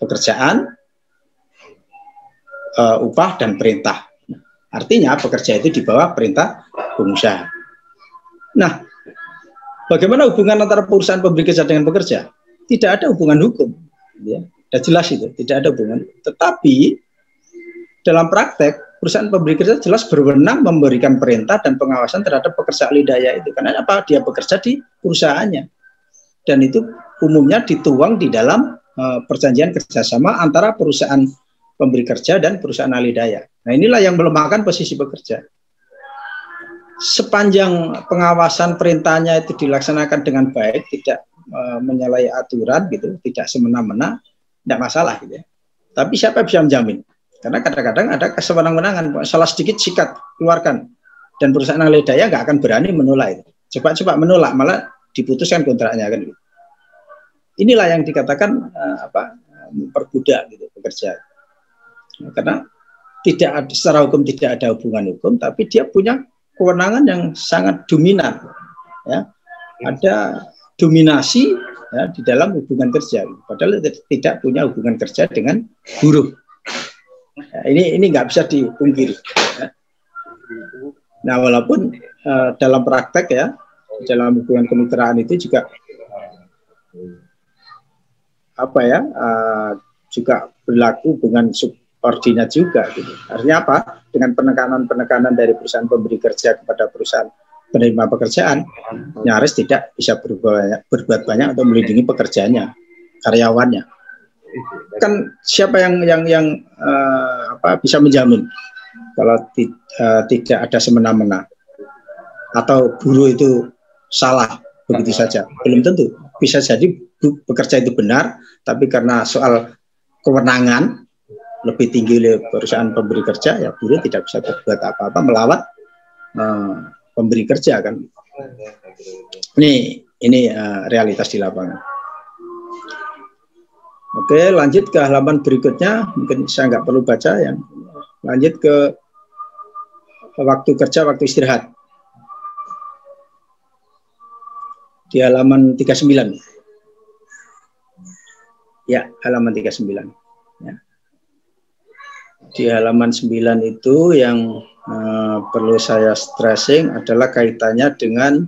pekerjaan, uh, upah dan perintah. Artinya pekerja itu di bawah perintah pengusaha. Nah, bagaimana hubungan antara perusahaan pemberi kerja dengan pekerja? Tidak ada hubungan hukum. Ya, sudah jelas itu, tidak ada hubungan. Tetapi dalam praktek perusahaan pemberi kerja jelas berwenang memberikan perintah dan pengawasan terhadap pekerja alidaya itu. Karena apa? Dia bekerja di perusahaannya. Dan itu umumnya dituang di dalam uh, perjanjian kerjasama antara perusahaan pemberi kerja dan perusahaan alidaya. Nah inilah yang melemahkan posisi pekerja. Sepanjang pengawasan perintahnya itu dilaksanakan dengan baik, tidak e, menyalahi aturan gitu, tidak semena-mena, tidak masalah gitu ya. Tapi siapa bisa menjamin? Karena kadang-kadang ada kesewenang-wenangan, salah sedikit sikat keluarkan dan perusahaan alidaya nggak akan berani menolak itu. Coba-coba menolak malah diputuskan kontraknya kan gitu. Inilah yang dikatakan uh, apa perbudak gitu pekerja karena tidak ada secara hukum tidak ada hubungan hukum, tapi dia punya kewenangan yang sangat dominan. Ya, ada dominasi ya, di dalam hubungan kerja, padahal tidak punya hubungan kerja dengan buruh. Ya, ini ini nggak bisa dipungkiri. Ya. Nah, walaupun uh, dalam praktek ya, dalam hubungan kemitraan itu juga apa ya, uh, juga berlaku hubungan sub koordinat juga gitu. Artinya apa? Dengan penekanan-penekanan dari perusahaan pemberi kerja kepada perusahaan penerima pekerjaan, nyaris tidak bisa berbuat, berbuat banyak untuk melindungi pekerjaannya, karyawannya. Kan siapa yang yang yang uh, apa bisa menjamin kalau uh, tidak ada semena-mena atau buruh itu salah begitu saja? Belum tentu. Bisa jadi bekerja itu benar, tapi karena soal kewenangan lebih tinggi oleh perusahaan pemberi kerja ya buruh tidak bisa berbuat apa-apa melawan uh, pemberi kerja kan. Ini ini uh, realitas di lapangan. Oke lanjut ke halaman berikutnya. Mungkin saya nggak perlu baca yang lanjut ke waktu kerja waktu istirahat. Di halaman 39 ya halaman 39 ya. Di halaman 9 itu yang uh, perlu saya stressing adalah kaitannya dengan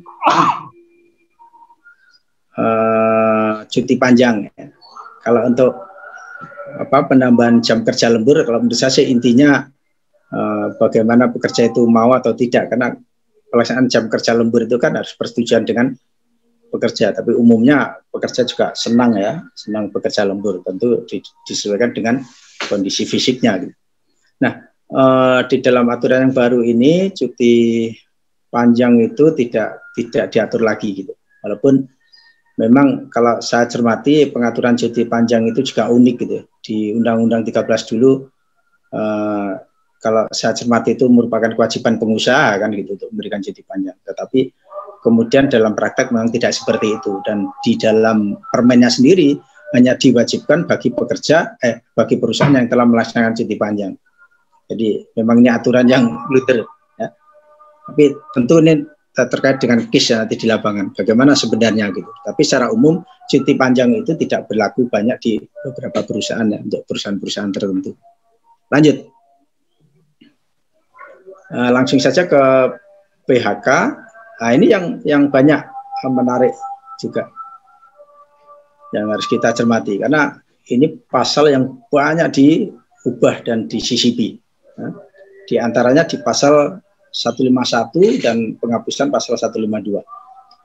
uh, cuti panjang. Kalau untuk apa penambahan jam kerja lembur, kalau menurut saya sih intinya uh, bagaimana pekerja itu mau atau tidak, karena pelaksanaan jam kerja lembur itu kan harus persetujuan dengan pekerja, tapi umumnya pekerja juga senang ya, senang bekerja lembur, tentu disesuaikan dengan kondisi fisiknya. Nah, uh, di dalam aturan yang baru ini cuti panjang itu tidak tidak diatur lagi gitu. Walaupun memang kalau saya cermati pengaturan cuti panjang itu juga unik gitu. Di Undang-Undang 13 dulu uh, kalau saya cermati itu merupakan kewajiban pengusaha kan gitu untuk memberikan cuti panjang. Tetapi kemudian dalam praktek memang tidak seperti itu dan di dalam permennya sendiri hanya diwajibkan bagi pekerja eh bagi perusahaan yang telah melaksanakan cuti panjang. Jadi memang ini aturan yang blunder. Ya. Tapi tentu ini terkait dengan case ya nanti di lapangan. Bagaimana sebenarnya gitu. Tapi secara umum cuti panjang itu tidak berlaku banyak di beberapa perusahaan ya, untuk perusahaan-perusahaan tertentu. Lanjut. Nah, langsung saja ke PHK. Nah, ini yang yang banyak menarik juga yang harus kita cermati karena ini pasal yang banyak diubah dan disisipi. Di antaranya di pasal 151 dan penghapusan pasal 152.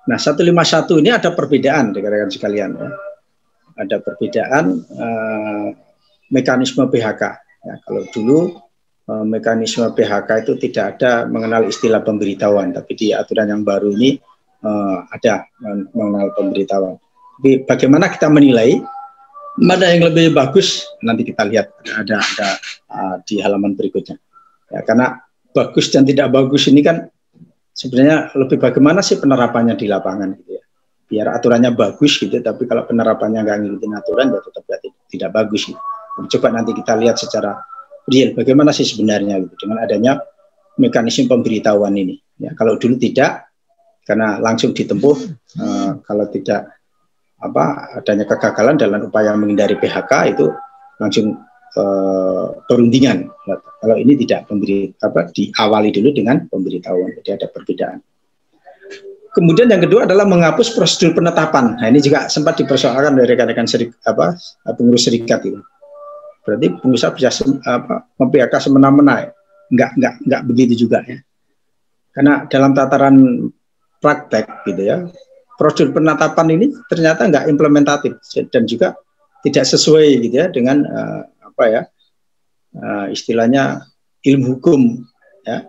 Nah, 151 ini ada perbedaan rekan-rekan sekalian ya. Ada perbedaan uh, mekanisme PHK. Ya, kalau dulu uh, mekanisme PHK itu tidak ada mengenal istilah pemberitahuan, tapi di aturan yang baru ini uh, ada mengenal pemberitahuan. Tapi bagaimana kita menilai mana yang lebih bagus? Nanti kita lihat. Ada ada uh, di halaman berikutnya. Ya karena bagus dan tidak bagus ini kan sebenarnya lebih bagaimana sih penerapannya di lapangan gitu ya? Biar aturannya bagus gitu tapi kalau penerapannya nggak ngikutin aturan ya tetap tidak, tidak bagus gitu. coba nanti kita lihat secara real bagaimana sih sebenarnya gitu dengan adanya mekanisme pemberitahuan ini. Ya kalau dulu tidak karena langsung ditempuh uh, kalau tidak apa adanya kegagalan dalam upaya menghindari PHK itu langsung uh, perundingan kalau ini tidak pemberi apa diawali dulu dengan pemberitahuan jadi ada perbedaan Kemudian yang kedua adalah menghapus prosedur penetapan. Nah ini juga sempat dipersoalkan dari rekan-rekan serik, apa pengurus serikat itu. Berarti pengusaha bisa sem, apa, memphk semena-mena. Enggak, enggak, enggak begitu juga ya. Karena dalam tataran praktek gitu ya, prosedur penetapan ini ternyata enggak implementatif dan juga tidak sesuai gitu ya dengan uh, apa ya uh, istilahnya ilmu hukum ya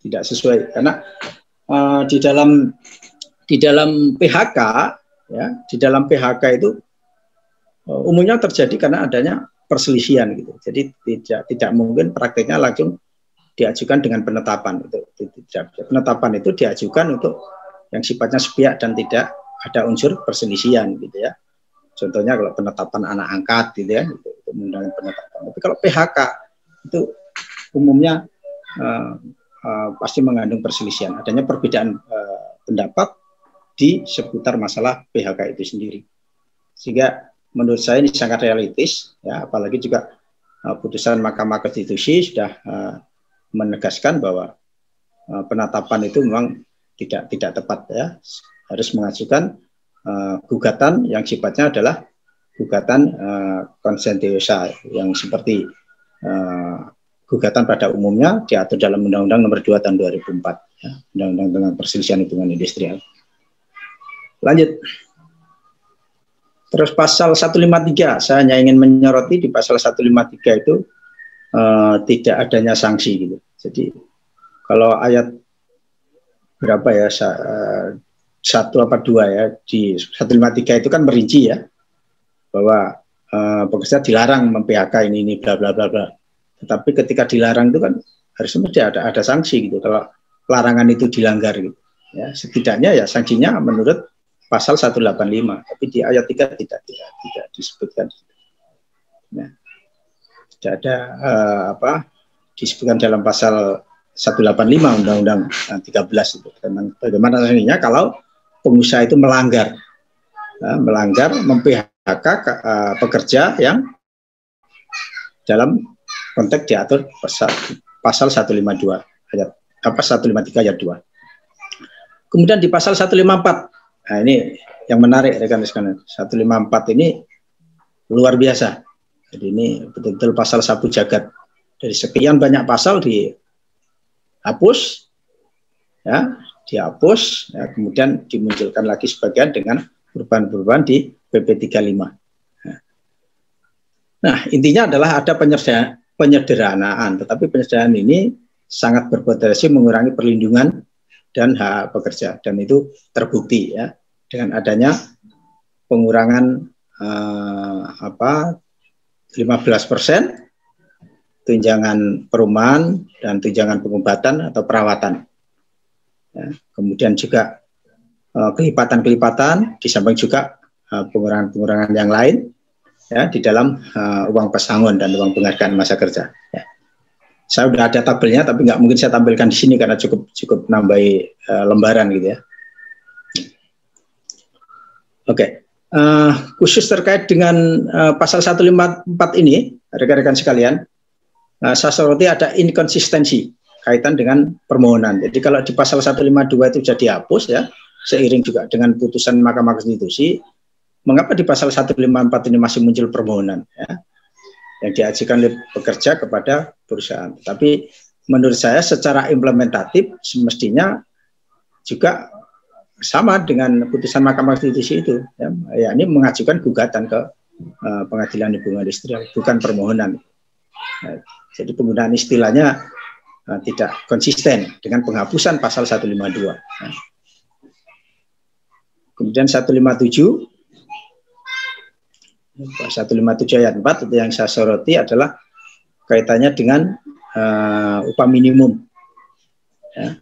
tidak sesuai karena uh, di dalam di dalam PHK ya di dalam PHK itu uh, umumnya terjadi karena adanya perselisihan gitu. Jadi tidak tidak mungkin prakteknya langsung diajukan dengan penetapan itu. Penetapan itu diajukan untuk yang sifatnya sepihak dan tidak ada unsur perselisihan gitu ya. Contohnya kalau penetapan anak angkat gitu ya, itu, itu penetapan. Tapi kalau PHK itu umumnya uh, uh, pasti mengandung perselisihan. Adanya perbedaan uh, pendapat di seputar masalah PHK itu sendiri. Sehingga menurut saya ini sangat realistis, ya, apalagi juga uh, putusan Mahkamah Konstitusi sudah uh, menegaskan bahwa uh, penetapan itu memang tidak tidak tepat ya, harus mengajukan uh, gugatan yang sifatnya adalah gugatan uh, konsentiosa yang seperti uh, gugatan pada umumnya diatur dalam Undang-Undang Nomor 2 Tahun 2004, ya, Undang-Undang tentang Perselisihan Hubungan Industrial. Lanjut. Terus pasal 153, saya hanya ingin menyoroti di pasal 153 itu uh, tidak adanya sanksi gitu. Jadi kalau ayat berapa ya uh, satu apa dua ya di 153 itu kan merinci ya bahwa uh, pekerja dilarang mem-PHK ini ini bla bla bla bla. Tetapi ketika dilarang itu kan harusnya mesti ada ada sanksi gitu kalau larangan itu dilanggar gitu. Ya, setidaknya ya sanksinya menurut pasal 185, tapi di ayat 3 tidak tidak tidak disebutkan. Nah, tidak ada uh, apa disebutkan dalam pasal 185 Undang-Undang 13 itu tentang bagaimana sanksinya kalau pengusaha itu melanggar uh, melanggar mem-PHK uh, pekerja yang dalam konteks diatur pasal, pasal 152 ayat apa 153 ayat 2. Kemudian di pasal 154. Nah, ini yang menarik rekan rekan 154 ini luar biasa. Jadi ini betul-betul pasal sapu jagat. Dari sekian banyak pasal dihapus ya, dihapus. Ya, kemudian dimunculkan lagi sebagian dengan perubahan-perubahan di PP 35. Nah, intinya adalah ada penyederhanaan, tetapi penyederhanaan ini sangat berpotensi mengurangi perlindungan dan hak pekerja dan itu terbukti ya dengan adanya pengurangan eh, apa 15 persen tunjangan perumahan dan tunjangan pengobatan atau perawatan. Ya, kemudian juga eh, kelipatan-kelipatan, di samping juga eh, pengurangan-pengurangan yang lain ya di dalam uh, uang pesangon dan uang penghargaan masa kerja. Ya. Saya sudah ada tabelnya, tapi nggak mungkin saya tampilkan di sini karena cukup cukup nambahi uh, lembaran gitu ya. Oke, okay. uh, khusus terkait dengan uh, pasal 154 ini, rekan-rekan sekalian, uh, saya soroti ada inkonsistensi kaitan dengan permohonan. Jadi kalau di pasal 152 itu sudah dihapus ya, seiring juga dengan putusan Mahkamah Konstitusi, mengapa di pasal 154 ini masih muncul permohonan ya, yang diajukan oleh pekerja kepada perusahaan. Tapi menurut saya secara implementatif semestinya juga sama dengan putusan Mahkamah Konstitusi itu, ya, ya ini mengajukan gugatan ke uh, pengadilan hubungan industrial, bukan permohonan. Jadi penggunaan istilahnya uh, tidak konsisten dengan penghapusan pasal 152. Nah. Kemudian 157 157 ayat 4 itu yang saya soroti adalah kaitannya dengan uh, upah minimum. Ya.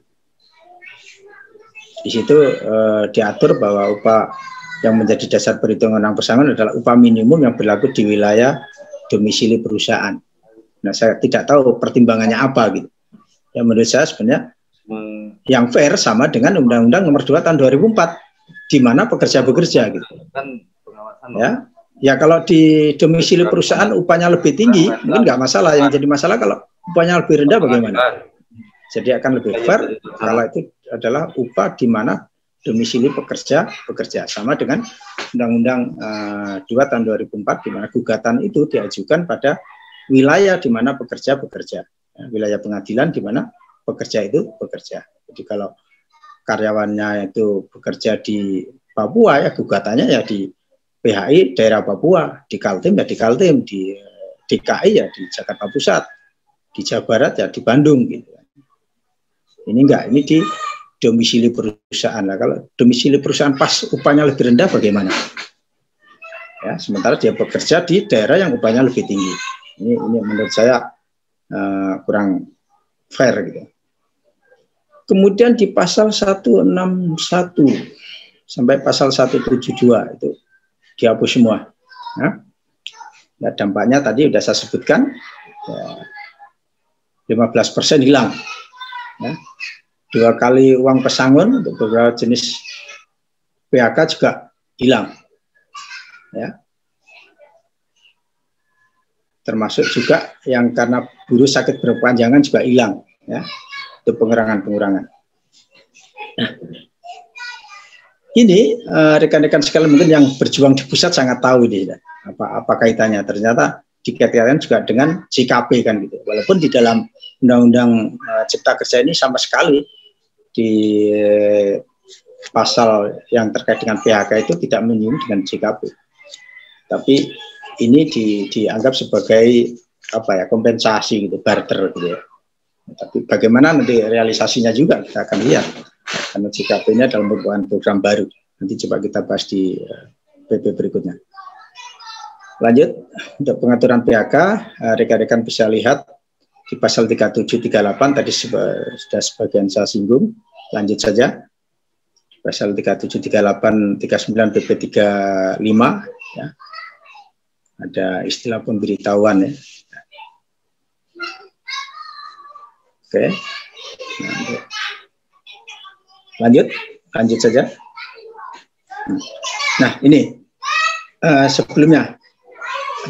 di situ uh, diatur bahwa upah yang menjadi dasar perhitungan orang pesangon adalah upah minimum yang berlaku di wilayah domisili perusahaan. Nah, saya tidak tahu pertimbangannya apa gitu. Yang menurut saya sebenarnya hmm. yang fair sama dengan Undang-Undang Nomor 2 tahun 2004 di mana pekerja bekerja gitu. Kan ya, ya kalau di domisili perusahaan upahnya lebih tinggi mungkin nggak masalah. Yang jadi masalah kalau upahnya lebih rendah bagaimana? Jadi akan lebih fair kalau itu adalah upah di mana domisili pekerja bekerja sama dengan Undang-Undang uh, eh, 2 tahun 2004 di mana gugatan itu diajukan pada wilayah di mana pekerja bekerja, ya, wilayah pengadilan di mana pekerja itu bekerja. Jadi kalau karyawannya itu bekerja di Papua ya gugatannya ya di PHI daerah Papua, di Kaltim ya di Kaltim, di DKI ya di Jakarta Pusat, di Jawa Barat ya di Bandung gitu. Ini enggak, ini di domisili perusahaan. Nah, kalau domisili perusahaan pas upahnya lebih rendah bagaimana? Ya, sementara dia bekerja di daerah yang upahnya lebih tinggi. Ini, ini menurut saya uh, kurang fair gitu. Kemudian di pasal 161 sampai pasal 172 itu dihapus semua. Ya. Nah, dampaknya tadi sudah saya sebutkan ya, 15% hilang. Ya dua kali uang pesangon untuk beberapa jenis PHK juga hilang. Ya. Termasuk juga yang karena buruh sakit berkepanjangan juga hilang. Ya. Itu pengurangan-pengurangan. Nah, ini eh, rekan-rekan uh, sekalian mungkin yang berjuang di pusat sangat tahu ini ya, apa apa kaitannya. Ternyata dikaitkan juga dengan CKP kan gitu. Walaupun di dalam Undang-Undang uh, Cipta Kerja ini sama sekali di pasal yang terkait dengan PHK itu tidak menyinggung dengan JKP. Tapi ini di, dianggap sebagai apa ya kompensasi gitu, barter gitu ya. Tapi bagaimana nanti realisasinya juga kita akan lihat karena JKP-nya dalam merupakan program baru. Nanti coba kita bahas di PP eh, berikutnya. Lanjut untuk pengaturan PHK, eh, rekan-rekan bisa lihat di pasal 3738 tadi sudah sebagian saya singgung. Lanjut saja. Pasal 3738 39 PP 35 ya. Ada istilah pemberitahuan ya. Oke. Lanjut, lanjut saja. Nah, ini uh, sebelumnya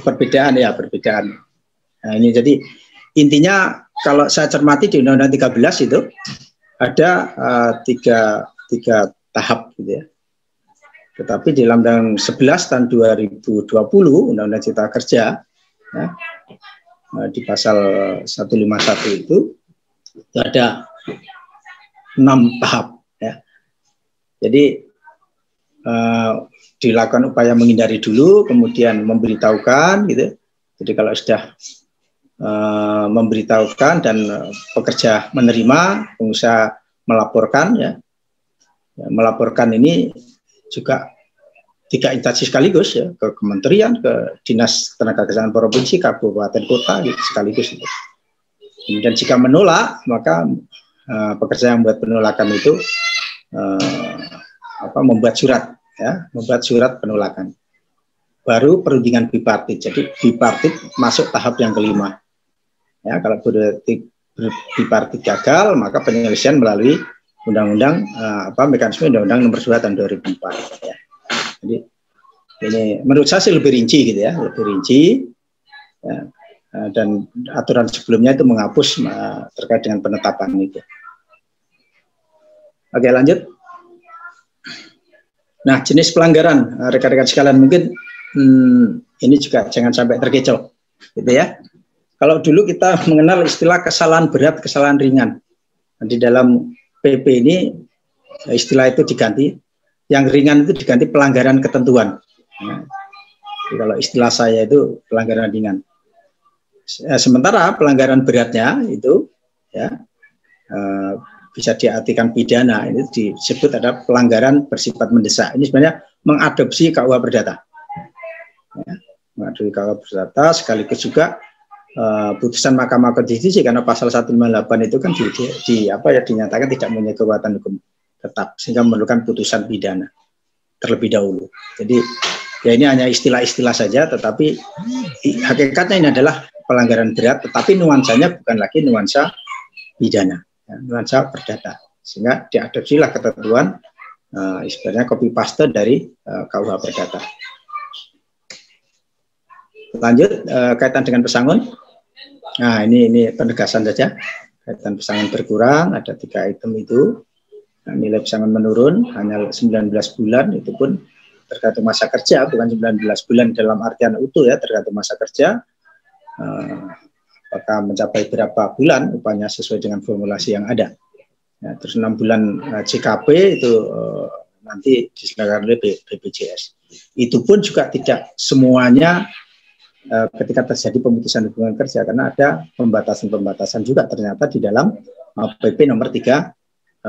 perbedaan ya, perbedaan. Nah, ini jadi intinya kalau saya cermati di Undang-Undang 13 itu ada uh, tiga, tiga tahap gitu ya. Tetapi di dalam Undang 11 tahun 2020 Undang-Undang Cipta Kerja ya, uh, di pasal 151 itu, itu ada enam tahap ya. Jadi uh, dilakukan upaya menghindari dulu, kemudian memberitahukan gitu. Jadi kalau sudah uh, memberitahukan dan uh, pekerja menerima, pengusaha melaporkan ya. ya. Melaporkan ini juga tiga instansi sekaligus ya ke kementerian, ke dinas tenaga kesehatan provinsi, kabupaten kota gitu, sekaligus. Gitu. Kemudian jika menolak maka uh, pekerja yang membuat penolakan itu uh, apa membuat surat ya, membuat surat penolakan. Baru perundingan bipartit. Jadi bipartit masuk tahap yang kelima. Ya, kalau bipartit gagal, maka penyelesaian melalui undang-undang uh, apa mekanisme undang-undang nomor 2 tahun 2004 ya. Jadi ini menurut saya sih lebih rinci gitu ya, lebih rinci ya, uh, dan aturan sebelumnya itu menghapus uh, terkait dengan penetapan itu. Oke, lanjut. Nah, jenis pelanggaran rekan-rekan sekalian mungkin hmm, ini juga jangan sampai terkecoh, gitu ya. Kalau dulu kita mengenal istilah kesalahan berat, kesalahan ringan. Di dalam PP ini istilah itu diganti. Yang ringan itu diganti pelanggaran ketentuan. Nah, kalau istilah saya itu pelanggaran ringan. Eh, sementara pelanggaran beratnya itu ya uh, bisa diartikan pidana. Ini disebut ada pelanggaran bersifat mendesak. Ini sebenarnya mengadopsi KUH Perdata. Ya, mengadopsi KUH Perdata sekaligus juga uh, putusan Mahkamah Konstitusi karena pasal 158 itu kan di, di, di apa ya dinyatakan tidak punya kekuatan hukum tetap sehingga memerlukan putusan pidana terlebih dahulu. Jadi ya ini hanya istilah-istilah saja, tetapi hakikatnya ini adalah pelanggaran berat, tetapi nuansanya bukan lagi nuansa pidana, ya, nuansa perdata. Sehingga diadopsilah ketentuan uh, istilahnya copy paste dari uh, KUH perdata. Lanjut uh, kaitan dengan pesangon. Nah ini ini penegasan saja. Kaitan pesangon berkurang ada tiga item itu. Nah, nilai pesangon menurun hanya 19 bulan itu pun tergantung masa kerja bukan 19 bulan dalam artian utuh ya tergantung masa kerja. Uh, apakah mencapai berapa bulan upahnya sesuai dengan formulasi yang ada. Ya, terus enam bulan eh, CKP itu uh, nanti diselenggarakan oleh BPJS itu pun juga tidak semuanya uh, ketika terjadi pemutusan hubungan kerja karena ada pembatasan-pembatasan juga ternyata di dalam PP nomor 37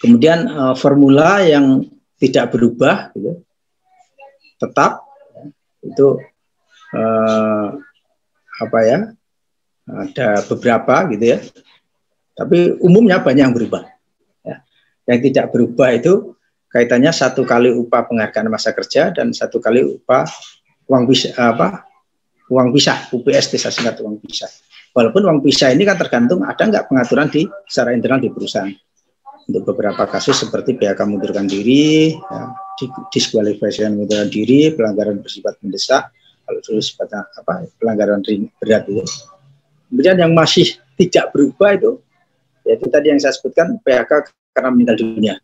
kemudian uh, formula yang tidak berubah gitu tetap itu eh, apa ya ada beberapa gitu ya tapi umumnya banyak yang berubah ya. yang tidak berubah itu kaitannya satu kali upah penghargaan masa kerja dan satu kali upah uang bisa apa uang pisah UPS desa singkat uang pisah walaupun uang pisah ini kan tergantung ada nggak pengaturan di secara internal di perusahaan untuk beberapa kasus seperti PHK mundurkan diri, ya, diskualifikasi mundurkan diri, pelanggaran bersifat mendesak, kalau dulu sifatnya apa pelanggaran ring, berat itu. Kemudian yang masih tidak berubah itu, yaitu tadi yang saya sebutkan PHK karena meninggal dunia.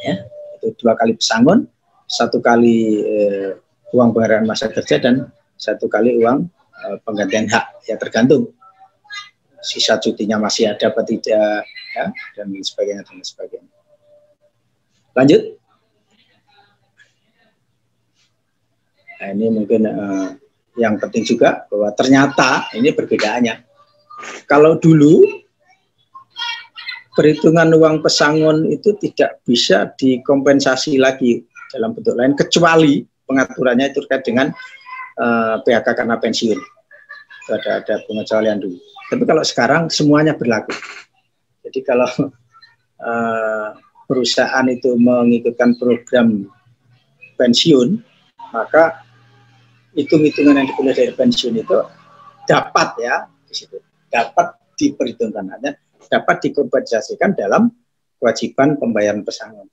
Ya, itu dua kali pesangon, satu kali eh, uang penghargaan masa kerja dan satu kali uang eh, penggantian hak. Ya tergantung sisa cutinya masih ada apa tidak ya dan sebagainya dan sebagainya. Lanjut. Nah, ini mungkin uh, yang penting juga bahwa ternyata ini perbedaannya. Kalau dulu perhitungan uang pesangon itu tidak bisa dikompensasi lagi dalam bentuk lain kecuali pengaturannya itu terkait dengan uh, eh, PHK karena pensiun. Itu ada ada pengecualian dulu. Tapi kalau sekarang semuanya berlaku. Jadi kalau uh, perusahaan itu mengikutkan program pensiun, maka hitung-hitungan yang dipilih dari pensiun itu dapat ya di situ dapat diperhitungkan hanya dapat dikompensasikan dalam kewajiban pembayaran pesangon.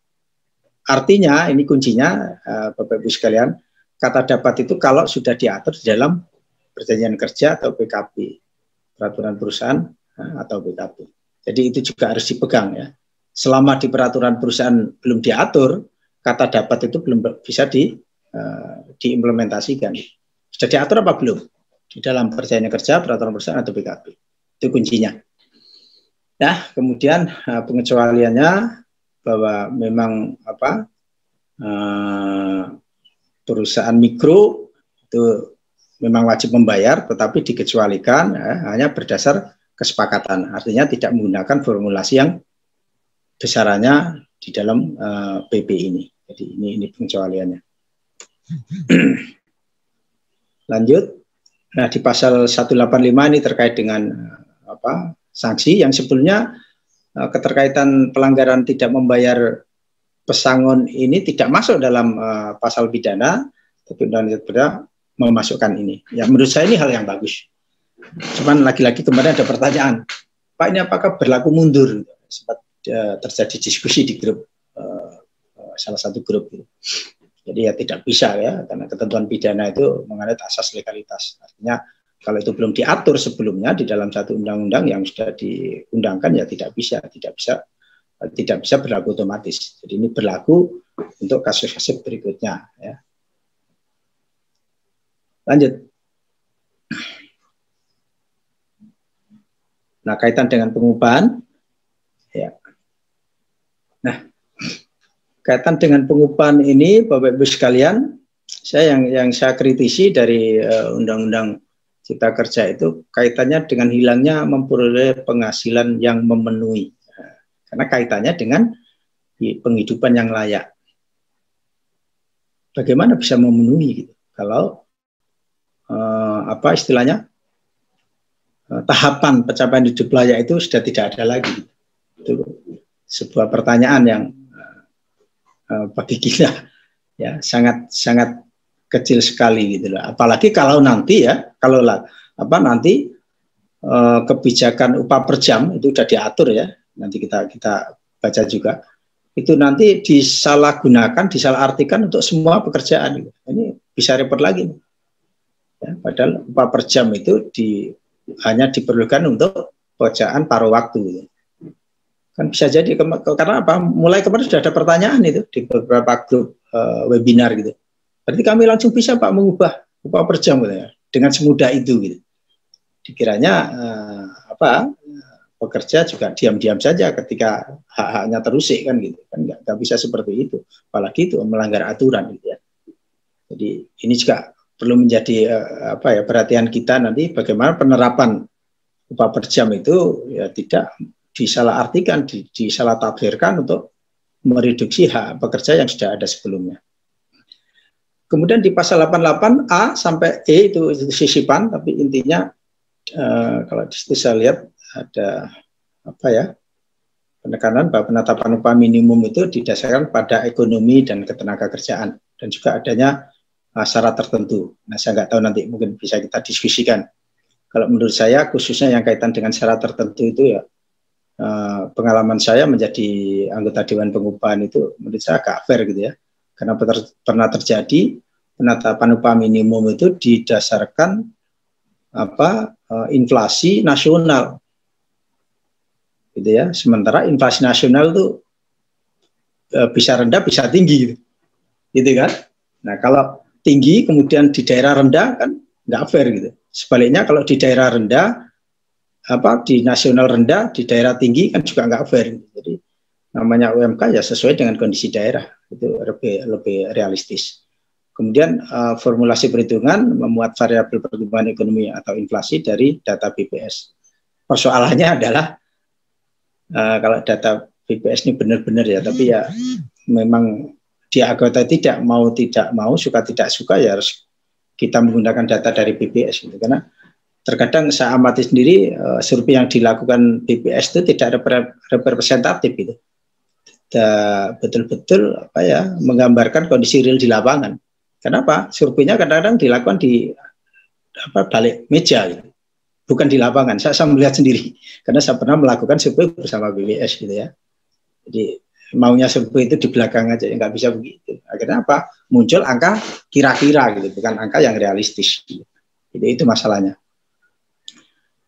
Artinya ini kuncinya uh, Bapak Ibu sekalian, kata dapat itu kalau sudah diatur di dalam perjanjian kerja atau PKP, peraturan perusahaan uh, atau PKP. Jadi itu juga harus dipegang ya. Selama di peraturan perusahaan belum diatur, kata dapat itu belum bisa di, uh, diimplementasikan. Sudah diatur apa belum? Di dalam perjanjian kerja, peraturan perusahaan atau PKP. Itu kuncinya. Nah, kemudian uh, pengecualiannya bahwa memang apa uh, perusahaan mikro itu memang wajib membayar, tetapi dikecualikan ya, hanya berdasar kesepakatan. Artinya tidak menggunakan formulasi yang besarannya di dalam uh, eh, PP ini. Jadi ini ini pengecualiannya. Lanjut. Nah, di pasal 185 ini terkait dengan uh, apa? sanksi yang sebelumnya uh, keterkaitan pelanggaran tidak membayar pesangon ini tidak masuk dalam uh, pasal pidana, tapi undang-undang memasukkan ini. Ya menurut saya ini hal yang bagus. Cuman lagi-lagi kemarin ada pertanyaan, Pak ini apakah berlaku mundur? Sempat uh, terjadi diskusi di grup uh, salah satu grup. Jadi ya tidak bisa ya, karena ketentuan pidana itu menganut asas legalitas. Artinya kalau itu belum diatur sebelumnya di dalam satu undang-undang yang sudah diundangkan ya tidak bisa, tidak bisa tidak bisa berlaku otomatis. Jadi ini berlaku untuk kasus-kasus berikutnya ya. Lanjut. Nah, kaitan dengan pengupahan, ya. Nah, kaitan dengan pengupahan ini, Bapak Ibu sekalian, saya yang yang saya kritisi dari undang eh, Undang-Undang Cipta Kerja itu kaitannya dengan hilangnya memperoleh penghasilan yang memenuhi, karena kaitannya dengan penghidupan yang layak. Bagaimana bisa memenuhi gitu? Kalau uh, apa istilahnya Eh, tahapan pencapaian hidup layak itu sudah tidak ada lagi. Itu sebuah pertanyaan yang uh, bagi kita ya sangat sangat kecil sekali gitu loh. Apalagi kalau nanti ya, kalau lah apa nanti uh, kebijakan upah per jam itu sudah diatur ya. Nanti kita kita baca juga itu nanti disalahgunakan, disalahartikan untuk semua pekerjaan. Ini bisa repot lagi. Ya, padahal upah per jam itu di, hanya diperlukan untuk pekerjaan paruh waktu. Gitu. Kan bisa jadi karena apa? Mulai kemarin sudah ada pertanyaan itu di beberapa grup uh, webinar gitu. Berarti kami langsung bisa Pak mengubah upah per jam gitu ya, dengan semudah itu gitu. Dikiranya uh, apa? pekerja juga diam-diam saja ketika hak-haknya terusik kan gitu kan nggak, nggak bisa seperti itu apalagi itu melanggar aturan gitu ya jadi ini juga perlu menjadi uh, apa ya perhatian kita nanti bagaimana penerapan upah per jam itu ya tidak disalahartikan di, disalah tafsirkan untuk mereduksi hak pekerja yang sudah ada sebelumnya kemudian di pasal 88A sampai E itu, itu sisipan tapi intinya uh, kalau di situ saya lihat ada apa ya penekanan bahwa penetapan upah minimum itu didasarkan pada ekonomi dan ketenaga kerjaan dan juga adanya uh, syarat tertentu. Nah, saya nggak tahu nanti mungkin bisa kita diskusikan. Kalau menurut saya khususnya yang kaitan dengan syarat tertentu itu ya uh, pengalaman saya menjadi anggota dewan pengupahan itu menurut saya agak fair gitu ya. Karena pernah terjadi penetapan upah minimum itu didasarkan apa uh, inflasi nasional gitu ya. Sementara inflasi nasional itu e, bisa rendah, bisa tinggi gitu. gitu kan. Nah, kalau tinggi kemudian di daerah rendah kan nggak fair gitu. Sebaliknya kalau di daerah rendah apa di nasional rendah, di daerah tinggi kan juga nggak fair. Gitu. Jadi namanya UMK ya sesuai dengan kondisi daerah itu lebih lebih realistis. Kemudian uh, formulasi perhitungan memuat variabel pertumbuhan ekonomi atau inflasi dari data BPS. Persoalannya adalah uh, kalau data BPS ini benar-benar ya, tapi ya memang dia anggota tidak mau tidak mau suka tidak suka ya harus kita menggunakan data dari BPS gitu karena terkadang saya amati sendiri uh, survei yang dilakukan BPS itu tidak representatif gitu betul-betul apa ya menggambarkan kondisi real di lapangan kenapa surveinya kadang-kadang dilakukan di apa balik meja gitu bukan di lapangan. Saya, saya melihat sendiri karena saya pernah melakukan survei bersama BWS gitu ya. Jadi maunya survei itu di belakang aja, nggak bisa begitu. Akhirnya apa? Muncul angka kira-kira gitu, bukan angka yang realistis. Gitu. Jadi itu masalahnya.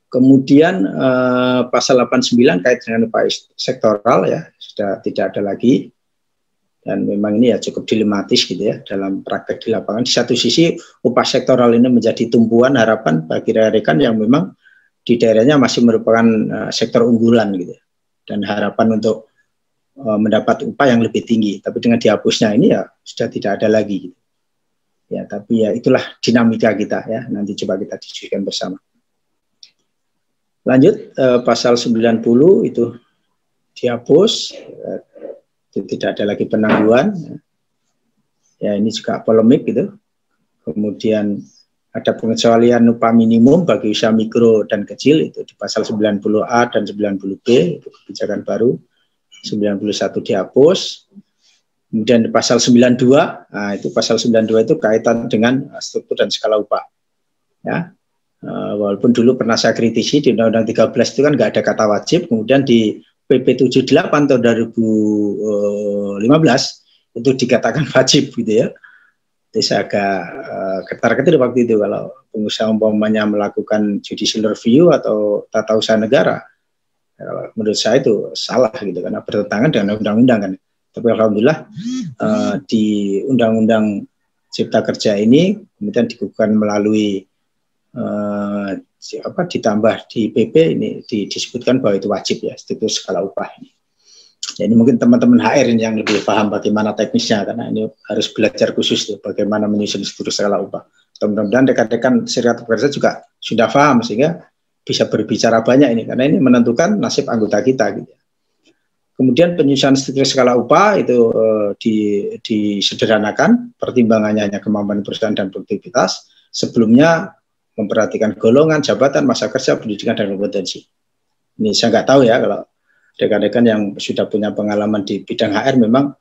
Kemudian eh, pasal 89 kait dengan upah sektoral ya sudah tidak ada lagi dan memang ini ya cukup dilematis gitu ya dalam praktek di lapangan. Di satu sisi upah sektoral ini menjadi tumpuan harapan bagi rekan yang memang di daerahnya masih merupakan uh, sektor unggulan gitu ya. dan harapan untuk uh, mendapat upah yang lebih tinggi. Tapi dengan dihapusnya ini ya sudah tidak ada lagi. Gitu. Ya, tapi ya itulah dinamika kita ya. Nanti coba kita diskusikan bersama. Lanjut uh, pasal 90 itu dihapus. Uh, tidak ada lagi penangguhan. Ya ini juga polemik gitu. Kemudian ada pengecualian upah minimum bagi usaha mikro dan kecil itu di pasal 90A dan 90B itu kebijakan baru. 91 dihapus. Kemudian di pasal 92, nah itu pasal 92 itu kaitan dengan struktur dan skala upah. Ya, uh, walaupun dulu pernah saya kritisi di Undang-Undang 13 itu kan nggak ada kata wajib, kemudian di PP 78 tahun 2015 itu dikatakan wajib gitu ya. Jadi saya agak uh, ketar-ketir waktu itu kalau pengusaha umpamanya melakukan judicial review atau tata usaha negara. Menurut saya itu salah gitu karena bertentangan dengan undang-undang kan. Tapi alhamdulillah uh, di undang-undang Cipta Kerja ini kemudian dikukuhkan melalui uh, apa ditambah di PP ini di, disebutkan bahwa itu wajib ya struktur skala upah ini. Ya, ini mungkin teman-teman HR yang lebih paham bagaimana teknisnya karena ini harus belajar khusus tuh bagaimana menyusun struktur skala upah. Mudah-mudahan rekan-rekan serikat pekerja juga sudah paham sehingga bisa berbicara banyak ini karena ini menentukan nasib anggota kita gitu. Ya. Kemudian penyusunan struktur skala upah itu uh, di, disederhanakan, pertimbangannya hanya kemampuan perusahaan dan produktivitas. Sebelumnya memperhatikan golongan, jabatan, masa kerja, pendidikan, dan kompetensi. Ini saya nggak tahu ya kalau rekan-rekan yang sudah punya pengalaman di bidang HR memang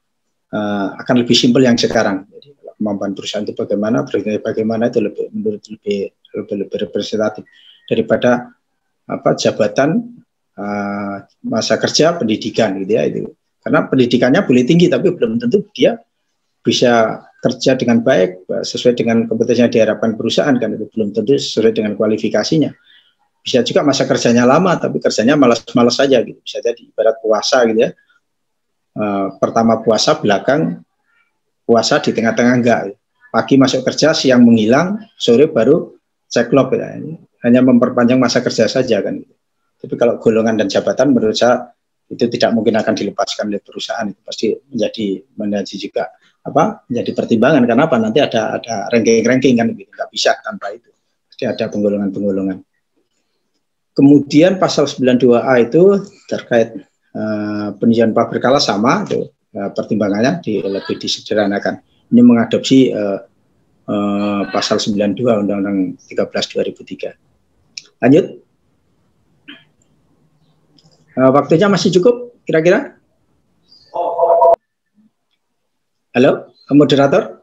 uh, akan lebih simpel yang sekarang. Jadi kemampuan perusahaan itu bagaimana, bagaimana itu lebih menurut lebih lebih, lebih representatif daripada apa jabatan uh, masa kerja pendidikan gitu ya itu. Karena pendidikannya boleh tinggi tapi belum tentu dia bisa kerja dengan baik sesuai dengan kompetensi yang diharapkan perusahaan kan? Itu belum tentu sesuai dengan kualifikasinya. Bisa juga masa kerjanya lama tapi kerjanya malas-malas saja gitu. Bisa jadi ibarat puasa gitu ya. Uh, pertama puasa belakang puasa di tengah-tengah enggak pagi masuk kerja siang menghilang sore baru ceklok ya. hanya memperpanjang masa kerja saja kan? Gitu. tapi kalau golongan dan jabatan menurut saya itu tidak mungkin akan dilepaskan oleh perusahaan. Itu pasti menjadi menjadi juga apa menjadi pertimbangan. Kenapa nanti ada ada ranking-ranking kan gitu. Nggak bisa tanpa itu. Pasti ada penggolongan-penggolongan. Kemudian pasal 92A itu terkait uh, peninjauan pabrik berkala sama itu uh, pertimbangannya di, lebih disederhanakan. Ini mengadopsi uh, uh, pasal 92 Undang-Undang 13 2003 lanjut. Uh, waktunya masih cukup kira-kira Halo, moderator?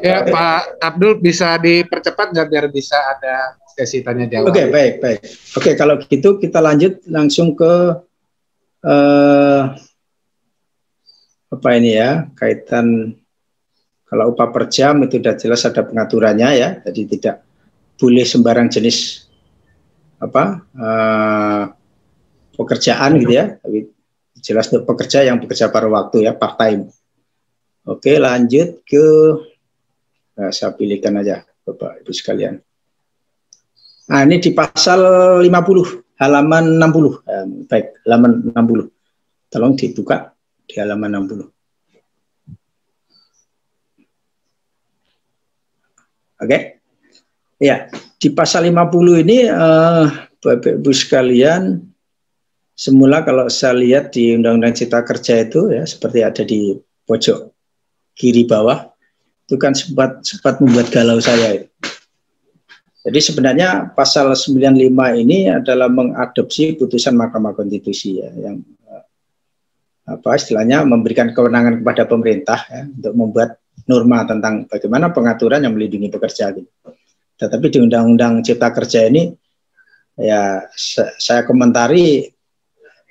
Ya, Pak Abdul bisa dipercepat nggak biar bisa ada sesi tanya jawab? Oke, okay, baik, baik. Oke, okay, kalau gitu kita lanjut langsung ke uh, apa ini ya, kaitan kalau upah per jam itu sudah jelas ada pengaturannya ya, jadi tidak boleh sembarang jenis apa uh, pekerjaan gitu ya, tapi jelas untuk pekerja yang bekerja pada waktu ya part time. Oke lanjut ke nah, saya pilihkan aja Bapak Ibu sekalian. Nah ini di pasal 50 halaman 60 eh, baik halaman 60 tolong dibuka di halaman 60. Oke. Ya, di pasal 50 ini eh, Bapak Ibu sekalian semula kalau saya lihat di Undang-Undang Cipta Kerja itu ya seperti ada di pojok kiri bawah itu kan sempat sempat membuat galau saya. Jadi sebenarnya pasal 95 ini adalah mengadopsi putusan Mahkamah Konstitusi ya yang eh, apa istilahnya memberikan kewenangan kepada pemerintah ya, untuk membuat norma tentang bagaimana pengaturan yang melindungi pekerja gitu. Tetapi di Undang-Undang Cipta Kerja ini ya saya komentari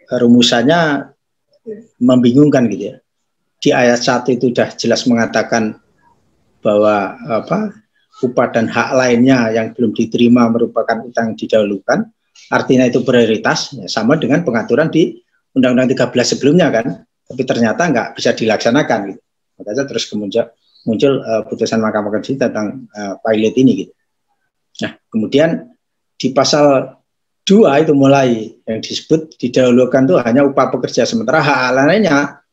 rumusannya membingungkan gitu ya. Di ayat 1 itu sudah jelas mengatakan bahwa apa upah dan hak lainnya yang belum diterima merupakan utang didahulukan, artinya itu prioritas ya, sama dengan pengaturan di Undang-Undang 13 sebelumnya kan, tapi ternyata nggak bisa dilaksanakan gitu. Makanya terus kemudian muncul uh, putusan Mahkamah Konstitusi tentang uh, pilot ini gitu. Nah, kemudian di pasal dua itu mulai yang disebut didahulukan itu hanya upah pekerja sementara hak lainnya.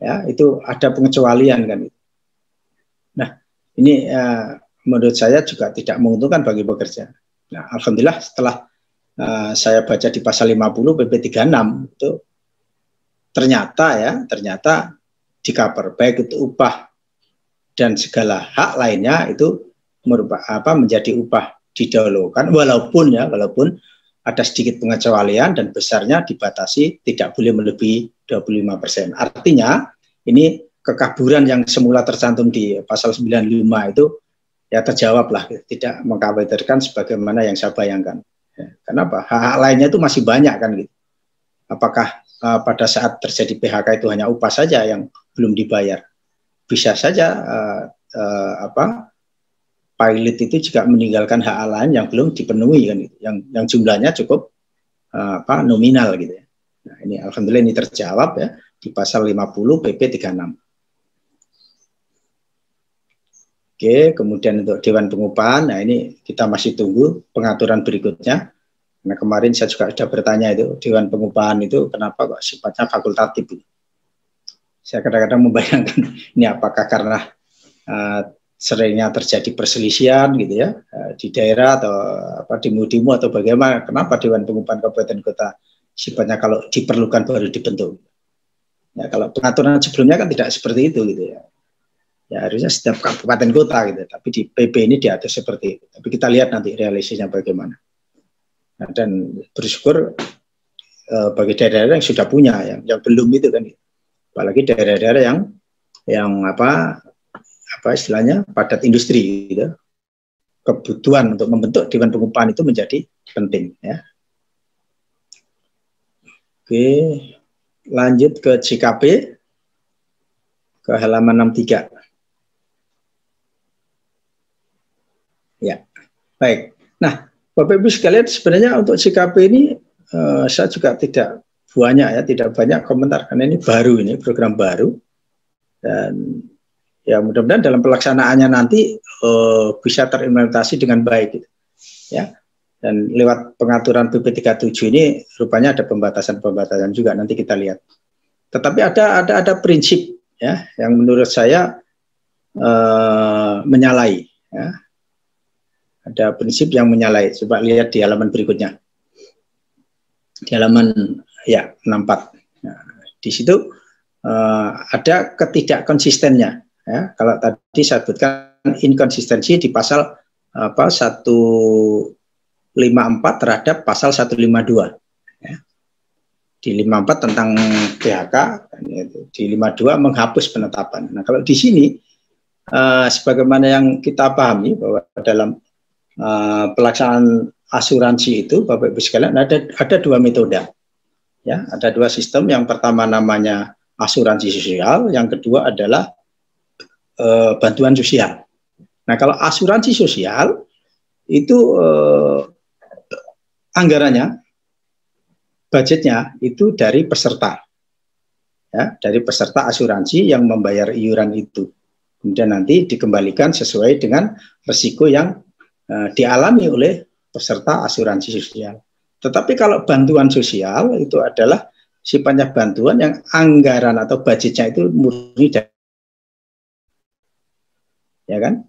Ya itu ada pengecualian kan. Nah ini uh, menurut saya juga tidak menguntungkan bagi pekerja. Nah alhamdulillah setelah uh, saya baca di pasal 50 PP 36 itu ternyata ya ternyata di cover itu upah dan segala hak lainnya itu merupakan apa menjadi upah didahulukan walaupun ya walaupun ada sedikit pengecualian dan besarnya dibatasi tidak boleh melebihi 25 persen. Artinya ini kekaburan yang semula tercantum di pasal 95 itu ya terjawab lah, tidak mengkhawatirkan sebagaimana yang saya bayangkan. Ya, kenapa? Hak-hak lainnya itu masih banyak kan gitu. Apakah uh, pada saat terjadi PHK itu hanya upah saja yang belum dibayar? Bisa saja uh, uh, apa pilot itu juga meninggalkan hak lain yang belum dipenuhi kan gitu. yang yang jumlahnya cukup uh, apa nominal gitu ya. Nah, ini alhamdulillah ini terjawab ya di pasal 50 PP 36. Oke, kemudian untuk Dewan Pengupahan, nah ini kita masih tunggu pengaturan berikutnya. Nah kemarin saya juga sudah bertanya itu Dewan Pengupahan itu kenapa kok sifatnya fakultatif? Saya kadang-kadang membayangkan ini apakah karena uh, seringnya terjadi perselisihan gitu ya eh, di daerah atau apa di mudimu atau bagaimana. Kenapa Dewan Pengupahan Kabupaten Kota sifatnya kalau diperlukan baru dibentuk? Ya kalau pengaturan sebelumnya kan tidak seperti itu gitu ya. Ya harusnya setiap kabupaten kota gitu tapi di PP ini diatur seperti itu. Tapi kita lihat nanti realisasinya bagaimana. Nah, dan bersyukur uh, bagi daerah-daerah yang sudah punya yang yang belum itu kan apalagi daerah-daerah yang yang apa apa istilahnya padat industri gitu. Kebutuhan untuk membentuk dewan pengupahan itu menjadi penting ya. Oke lanjut ke CKP ke halaman 63 ya baik. Nah Bapak Ibu sekalian sebenarnya untuk CKP ini uh, saya juga tidak banyak ya tidak banyak komentar karena ini baru ini program baru. Dan ya mudah-mudahan dalam pelaksanaannya nanti uh, bisa terimplementasi dengan baik gitu. ya dan lewat pengaturan PP 37 ini rupanya ada pembatasan-pembatasan juga nanti kita lihat tetapi ada ada ada prinsip ya yang menurut saya uh, menyalahi ya ada prinsip yang menyalahi. Coba lihat di halaman berikutnya. Di halaman ya 64. Nah, di situ uh, ada ketidakkonsistennya. Ya, kalau tadi saya sebutkan inkonsistensi di pasal apa 154 terhadap pasal 152. Ya. Di 54 tentang PHK, di 52 menghapus penetapan. Nah kalau di sini uh, sebagaimana yang kita pahami bahwa dalam uh, pelaksanaan asuransi itu Bapak Ibu sekalian ada ada dua metode. Ya, ada dua sistem. Yang pertama namanya asuransi sosial, yang kedua adalah uh, bantuan sosial. Nah, kalau asuransi sosial itu uh, anggarannya budgetnya itu dari peserta. Ya, dari peserta asuransi yang membayar iuran itu. Kemudian nanti dikembalikan sesuai dengan resiko yang uh, dialami oleh peserta asuransi sosial. Tetapi kalau bantuan sosial itu adalah sifatnya bantuan yang anggaran atau budgetnya itu murni dari ya kan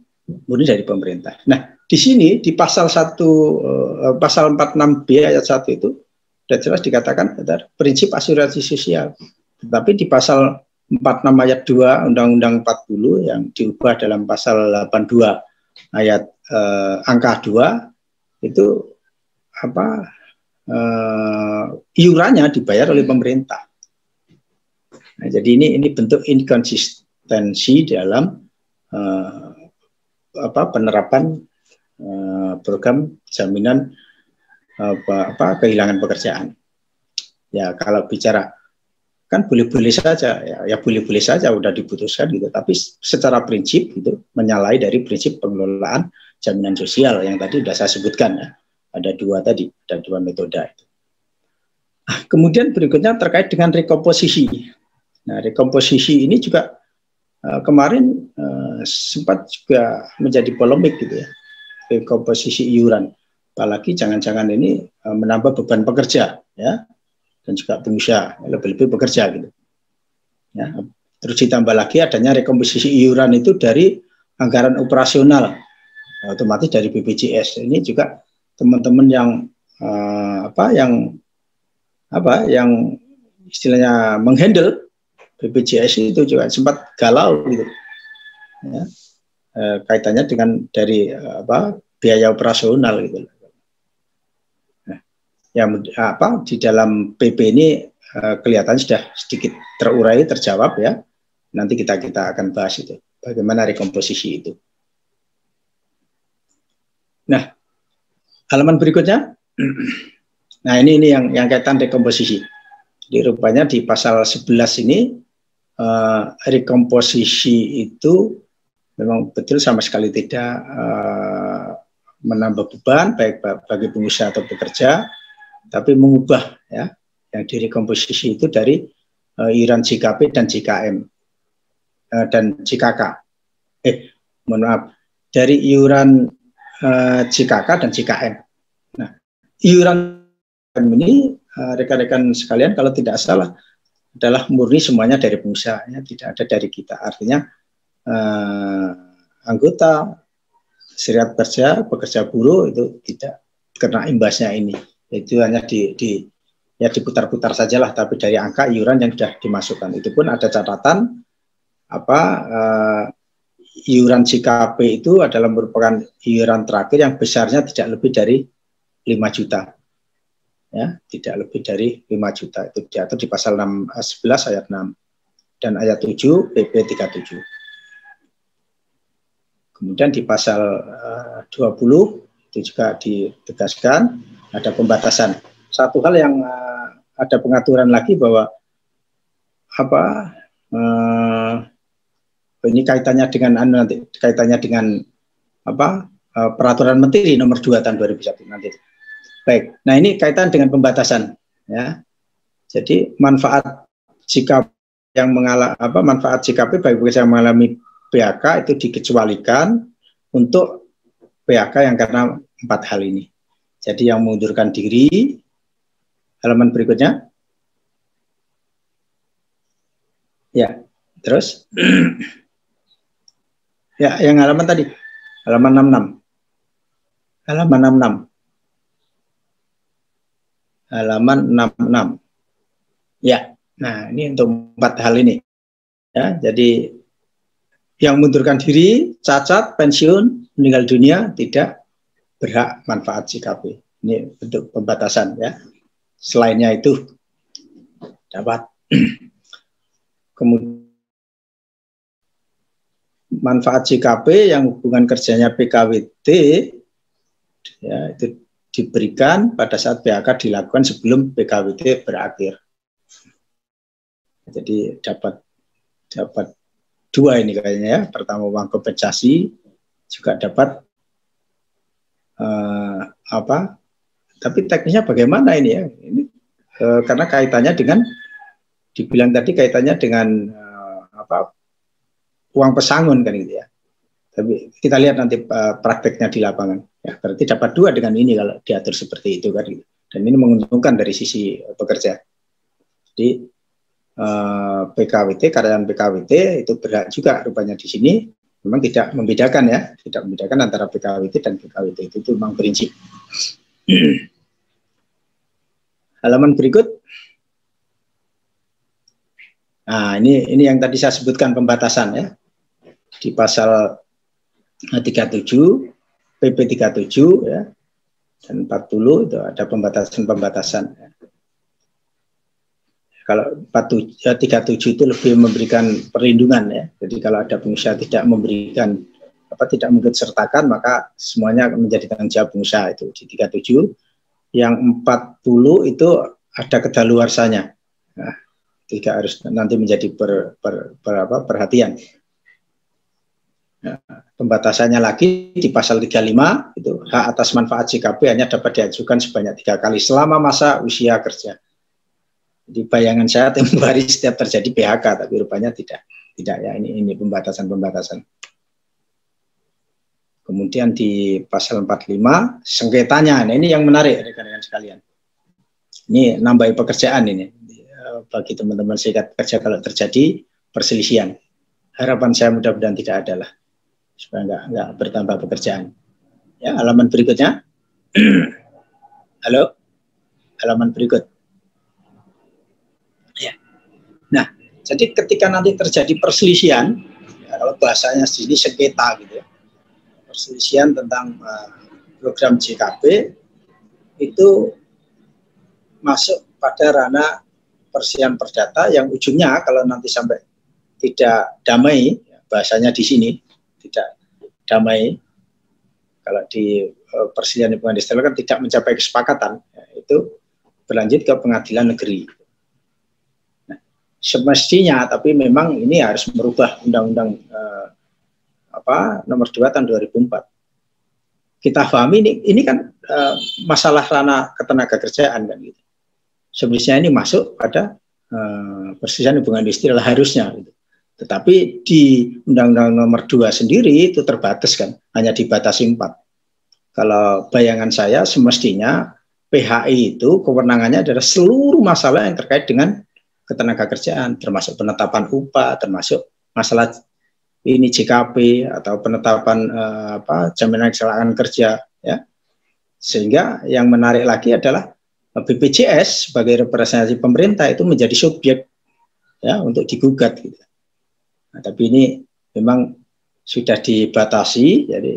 murni dari pemerintah. Nah di sini di pasal satu uh, pasal 46b ayat 1 itu sudah jelas dikatakan prinsip asuransi sosial. Tetapi di pasal 46 ayat 2 Undang-Undang 40 yang diubah dalam pasal 82 ayat eh, angka dua itu apa eh, iurannya dibayar oleh pemerintah. Nah, jadi ini ini bentuk inkonsistensi dalam eh, apa penerapan eh, program jaminan apa, apa kehilangan pekerjaan. Ya kalau bicara kan boleh-boleh saja ya, ya boleh-boleh saja udah diputuskan gitu. Tapi secara prinsip itu menyalahi dari prinsip pengelolaan jaminan sosial yang tadi sudah saya sebutkan ya. Ada dua tadi ada dua metode itu. Nah, kemudian berikutnya terkait dengan rekomposisi. Nah rekomposisi ini juga uh, kemarin uh, sempat juga menjadi polemik gitu ya. Rekomposisi iuran. Apalagi jangan-jangan ini uh, menambah beban pekerja ya. Dan juga pengusaha lebih-lebih bekerja gitu. Ya, terus ditambah lagi adanya rekomposisi iuran itu dari anggaran operasional. Otomatis dari BPJS ini juga teman-teman yang uh, apa yang apa yang istilahnya menghandle BPJS itu juga sempat galau gitu ya, eh, kaitannya dengan dari apa biaya operasional gitu yang apa di dalam PP ini uh, kelihatan sudah sedikit terurai terjawab ya. Nanti kita kita akan bahas itu bagaimana rekomposisi itu. Nah, halaman berikutnya. Nah, ini ini yang yang kaitan rekomposisi. Di rupanya di pasal 11 ini uh, rekomposisi itu memang betul sama sekali tidak uh, menambah beban baik bagi pengusaha atau pekerja tapi mengubah ya yang direkomposisi itu dari uh, iuran JKP dan JKM uh, eh, dan JKK. Eh, mohon maaf, dari iuran uh, JKK dan JKM. Nah, iuran ini rekan-rekan uh, sekalian kalau tidak salah adalah murni semuanya dari pengusaha, ya, tidak ada dari kita. Artinya uh, anggota serikat kerja, pekerja buruh itu tidak kena imbasnya ini. Itu hanya di, di ya diputar-putar sajalah tapi dari angka iuran yang sudah dimasukkan. Itu pun ada catatan apa uh, iuran JKP itu adalah merupakan iuran terakhir yang besarnya tidak lebih dari 5 juta. Ya tidak lebih dari 5 juta. Itu diatur di pasal 6, 11 ayat 6 dan ayat 7 PP 37 kemudian di pasal uh, 20 itu juga ditegaskan ada pembatasan satu hal yang uh, ada pengaturan lagi bahwa apa uh, ini kaitannya dengan anu nanti kaitannya dengan apa uh, peraturan menteri nomor 2 tahun 2001 nanti. Baik. Nah, ini kaitan dengan pembatasan ya. Jadi manfaat jika yang mengalami apa manfaat JKP bagi yang mengalami PHK itu dikecualikan untuk PHK yang karena empat hal ini. Jadi yang mengundurkan diri halaman berikutnya. Ya, terus Ya, yang halaman tadi. Halaman 66. Halaman 66. Halaman 66. Ya. Nah, ini untuk empat hal ini. Ya, jadi yang mundurkan diri, cacat, pensiun, meninggal dunia tidak berhak manfaat CKP. Ini bentuk pembatasan ya. Selainnya itu dapat. Kemudian manfaat JKP yang hubungan kerjanya PKWT ya itu diberikan pada saat PHK dilakukan sebelum PKWT berakhir. Jadi dapat dapat dua ini kayaknya ya. Pertama uang kompensasi juga dapat uh, apa? Tapi teknisnya bagaimana ini ya? Ini uh, karena kaitannya dengan dibilang tadi kaitannya dengan uh, apa uang pesangon kan gitu ya. Tapi kita lihat nanti uh, prakteknya di lapangan. Ya, berarti dapat dua dengan ini kalau diatur seperti itu kan gitu. Dan ini menguntungkan dari sisi pekerja. Jadi PKWT karyawan PKWT itu berhak juga rupanya di sini memang tidak membedakan ya, tidak membedakan antara PKWT dan PKWT itu, itu memang prinsip. Halaman berikut. Nah, ini ini yang tadi saya sebutkan pembatasan ya di pasal 37 PP 37 ya dan 40 itu ada pembatasan-pembatasan ya. Kalau 47, 37 itu lebih memberikan perlindungan ya. Jadi kalau ada pengusaha tidak memberikan apa tidak mengikut sertakan maka semuanya menjadi tanggung jawab pengusaha itu di 37. Yang 40 itu ada kedaluarsanya. Nah, tidak harus nanti menjadi per, per, per apa, perhatian. Ya, pembatasannya lagi di pasal 35 itu hak atas manfaat JKP hanya dapat diajukan sebanyak tiga kali selama masa usia kerja. Di bayangan saya tempoh hari setiap terjadi PHK tapi rupanya tidak. Tidak ya ini ini pembatasan-pembatasan. Kemudian di pasal 45 sengketanya. Nah, ini yang menarik rekan-rekan sekalian. Ini nambahi pekerjaan ini bagi teman-teman serikat kerja kalau terjadi perselisihan. Harapan saya mudah-mudahan tidak ada lah supaya nggak nggak bertambah pekerjaan. Ya, halaman berikutnya. Halo, halaman berikut. Ya. Nah, jadi ketika nanti terjadi perselisihan, ya, kalau bahasanya sini sengketa gitu ya, perselisihan tentang uh, program JKP itu masuk pada ranah persian perdata yang ujungnya kalau nanti sampai tidak damai bahasanya di sini tidak damai kalau di uh, perselisihan industrial kan tidak mencapai kesepakatan ya, itu berlanjut ke pengadilan negeri. Semestinya tapi memang ini harus merubah undang-undang uh, apa nomor 2 tahun 2004. Kita pahami ini ini kan uh, masalah ranah ketenaga kerjaan kan gitu. Semestinya ini masuk pada uh, perselisihan hubungan industrial harusnya gitu. Tetapi di Undang-Undang Nomor 2 sendiri itu terbatas kan, hanya dibatasi empat. Kalau bayangan saya semestinya PHI itu kewenangannya adalah seluruh masalah yang terkait dengan ketenaga kerjaan, termasuk penetapan upah, termasuk masalah ini JKP atau penetapan eh, apa jaminan kecelakaan kerja, ya. Sehingga yang menarik lagi adalah BPJS sebagai representasi pemerintah itu menjadi subjek ya untuk digugat gitu. Nah, tapi ini memang sudah dibatasi, jadi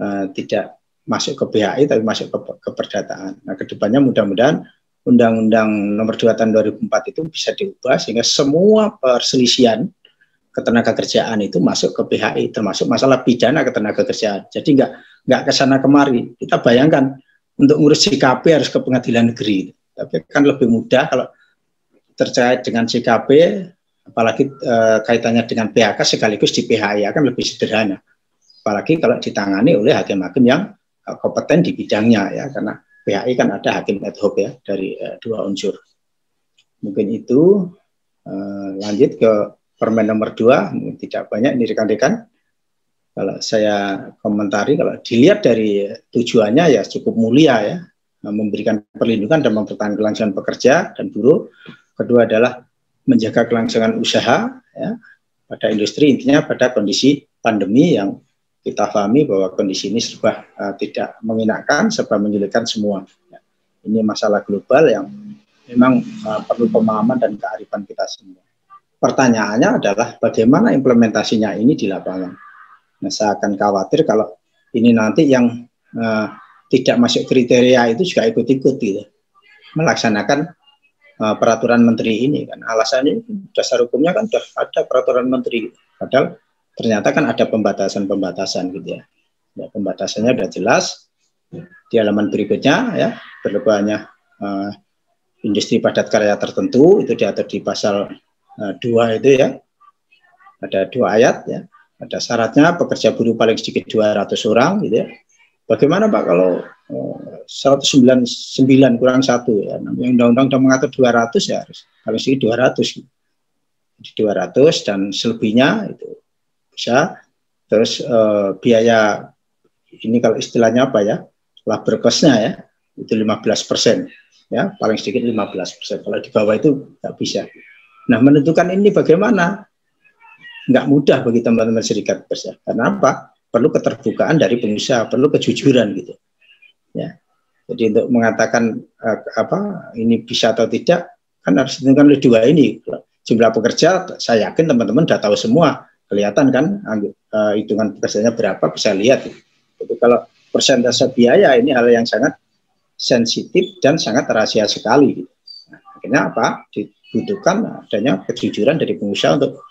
uh, tidak masuk ke BHI tapi masuk ke, ke perdataan. Nah, ke depannya mudah-mudahan Undang-Undang Nomor 2 Tahun 2004 itu bisa diubah sehingga semua perselisihan ketenaga kerjaan itu masuk ke PHI termasuk masalah pidana ketenaga kerjaan. Jadi nggak nggak ke sana kemari. Kita bayangkan untuk ngurus CKP harus ke pengadilan negeri. Tapi kan lebih mudah kalau terkait dengan CKP apalagi e, kaitannya dengan PHK sekaligus di PHI akan lebih sederhana. Apalagi kalau ditangani oleh hakim-hakim yang e, kompeten di bidangnya ya karena PHI kan ada hakim ad hoc ya dari uh, dua unsur. Mungkin itu uh, lanjut ke permen nomor dua, mungkin tidak banyak ini rekan-rekan. Kalau saya komentari, kalau dilihat dari tujuannya ya cukup mulia ya, memberikan perlindungan dan mempertahankan kelangsungan pekerja dan buruh. Kedua adalah menjaga kelangsungan usaha ya, pada industri intinya pada kondisi pandemi yang kita pahami bahwa kondisi ini serba uh, tidak mengenakan, serba menyulitkan semua. Ya. Ini masalah global yang memang uh, perlu pemahaman dan kearifan kita semua. Pertanyaannya adalah bagaimana implementasinya ini di lapangan. Nah, saya akan khawatir kalau ini nanti yang uh, tidak masuk kriteria itu juga ikut-ikut gitu, melaksanakan uh, peraturan menteri ini kan alasannya dasar hukumnya kan sudah ada peraturan menteri, padahal ternyata kan ada pembatasan-pembatasan gitu ya. ya. Pembatasannya sudah jelas di halaman berikutnya ya berlebihannya uh, industri padat karya tertentu itu diatur di pasal uh, itu ya ada dua ayat ya ada syaratnya pekerja buruh paling sedikit 200 orang gitu ya bagaimana Pak kalau uh, 199 kurang satu ya undang-undang sudah mengatur 200 ya harus paling sedikit 200 gitu. 200 dan selebihnya itu bisa. Terus uh, biaya ini kalau istilahnya apa ya, labor cost-nya ya, itu 15 persen. Ya, paling sedikit 15 persen. Kalau di bawah itu nggak bisa. Nah, menentukan ini bagaimana? Nggak mudah bagi teman-teman serikat pekerja. Karena apa? Perlu keterbukaan dari pengusaha, perlu kejujuran gitu. Ya. Jadi untuk mengatakan uh, apa ini bisa atau tidak kan harus ditentukan oleh dua ini. Jumlah pekerja, saya yakin teman-teman sudah tahu semua kelihatan kan uh, hitungan pekerjaannya berapa bisa lihat. Itu kalau persentase biaya ini hal yang sangat sensitif dan sangat rahasia sekali. Nah, akhirnya apa? Dibutuhkan adanya kejujuran dari pengusaha untuk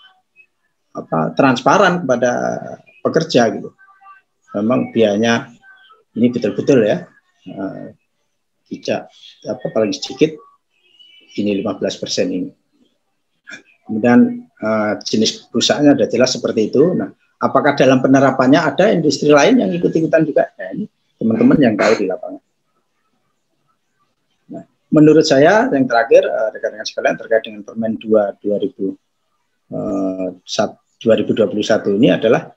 apa transparan kepada pekerja gitu. Memang biayanya ini betul-betul ya uh, tidak apa paling sedikit ini 15 persen ini. Kemudian uh, jenis perusahaannya sudah jelas seperti itu. Nah, apakah dalam penerapannya ada industri lain yang ikut-ikutan juga? Nah, ini teman-teman yang tahu di lapangan. Nah, menurut saya yang terakhir uh, rekan-rekan sekalian terkait dengan Permen 2 2000 uh, 2021 ini adalah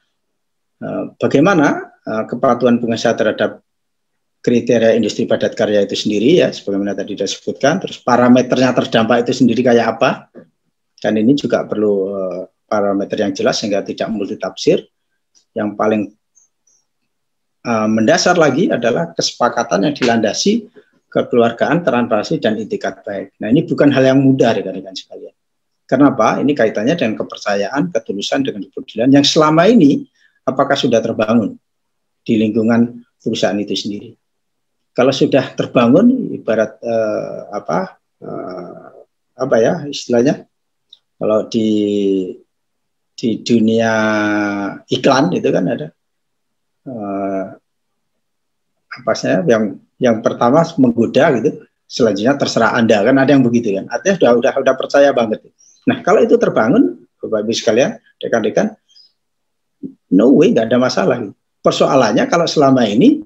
uh, bagaimana uh, kepatuhan pengusaha terhadap kriteria industri padat karya itu sendiri ya sebagaimana tadi disebutkan terus parameternya terdampak itu sendiri kayak apa dan ini juga perlu uh, parameter yang jelas sehingga tidak multitafsir. Yang paling uh, mendasar lagi adalah kesepakatan yang dilandasi kekeluargaan, transparansi, dan itikat baik. Nah ini bukan hal yang mudah rekan-rekan sekalian. Kenapa? Ini kaitannya dengan kepercayaan, ketulusan, dengan kepedulian yang selama ini apakah sudah terbangun di lingkungan perusahaan itu sendiri. Kalau sudah terbangun, ibarat uh, apa uh, apa ya istilahnya kalau di di dunia iklan itu kan ada uh, apa saya yang yang pertama menggoda gitu. Selanjutnya terserah anda kan ada yang begitu kan. Artinya sudah sudah sudah percaya banget. Nah kalau itu terbangun bapak ibu sekalian dekan-dekan no way nggak ada masalah persoalannya kalau selama ini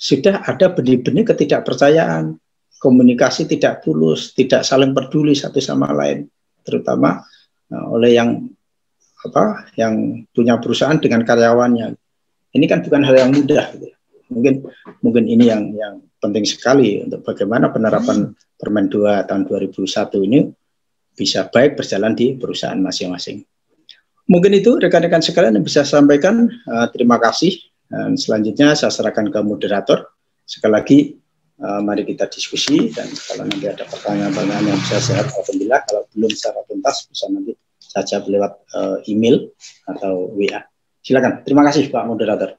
sudah ada benih-benih ketidakpercayaan komunikasi tidak tulus tidak saling peduli satu sama lain terutama oleh yang apa yang punya perusahaan dengan karyawannya. Ini kan bukan hal yang mudah. Gitu. Mungkin mungkin ini yang yang penting sekali untuk bagaimana penerapan Permen 2 tahun 2001 ini bisa baik berjalan di perusahaan masing-masing. Mungkin itu rekan-rekan sekalian yang bisa sampaikan. Uh, terima kasih. Dan selanjutnya saya serahkan ke moderator. Sekali lagi uh, mari kita diskusi dan kalau nanti ada pertanyaan-pertanyaan yang bisa saya alhamdulillah kalau belum secara tuntas bisa nanti saja lewat uh, email atau WA. Silakan. Terima kasih Pak moderator.